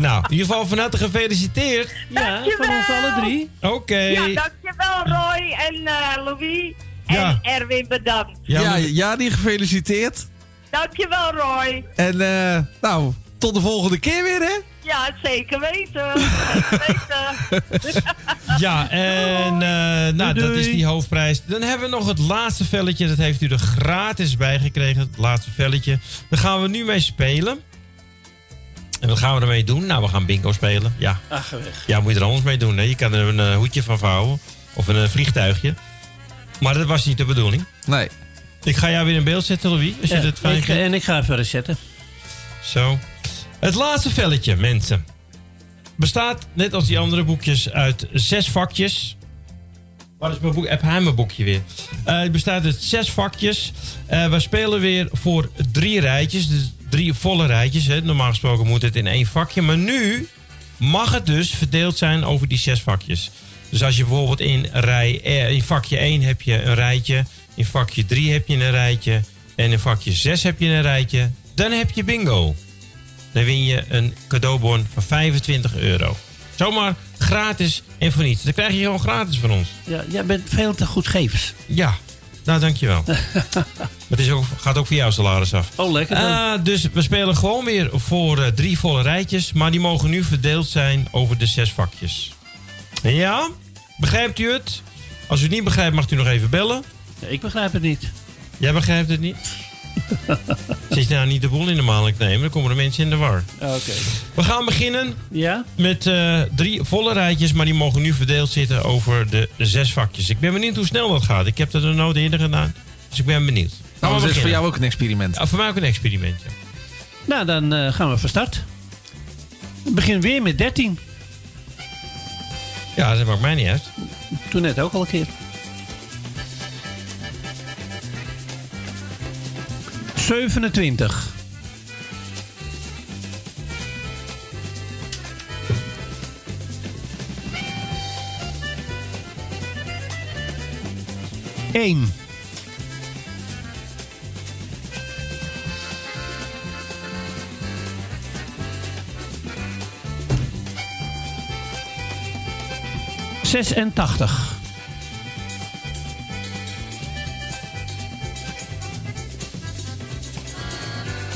Nou, in ieder geval van harte gefeliciteerd. Ja, van ons alle drie. Oké. Ja, dankjewel Roy en eh, Louis. Ja. En Erwin bedankt. Ja, ja, die gefeliciteerd. Dankjewel Roy. En eh, nou, tot de volgende keer weer, hè? Ja, zeker weten. zeker weten. Ja, en eh, nou, dat is die hoofdprijs. Dan hebben we nog het laatste velletje. Dat heeft u er gratis bij gekregen. Het laatste velletje. Daar gaan we nu mee spelen. En wat gaan we ermee doen? Nou, we gaan bingo spelen. Ja, Ach, weg. ja moet je er anders mee doen. Hè? Je kan er een eh, hoedje van vouwen. Of een vliegtuigje. Maar dat was niet de bedoeling. Nee. Ik ga jou weer in beeld zetten, Louis. Als je dat fijn ik, en ik ga even resetten. Zo. Het laatste velletje, mensen. Bestaat, net als die andere boekjes, uit zes vakjes. Waar is mijn boek? Heb hij mijn boekje weer? Eh, het bestaat uit zes vakjes. Eh, we spelen weer voor drie rijtjes. Dus drie volle rijtjes. Hè. Normaal gesproken moet het in één vakje. Maar nu mag het dus verdeeld zijn over die zes vakjes. Dus als je bijvoorbeeld in, rij, eh, in vakje 1 heb je een rijtje. In vakje 3 heb je een rijtje. En in vakje 6 heb je een rijtje. Dan heb je bingo. Dan win je een cadeaubon van 25 euro. Zomaar gratis en voor niets. Dan krijg je gewoon gratis van ons. Ja, jij bent veel te goedgevers. Ja, nou dankjewel. Het is ook, gaat ook voor jouw salaris af. Oh, lekker dan. Ah, dus we spelen gewoon weer voor eh, drie volle rijtjes. Maar die mogen nu verdeeld zijn over de zes vakjes. Ja? Begrijpt u het? Als u het niet begrijpt, mag u nog even bellen. ik begrijp het niet. Jij begrijpt het niet? Zit je nou niet de boel in de maling nemen? Dan komen de mensen in de war. Oké. We gaan beginnen Ja? met eh, drie volle rijtjes, maar die mogen nu verdeeld zitten over de, de zes vakjes. Ik ben benieuwd hoe snel dat gaat. Ik heb dat er nooit eerder gedaan, dus ik ben benieuwd. Nou, dat is voor jou ook een experiment. Ja, voor mij ook een experiment, ja. Nou, dan eh, gaan we van start. We beginnen weer met 13. Ja, dat maakt mij niet uit. Toen net ook al een keer. Zevenentwintig. Eén. Zesentachtig.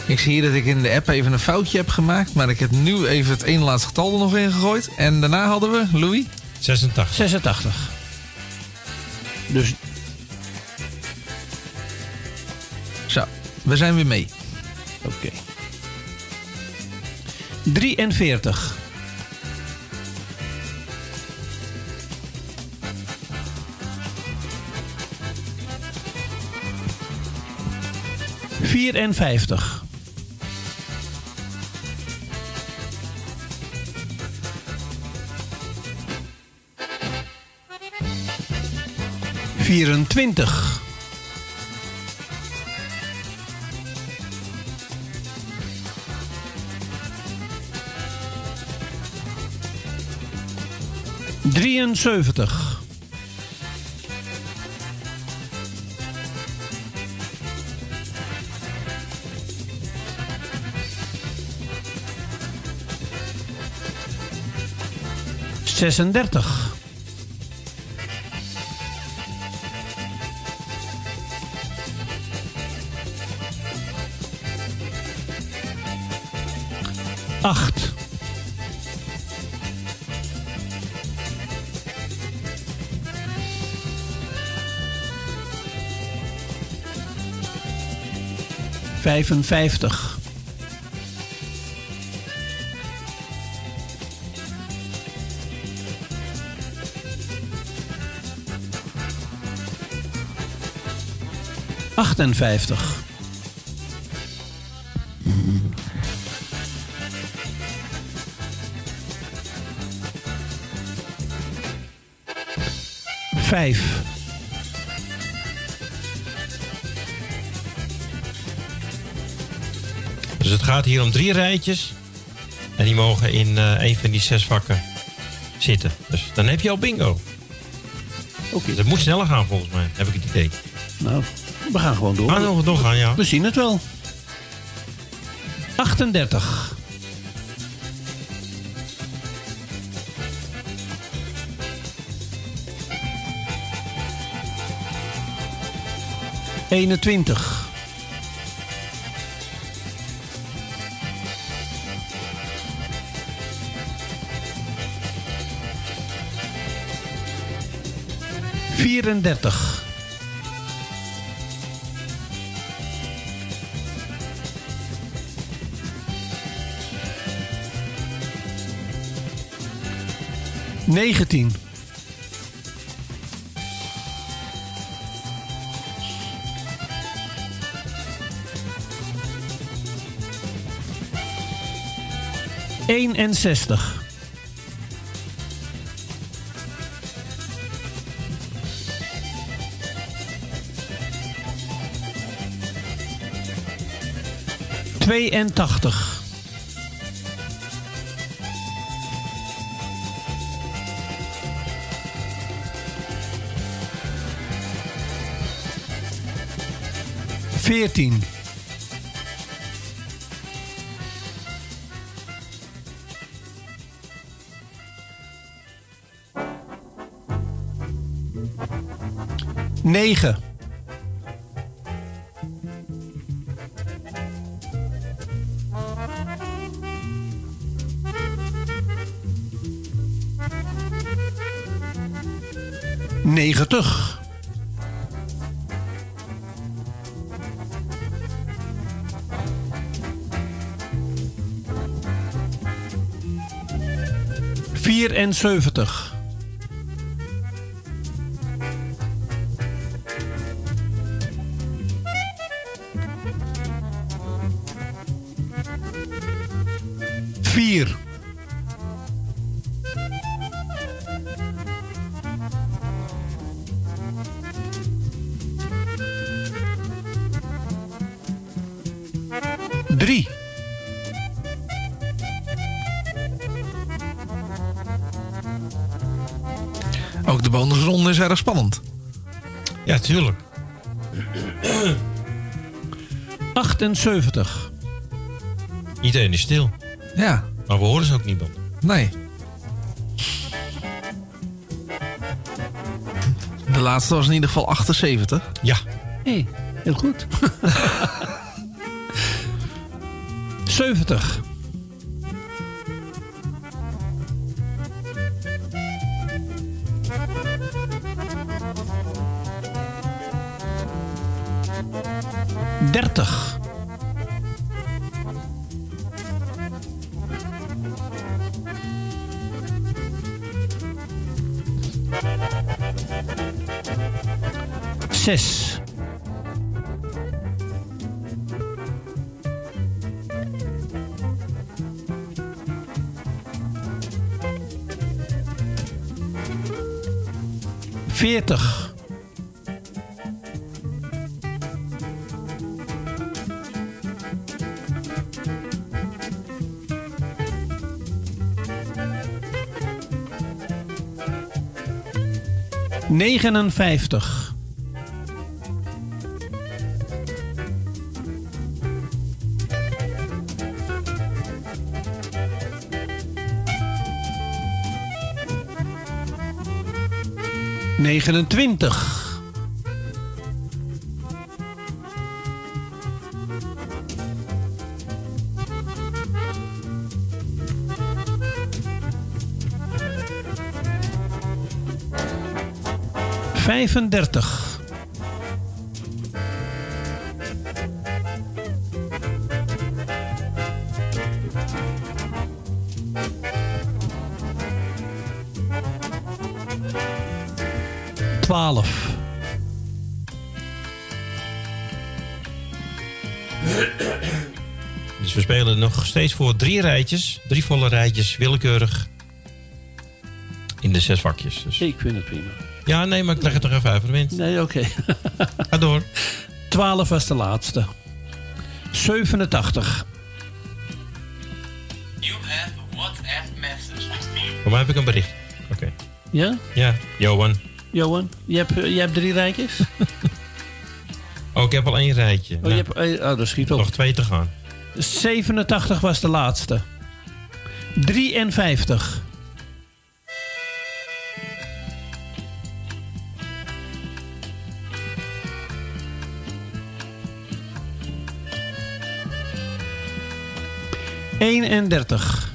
Ik zie hier dat ik in de app even een foutje heb gemaakt. Maar ik heb nu even het ene laatste getal er nog in gegooid. En daarna hadden we, Louis? 86. 86. Dus Zo, we zijn weer mee. Oké. 43. 54. Vierentwintig. Drieënzeventig. 36. Acht. Vijfenvijftig. Achtenvijftig. Vijf. Dus het gaat hier om drie rijtjes. En die mogen in eh, een van die zes vakken zitten. Dus dan heb je al bingo. Oké. Dat moet sneller gaan volgens mij, heb ik het idee. Nou, we gaan gewoon door. We gaan nog doorgaan, ja. We zien het wel. 38. Eenentwintig. Vierendertig. Negentien. Eenenzestig. Tweeëntachtig. Veertien. Negen. Negentig. 70 tuurlijk. 78. Iedereen is stil. Ja. Maar we horen ze ook niemand. Nee. De laatste was in ieder geval 78. Ja. Hé, heel goed. 70. Dertig. Zes. Veertig. Negenenvijftig. Negenentwintig. Vijfendertig. Twaalf. Dus we spelen nog steeds voor drie rijtjes. Drie volle rijtjes, willekeurig. Zes vakjes. Dus. Ik vind het prima. Ja, nee, maar ik leg het nog even uit voor de winst. Nee, oké. Ga door. 12 was de laatste. 87. You have a WhatsApp message. Voor mij heb ik een bericht. Oké. Ja? Ja, Johan. Johan, je hebt, je hebt drie rijtjes? Oh, ik heb al één rijtje. Oh, je hebt, eh, oh, dat schiet op. Nog twee te gaan. 87 was de laatste. 53. Eenendertig.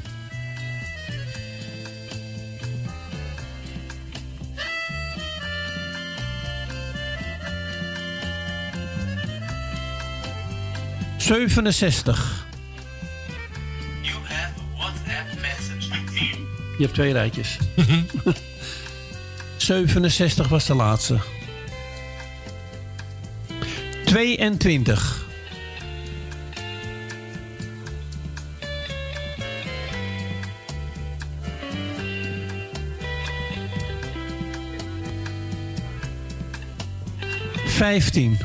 Zevenenzestig. Je hebt twee rijtjes. 67 was de laatste. 22. Vijftien.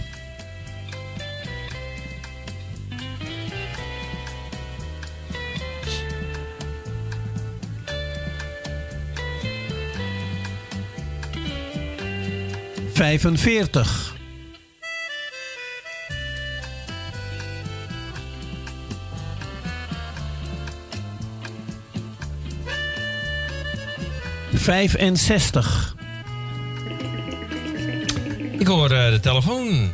Vijfenveertig. Vijfenzestig. Ik hoor eh, de telefoon.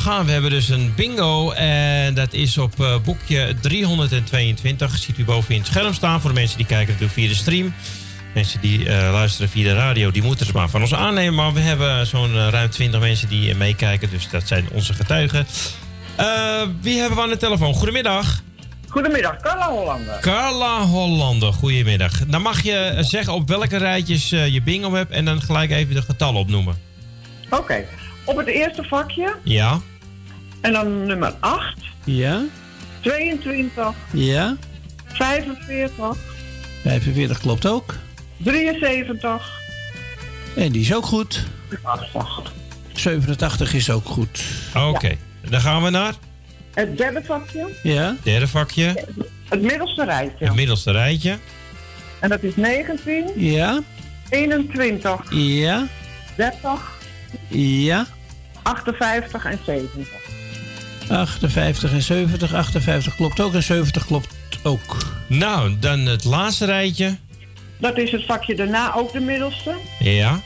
Gaan. We hebben dus een bingo. En dat is op eh, boekje 322. Ziet u boven in het scherm staan. Voor de mensen die kijken natuurlijk via de stream. Mensen die eh, luisteren via de radio, die moeten ze maar van ons aannemen. Maar we hebben zo'n eh, ruim 20 mensen die meekijken. Dus dat zijn onze getuigen. Wie hebben we aan de telefoon? Goedemiddag. Goedemiddag, Carla Hollander. Carla Hollander, goedemiddag. Dan mag je zeggen op welke rijtjes je bingo hebt. En dan gelijk even de getallen opnoemen. Oké, op het eerste vakje Ja, En dan nummer 8, Ja, 22, ja. 45, 45 klopt ook. 73. En die is ook goed. 87 is ook goed. Oké, dan gaan we naar Het derde vakje, Ja, het derde vakje. het middelste rijtje. Het middelste rijtje. En dat is 19, ja, 21, ja, 30, ja. 58 en 70. 58 en 70. 58 klopt ook en 70 klopt ook. Nou, dan het laatste rijtje. Dat is het vakje daarna ook de middelste. Ja.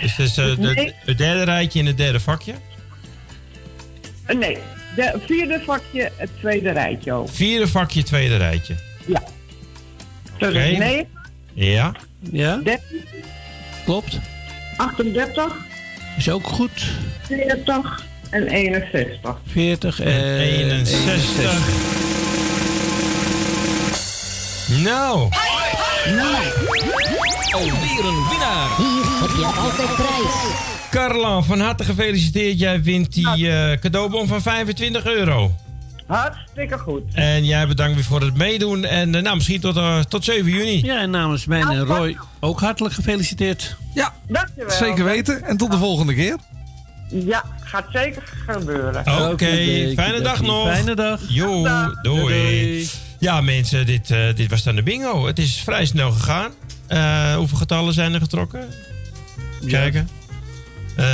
Dus het is eh, de- Nee. het derde rijtje in het derde vakje. Eh, Nee, de vierde vakje, het tweede rijtje ook. Vierde vakje, tweede rijtje. Ja. Dat Oké. is 9, Ja. Ja, 13, klopt. 38, Is ook goed. 40 en 61. 40 en, En 61. Nou. Alweer een winnaar. Hier heb je altijd prijs. Carla, van harte gefeliciteerd. Jij wint die eh, cadeaubon van 25 euro. Hartstikke goed. En jij bedankt weer voor het meedoen. En eh, nou, misschien tot, eh, tot 7 juni. Ja, en namens mij en Roy ook hartelijk gefeliciteerd. Ja, Dankjewel. zeker weten. En tot de volgende keer. Ja, gaat zeker gebeuren. Oké, fijne dag nog. Fijne dag. Jo, doei. Doei. Ja, mensen, dit, eh, dit was dan de bingo. Het is vrij snel gegaan. Eh, hoeveel getallen zijn er getrokken? Kijken. Eh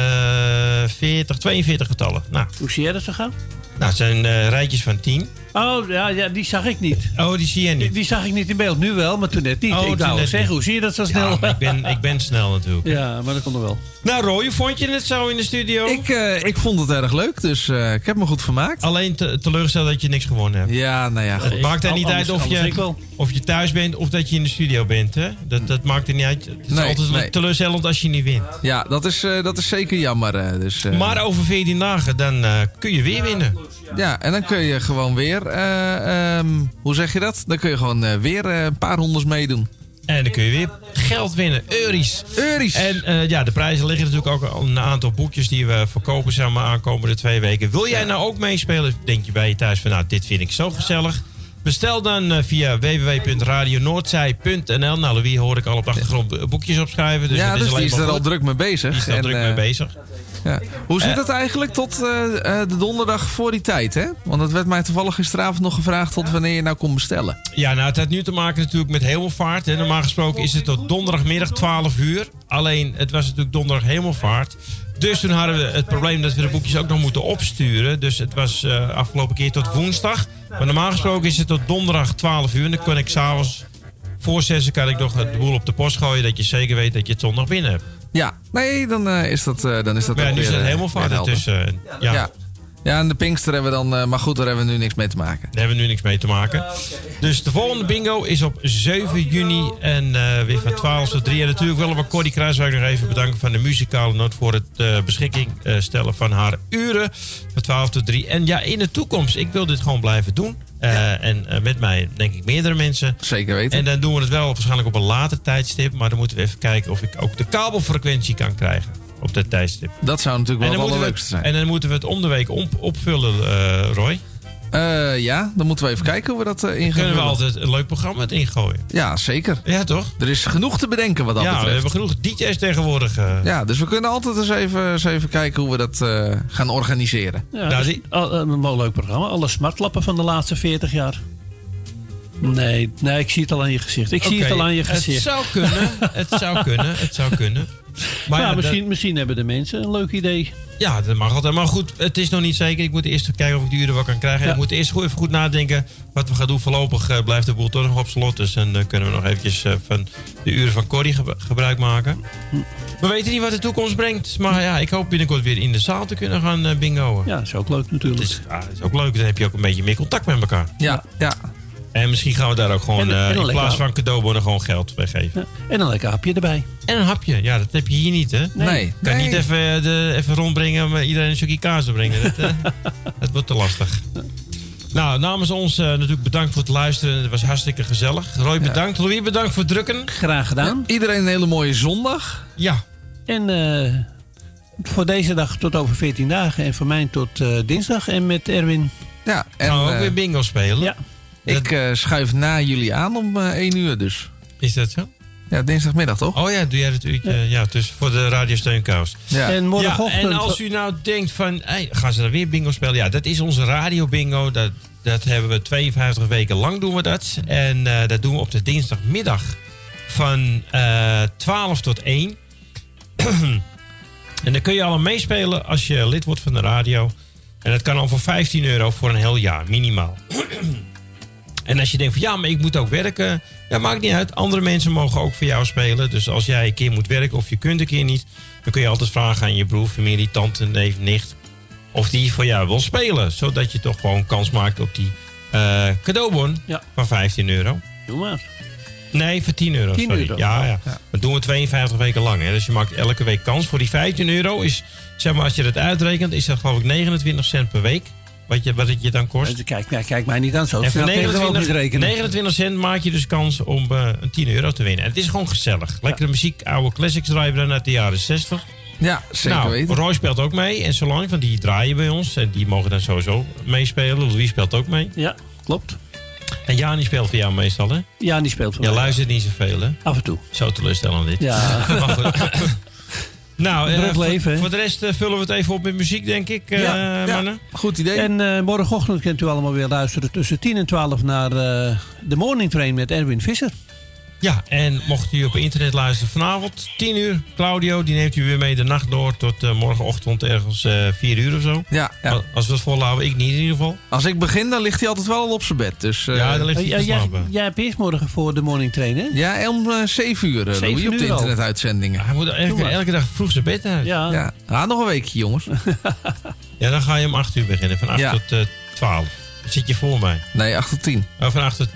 40, 42 getallen. Nou, Hoe zie jij dat zo gaan? nou het zijn eh, rijtjes van 10. Oh, ja, ja, die zag ik niet. Oh, die zie jij Die, niet. die zag ik niet in beeld. Nu wel, maar toen net niet. Oh, ik wou net zeggen, niet. hoe zie je dat zo snel? Ja, ik ben, ik ben snel natuurlijk. Ja, maar dat komt er wel. Nou, Roy, vond je het zo in de studio? Ik, eh, ik vond het erg leuk, dus eh, ik heb me goed vermaakt. Alleen te, teleurgesteld dat je niks gewonnen hebt. Ja, nou ja, goed. Het maakt er niet Anders- uit of je, of je thuis bent of dat je in de studio bent. Hè? Dat, dat maakt er niet uit. Het is Nee, altijd nee. teleurstellend als je niet wint. Ja, dat is, eh, dat is zeker jammer. eh, dus, eh, Maar over 14 dagen, dan eh, kun je weer winnen. Ja, en dan kun je gewoon weer, eh, ehm, hoe zeg je dat? Dan kun je gewoon eh, weer eh, een paar rondes meedoen. En dan kun je weer geld winnen. Euries. Euries. En ja, de prijzen liggen natuurlijk ook al een aantal boekjes die we verkopen maar, aankomende twee weken. Wil jij nou ook meespelen? Denk je bij je thuis van nou, dit vind ik zo gezellig. Bestel dan eh, via www.radionoordzij.nl. Nou, Louis hoor ik al op de achtergrond boekjes opschrijven. Dus ja, dat is dus die is er al druk mee bezig. Die is er En, druk eh, mee bezig. Ja. Hoe zit het eigenlijk tot eh, de donderdag voor die tijd, hè? Want het werd mij toevallig gisteravond nog gevraagd tot wanneer je nou kon bestellen. Ja, nou, het heeft nu te maken natuurlijk met hemelvaart. Hè. Normaal gesproken is het tot donderdagmiddag 12 uur. Alleen, het was natuurlijk donderdag hemelvaart. Dus toen hadden we het probleem dat we de boekjes ook nog moeten opsturen. Dus het was eh, afgelopen keer tot woensdag. Maar normaal gesproken is het tot donderdag 12 uur. En dan kan ik s'avonds voor zessen kan ik nog de boel op de post gooien. Dat je zeker weet dat je het zondag binnen hebt. Ja, nee, dan, eh, is dat, eh, dan is dat Maar ja, nu is het helder. ertussen. Ja. Ja. Ja, en de Pinkster hebben we dan... eh, maar goed, daar hebben we nu niks mee te maken. Daar hebben we nu niks mee te maken. Dus de volgende bingo is op 7 juni. En eh, weer van 12 tot 3. En natuurlijk willen we Corrie Kruiswijk nog even bedanken van de muzikale noot. Voor het eh, beschikking eh, stellen van haar uren. Van 12 tot 3. En ja, in de toekomst. Ik wil dit gewoon blijven doen. Eh, En met mij denk ik meerdere mensen. Zeker weten. En dan doen we het wel waarschijnlijk op een later tijdstip. Maar dan moeten we even kijken of ik ook de kabelfrequentie kan krijgen. Op dat tijdstip. Dat zou natuurlijk wel het allerleukste we, zijn. en dan moeten we het om de week op, opvullen, eh, Roy. Eh, ja, dan moeten we even kijken hoe we dat eh in gaan Kunnen we altijd een leuk programma het ingooien. Ja, zeker. Ja, toch? Er is genoeg te bedenken wat dat ja, we betreft. hebben genoeg DJ's tegenwoordig. eh. Ja, dus we kunnen altijd eens even, eens even kijken hoe we dat eh, gaan organiseren. Ja, dat is al- een leuk programma. Alle smartlappen van de laatste 40 jaar. Nee, nee, ik zie het al aan je gezicht. Ik zie het al aan je Het gezicht. zou kunnen, het zou kunnen, het zou kunnen. Maar ja, ja, misschien, misschien hebben de mensen een leuk idee. Ja, dat mag altijd. Maar goed, het is nog niet zeker. Ik moet eerst kijken of ik de uren wel kan krijgen. Ja. Ik moet eerst goed, even goed nadenken wat we gaan doen. Voorlopig eh, blijft de boel toch nog op slot. Dus dan eh, kunnen we nog eventjes eh, van de uren van Corrie ge- gebruik maken. We weten niet wat de toekomst brengt. Maar ja, ik hoop binnenkort weer in de zaal te kunnen gaan bingoen. Ja, dat is ook leuk natuurlijk. Het is, ja, dat is ook leuk. Dan heb je ook een beetje meer contact met elkaar. Ja, ja. En misschien gaan we daar ook gewoon En- eh, en in plaats van cadeaubonnen gewoon geld bij geven. En een lekker hapje erbij. En een hapje. Ja, dat heb je hier niet, hè? Nee. Kan Nee. niet even, eh, de, even rondbrengen om eh, iedereen een stukje kaas te brengen. Dat, eh, dat wordt te lastig. Nou, namens ons eh, natuurlijk bedankt voor het luisteren. Het was hartstikke gezellig. Roy bedankt. Louis bedankt voor het drukken. Graag gedaan. Iedereen een hele mooie zondag. Ja. En eh, voor deze dag tot over 14 dagen. En voor mij tot eh, dinsdag. En met Erwin. Ja, en Gaan we ook weer bingo spelen? Ja. Ik eh, schuif na jullie aan om eh 1 uur dus. Is dat zo? Ja, dinsdagmiddag toch? Oh ja, doe jij het uurtje, ja. dus voor de radiosteunkous. Ja. En morgenochtend- Ja, en als u nou denkt van, hey, gaan ze dan weer bingo spelen? Ja, dat is onze radio bingo. Dat, dat hebben we 52 weken lang doen we dat. En eh, dat doen we op de dinsdagmiddag van eh 12 tot 1. en dan kun je al aan meespelen als je lid wordt van de radio. En dat kan al voor 15 euro voor een heel jaar, minimaal. En als je denkt van ja, maar ik moet ook werken. Ja, maakt niet uit. Andere mensen mogen ook voor jou spelen. Dus als jij een keer moet werken of je kunt een keer niet. Dan kun je altijd vragen aan je broer, familie, tante, neef, nicht. Of die voor jou wil spelen. Zodat je toch gewoon kans maakt op die eh, cadeaubon van 15 euro. Doe maar. Nee, voor 10 euro. 10 sorry. euro. Ja, ja. Ja. Dat doen we 52 weken lang. Hè. Dus je maakt elke week kans. Voor die 15 euro is, zeg maar, als je dat uitrekent, is dat geloof ik 29 cent per week. Wat, je, wat het je dan kost. Kijk, kijk, kijk mij niet aan. Zo En snel kun je er ook niet 29, rekenen. 29 cent maak je dus kans om eh, een 10 euro te winnen. En het is gewoon gezellig. Lekkere muziek, oude classics draaien uit de jaren 60. Ja, zeker nou, weten. Roy speelt ook mee. En Solange, van die draaien bij ons. En die mogen dan sowieso meespelen. Louis speelt ook mee. Ja, klopt. En Jani speelt voor jou meestal, hè? Ja, die speelt voor Je mij. luistert niet zoveel, hè? Af en toe. Zo teleurstellend dit. Ja. Nou, eh, Druk leven, voor de rest eh, vullen we het even op met muziek, denk ik, eh, Ja, ja. mannen. Goed idee. En eh, morgenochtend kunt u allemaal weer luisteren tussen 10 en 12 naar eh, de Morning Train met Erwin Visser. Ja, en mocht u op internet luisteren vanavond, 10 uur, Claudio, die neemt u weer mee de nacht door tot eh, morgenochtend ergens eh 4 uur of zo. Ja, ja. Als- we het volhouden, ik niet in ieder geval. Als ik begin, dan ligt hij altijd wel al op zijn bed. Dus, eh, Ja, dan ligt hij Ja, te jij, slapen. jij hebt eerst morgen voor de Morning Train, hè? Ja, om eh 7 uur, Zeven Louis, op de internetuitzendingen. Hij moet elke, elke dag vroeg zijn bed uit. Ja. Ja, ah, nog een weekje, jongens. Ja, dan ga je om 8 uur beginnen, van 8 Ja. tot eh 12. Dan zit je voor mij. Nee, 8 tot 10. Oh, van 8 tot...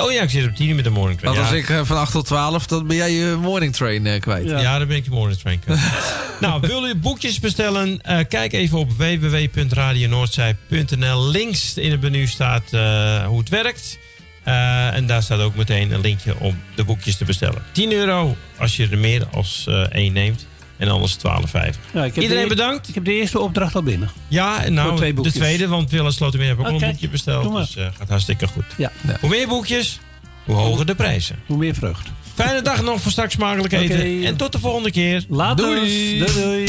Oh ja, ik zit op 10 uur met de morning train. Want ja. als ik eh, van 8 tot 12, dan ben jij je morning train eh, kwijt. Ja. dan ben ik de morning train kwijt. nou, wil u boekjes bestellen? Eh, kijk even op www.radionoordzij.nl. Links in het menu staat eh, hoe het werkt. Eh, en daar staat ook meteen een linkje om de boekjes te bestellen. 10 euro als je er meer als eh, één neemt. En anders 12,50. Ja, ik heb Iedereen de, bedankt. Ik heb de eerste opdracht al binnen. Ja, nou, twee de tweede, want Willem Slotermeer heeft ook al een boekje besteld. Dus eh gaat hartstikke goed. Ja. Hoe meer boekjes, hoe hoger de prijzen. Hoe meer vreugd. Fijne dag nog voor straks smakelijk eten. En tot de volgende keer. Later. Doei. doei. doei.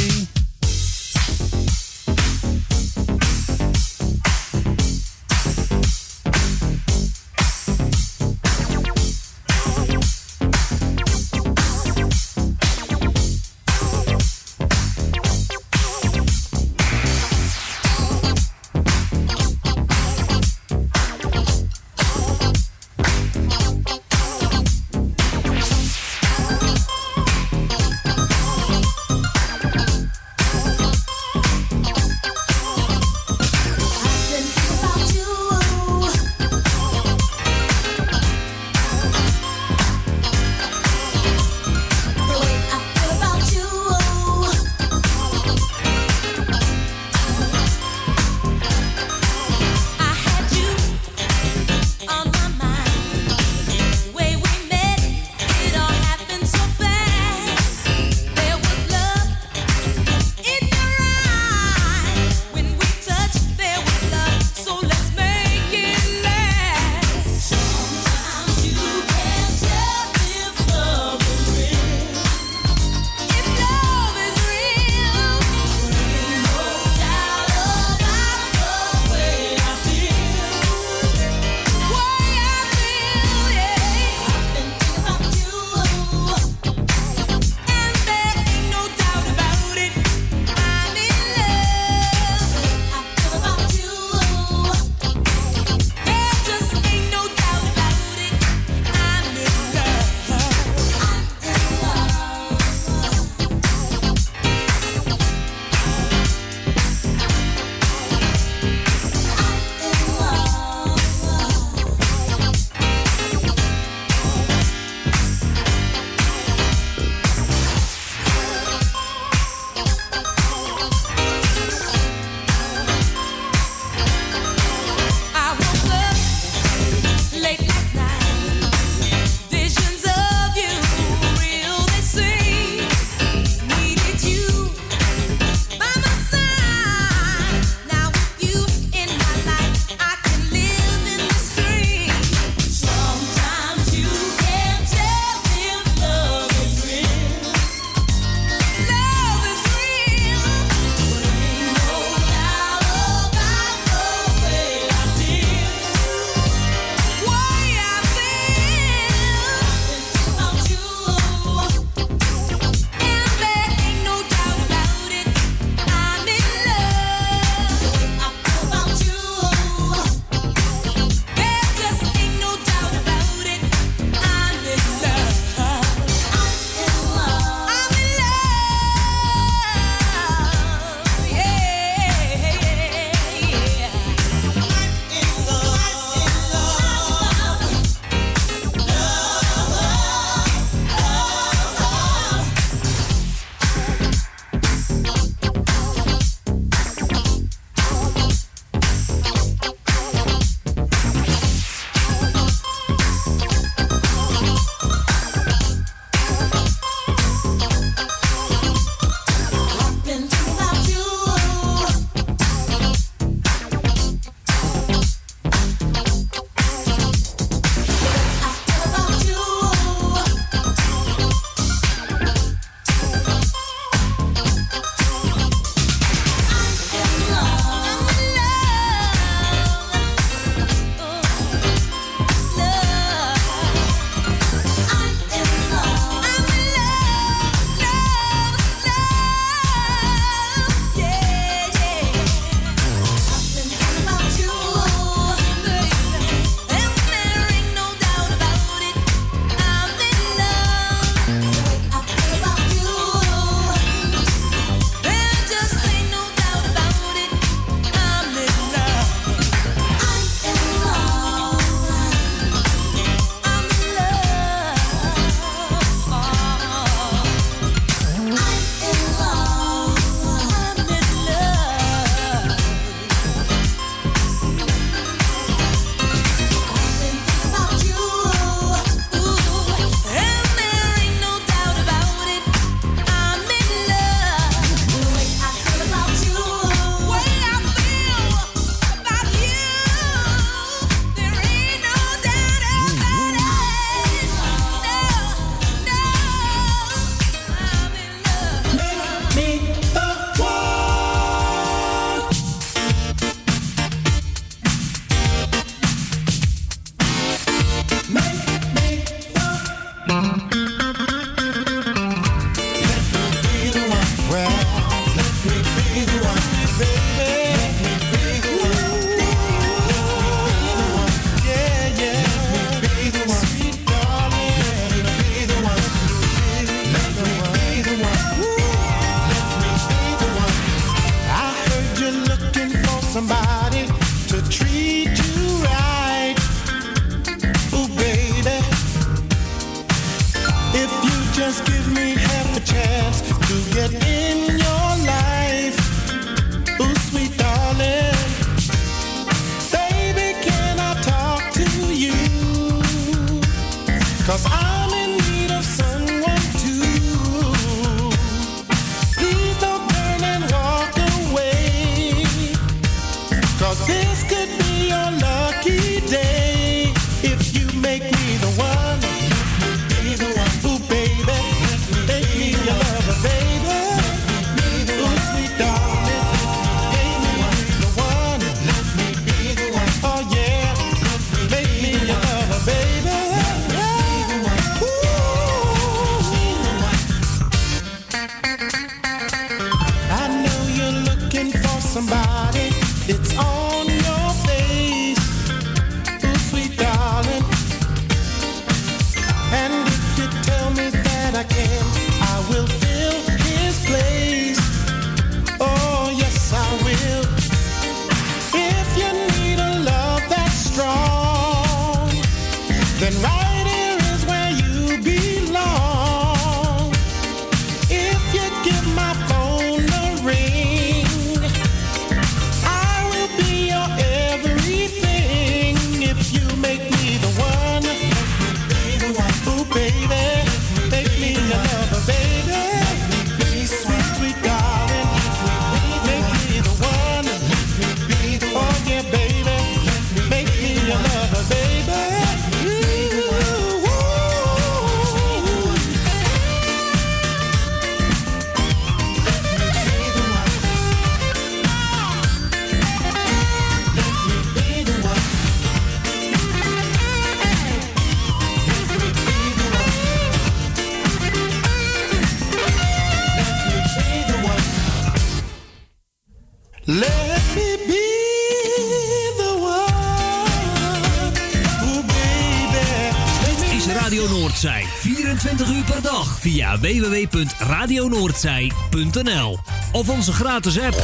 www.radionoordzij.nl of onze gratis app.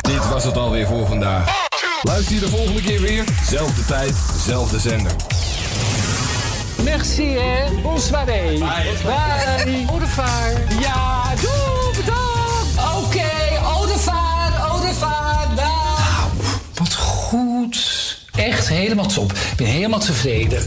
Dit was het alweer voor vandaag. Luister hier de volgende keer weer, zelfde tijd, zelfde zender. Merci, hè. Bonsoir. Bye. Bye. Bye. Ja, doe, bedankt. Oké, okay, Odevaar, Odevaar, Nou, wat goed. Echt helemaal top. Ik ben helemaal tevreden.